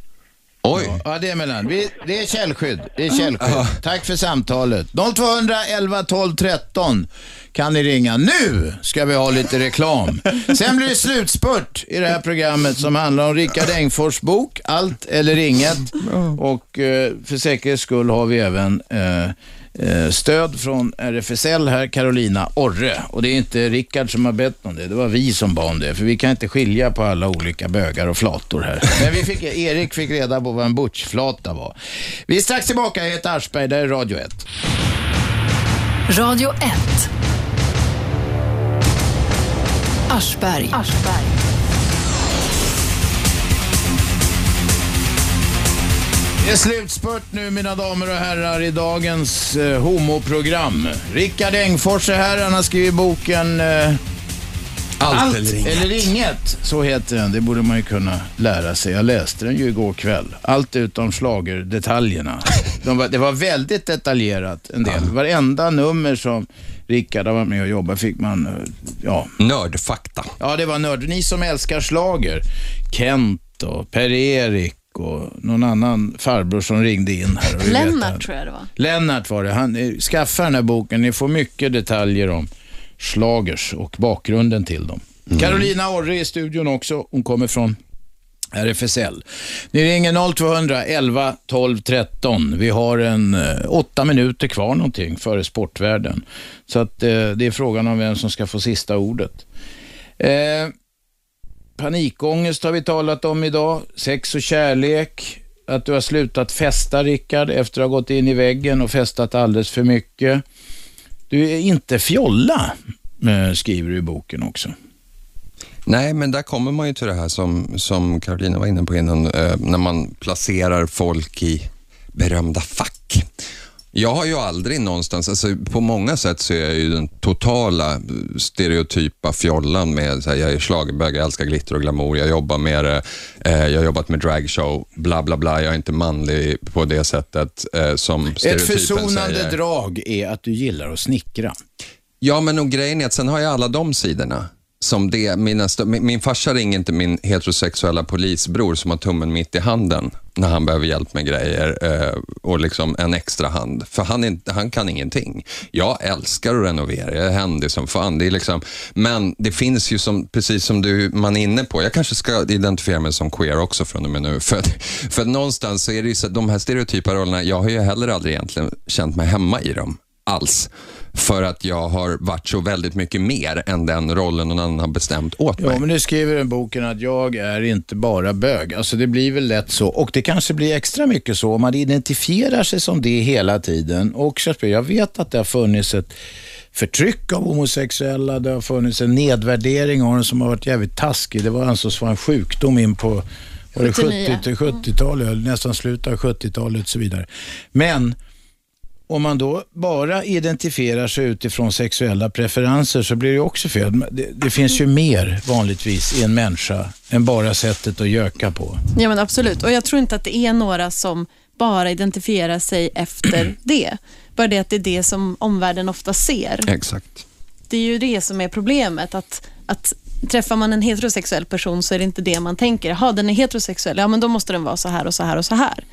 Speaker 3: Oj.
Speaker 2: Ja, det är mellan. Vi, det är källskydd. Det är källskydd. Tack för samtalet. 0200 11 12 13 kan ni ringa. Nu ska vi ha lite reklam. Sen blir det slutspurt i det här programmet som handlar om Rickard Engfors bok Allt eller inget. Och eh, för säkerhets skull har vi även eh, Eh, stöd från RFSL här, Carolina Orre. Och det är inte Rickard som har bett om det, det var vi som bad om det. För vi kan inte skilja på alla olika bögar och flator här. Men vi fick, Erik fick reda på vad en butchflata var. Vi är strax tillbaka, jag heter Aschberg, det här är Radio 1.
Speaker 1: Radio 1. Aschberg. Aschberg.
Speaker 2: Det är slutspurt nu mina damer och herrar i dagens eh, homoprogram. Rickard Engfors är här, han har skrivit boken eh,
Speaker 3: Allt eller inget.
Speaker 2: eller inget. Så heter den, det borde man ju kunna lära sig. Jag läste den ju igår kväll. Allt utom schlagerdetaljerna. De var, det var väldigt detaljerat en del. Varenda nummer som Rickard har varit med och jobbat fick man, eh, ja.
Speaker 3: Nördfakta.
Speaker 2: Ja, det var nörd. Ni som älskar slager. Kent och Per-Erik och någon annan farbror som ringde in här.
Speaker 4: Lennart tror jag det var.
Speaker 2: Lennart var det. Han, eh, skaffa den här boken. Ni får mycket detaljer om slagers och bakgrunden till dem. Carolina Orre i studion också. Hon kommer från RFSL. Ni ringer 0200 11 12 13. Vi har en eh, åtta minuter kvar någonting före sportvärlden. Så att eh, det är frågan om vem som ska få sista ordet. Eh, panikångest har vi talat om idag. Sex och kärlek. Att du har slutat festa, Rickard, efter att ha gått in i väggen och festat alldeles för mycket. Du är inte fjolla, eh, skriver du i boken också.
Speaker 3: Nej, men där kommer man ju till det här som, som Carolina var inne på innan, eh, när man placerar folk i berömda fack. Jag har ju aldrig någonstans, alltså på många sätt så är jag ju den totala stereotypa fjollan med, så här, jag är schlagerbög, jag älskar glitter och glamour, jag jobbar med det, eh, jag har jobbat med dragshow, bla bla bla, jag är inte manlig på det sättet eh, som
Speaker 2: Ett
Speaker 3: stereotypen
Speaker 2: försonande
Speaker 3: säger.
Speaker 2: drag är att du gillar att snickra.
Speaker 3: Ja, men och grejen är att sen har jag alla de sidorna. Som det, mina, min, min farsa ringer inte min heterosexuella polisbror som har tummen mitt i handen när han behöver hjälp med grejer eh, och liksom en extra hand. För han, är, han kan ingenting. Jag älskar att renovera, jag är händig som fan. Det är liksom, men det finns ju, som, precis som du, man är inne på, jag kanske ska identifiera mig som queer också från och med nu. För, för någonstans så är det ju så att de här stereotypa rollerna, jag har ju heller aldrig egentligen känt mig hemma i dem alls. För att jag har varit så väldigt mycket mer än den rollen någon annan har bestämt åt mig.
Speaker 2: Ja, men nu skriver den boken att jag är inte bara bög. Alltså det blir väl lätt så. Och det kanske blir extra mycket så om man identifierar sig som det hela tiden. Och jag vet att det har funnits ett förtryck av homosexuella. Det har funnits en nedvärdering av dem som har varit jävligt taskig. Det var ansågs vara en sjukdom in på var det 70 70-talet, nästan slutet av 70-talet och så vidare. Men om man då bara identifierar sig utifrån sexuella preferenser så blir det också fel. Det, det, finns ju mer vanligtvis i en människa än bara sättet att göka på.
Speaker 4: Ja men absolut, och jag tror inte att det är några som bara identifierar sig efter det. Bara det att det är det som omvärlden ofta ser.
Speaker 3: Exakt.
Speaker 4: Det är ju det som är problemet, att, att träffar man en heterosexuell person så är det inte det man tänker. Jaha, den är heterosexuell, ja men då måste den vara så här och så här och så här.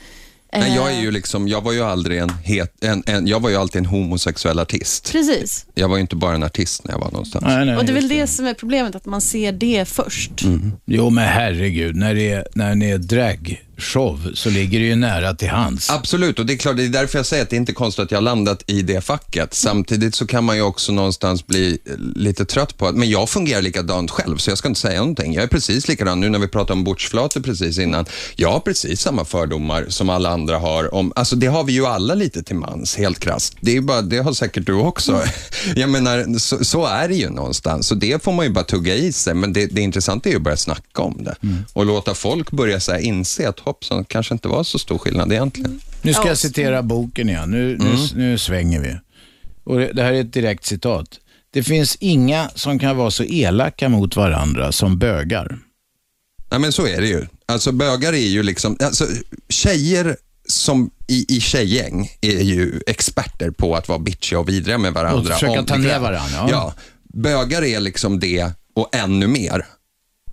Speaker 3: Men jag är ju liksom, jag var ju aldrig en, het, en, en, jag var ju alltid en homosexuell artist.
Speaker 4: Precis.
Speaker 3: Jag var ju inte bara en artist när jag var någonstans.
Speaker 4: Nej, nej, och det är väl det, det som är problemet, att man ser det först.
Speaker 2: Mm. Jo, men herregud, när det är, när det är drag show så ligger det ju nära till hands.
Speaker 3: Absolut, och det är klart, det är därför jag säger att det är inte konstigt att jag landat i det facket. Samtidigt så kan man ju också någonstans bli lite trött på att, men jag fungerar likadant själv, så jag ska inte säga någonting. Jag är precis likadan nu när vi pratade om bordsflator precis innan. Jag har precis samma fördomar som alla andra har. Om, alltså det har vi ju alla lite till mans, helt krasst. Det, är bara, det har säkert du också. Jag menar, så, så, är det ju någonstans. Så det får man ju bara tugga i sig, men det, det intressanta är ju att börja snacka om det mm. och låta folk börja så inse att hoppsan, kanske inte var så stor skillnad egentligen. Mm.
Speaker 2: Nu ska jag citera boken igen. Nu, mm. nu, nu svänger vi. Och det, det här är ett direkt citat. Det finns inga som kan vara så elaka mot varandra som bögar.
Speaker 3: Nej, men så är det ju. Alltså bögar är ju liksom, alltså, tjejer som i, i tjejgäng är ju experter på att vara bitchiga och vidriga med varandra. Och
Speaker 2: försöka ta ner varandra. Ja.
Speaker 3: ja. Bögar är liksom det och ännu mer.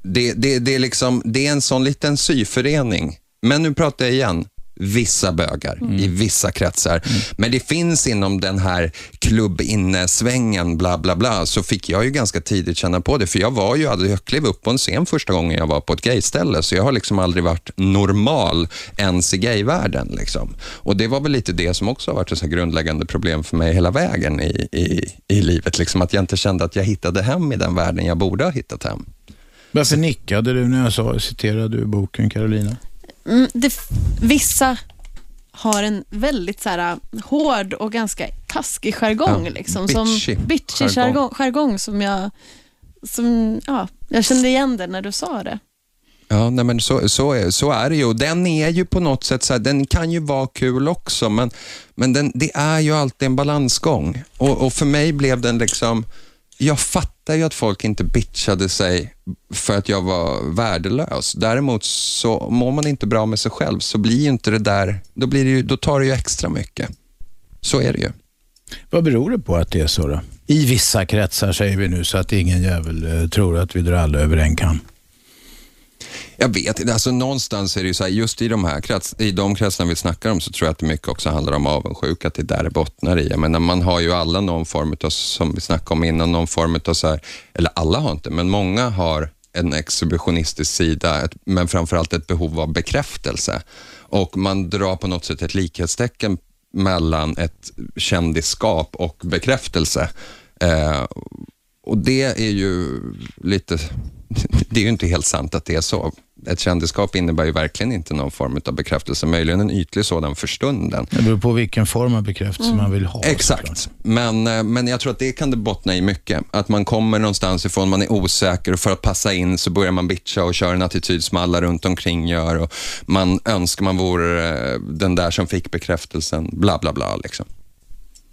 Speaker 3: Det, det, det, är liksom, det är en sån liten syförening. Men nu pratar jag igen vissa bögar mm. i vissa kretsar. Mm. Men det finns inom den här klubbinnesvängen, bla bla bla, så fick jag ju ganska tidigt känna på det. För jag var ju, jag klev upp på en scen första gången jag var på ett gayställe, så jag har liksom aldrig varit normal ens i gayvärlden. Liksom. Och det var väl lite det som också har varit ett så grundläggande problem för mig hela vägen i, i, i livet. Liksom att jag inte kände att jag hittade hem i den världen jag borde ha hittat hem.
Speaker 2: Varför nickade du när jag sa, citerade du boken, Carolina?
Speaker 4: Mm, det, vissa har en väldigt så här, hård och ganska taskig jargong. Ja, liksom, bitchy, som, bitchy jargong. jargong som jag som, ja, jag kände igen det när du sa det.
Speaker 3: Ja, nej men så, så, är, så är det ju. Den är ju på något sätt så här, den kan ju vara kul också, men, men den, det är ju alltid en balansgång. Och, och för mig blev den liksom, jag fattar ju att folk inte bitchade sig för att jag var värdelös. Däremot så mår man inte bra med sig själv så blir ju inte det där, då, blir det ju, då tar det ju extra mycket. Så är det ju.
Speaker 2: Vad beror det på att det är så då? I vissa kretsar säger vi nu så att ingen jävel eh, tror att vi drar alla över en kam.
Speaker 3: Jag vet inte, alltså någonstans är det ju så här, just i de här krets, i de kretsarna vi snackar om så tror jag att det mycket också handlar om avundsjuka, att det är där det bottnar i. Jag menar, man har ju alla någon form av, som vi snackade om innan, någon form av så här, eller alla har inte, men många har en exhibitionistisk sida, ett, men framförallt ett behov av bekräftelse. Och man drar på något sätt ett likhetstecken mellan ett kändisskap och bekräftelse. Eh, och det är ju lite det är ju inte helt sant att det är så. Ett kändisskap innebär ju verkligen inte någon form av bekräftelse, möjligen en ytlig sådan för stunden.
Speaker 2: Det beror på vilken form av bekräftelse mm. man vill ha.
Speaker 3: Exakt, men, eh, men jag tror att det kan det bottna i mycket. Att man kommer någonstans ifrån, man är osäker och för att passa in så börjar man bitcha och köra en attityd som alla runt omkring gör och man önskar man vore eh, den där som fick bekräftelsen, bla bla bla. Liksom.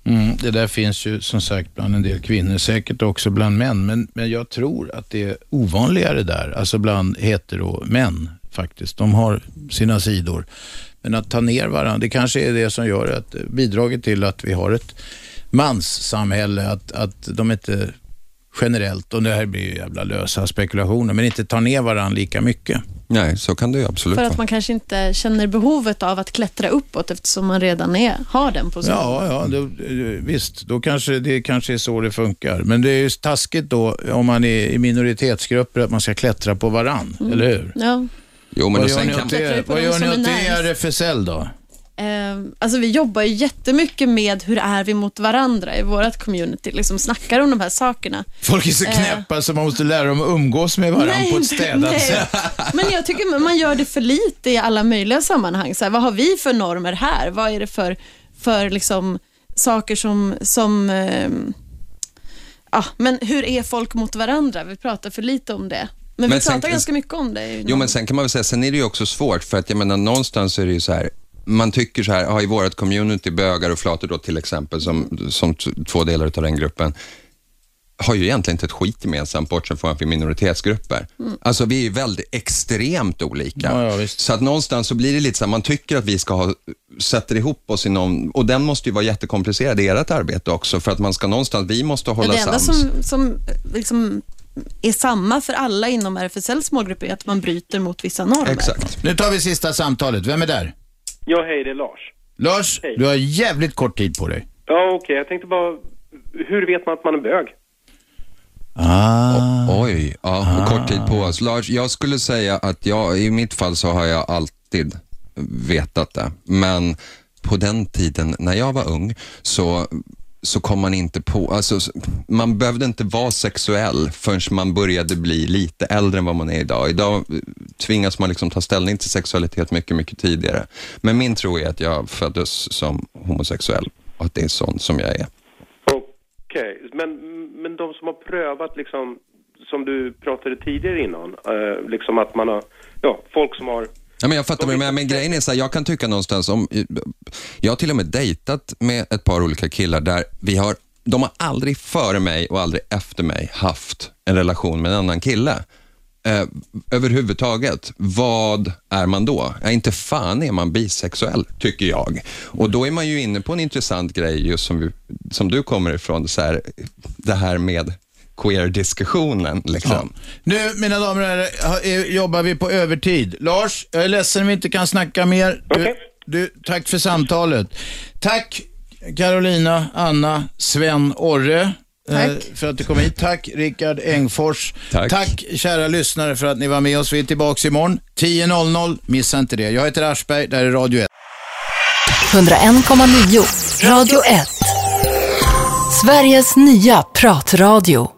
Speaker 2: Mm, det där finns ju som sagt bland en del kvinnor, säkert också bland män, men, men jag tror att det är ovanligare där, alltså bland hetero-män faktiskt. De har sina sidor. Men att ta ner varandra, det kanske är det som gör att bidraget till att vi har ett manssamhälle, att, att de inte generellt, och det här blir ju jävla lösa spekulationer, men inte tar ner varandra lika mycket.
Speaker 3: Nej, så kan det ju absolut
Speaker 4: För att man kanske inte känner behovet av att klättra uppåt eftersom man redan är, har den positionen.
Speaker 2: Ja, ja då, visst. Då kanske det kanske är så det funkar. Men det är ju taskigt då om man är i minoritetsgrupper att man ska klättra på varann, mm. eller hur?
Speaker 4: Ja.
Speaker 3: Jo, men
Speaker 2: vad, gör ni åt det, vad gör ni åt det RFSL då?
Speaker 4: Eh, alltså vi jobbar ju jättemycket med hur är vi mot varandra i vårt community. Liksom snackar om de här sakerna.
Speaker 2: Folk är så
Speaker 4: Eh.
Speaker 2: knäppa så man måste lära dem att umgås med varandra
Speaker 4: Nej,
Speaker 2: på ett städat sätt.
Speaker 4: Men jag tycker man gör det för lite i alla möjliga sammanhang. Så här, vad har vi för normer här? Vad är det för, för liksom, saker som, som ehm, ja, men hur är folk mot varandra? Vi pratar för lite om det. Men,
Speaker 3: Men
Speaker 4: vi
Speaker 3: sen-
Speaker 4: pratar ganska mycket om det.
Speaker 3: Jo, men sen kan man väl säga, sen är det ju också svårt, för att jag menar, någonstans är det ju så här, man tycker så här, ja, i vårt community, bögar och flator då till exempel, som, som två delar av den gruppen, har ju egentligen inte ett skit gemensamt, bortsett från att vi är minoritetsgrupper. Alltså vi är ju väldigt extremt olika.
Speaker 2: Ja, ja,
Speaker 3: så att någonstans så blir det lite så här, man tycker att vi ska ha, sätter ihop oss i någon, och den måste ju vara jättekomplicerad i ert arbete också, för att man ska någonstans, vi måste
Speaker 4: Ja,
Speaker 3: hålla
Speaker 4: det enda
Speaker 3: sams.
Speaker 4: som, som liksom är samma för alla inom RFSLs målgrupp är att man bryter mot vissa normer.
Speaker 3: Exakt.
Speaker 2: Nu tar vi sista samtalet. Vem är där?
Speaker 10: Ja, hej, det är Lars.
Speaker 2: Lars,
Speaker 10: Hej.
Speaker 2: du har jävligt kort tid på dig.
Speaker 10: Ja, okej, jag tänkte bara, hur vet man att man är bög?
Speaker 2: Ah.
Speaker 3: Oj, ja, kort tid på oss. Lars, jag skulle säga att jag, i mitt fall så har jag alltid vetat det. Men på den tiden när jag var ung så, så kom man inte på, alltså man behövde inte vara sexuell förrän man började bli lite äldre än vad man är idag. Idag eh, tvingas man liksom ta ställning till sexualitet mycket, mycket tidigare. Men min tro är att jag föddes som homosexuell och att det är sån som jag är.
Speaker 10: Okej, men, men de som har prövat liksom, som du pratade tidigare innan, eh, liksom att man har, ja, folk som har
Speaker 3: Ja, men jag fattar, men, men, men grejen är så här, jag kan tycka någonstans om, jag har till och med dejtat med ett par olika killar där vi har, de har aldrig före mig och aldrig efter mig haft en relation med en annan kille. Eh, överhuvudtaget, vad är man då? Ja, inte fan är man bisexuell, tycker jag. Och då är man ju inne på en intressant grej, just som, vi, som du kommer ifrån, så här, det här med queer-diskussionen. Liksom.
Speaker 2: Nu, mina damer och herrar, jobbar vi på övertid. Lars, jag är ledsen om vi inte kan snacka mer. Du, du, tack för samtalet. Tack Carolina, Anna, Sven, Orre. eh,
Speaker 4: Tack.
Speaker 2: För att du kom hit. Tack Rickard Engfors.
Speaker 3: Tack.
Speaker 2: kära lyssnare för att ni var med oss. Vi är tillbaka imorgon 10.00. Missa inte det. Jag heter Aschberg, det här är Radio 1.
Speaker 1: 101,9 Radio 1. Sveriges nya pratradio.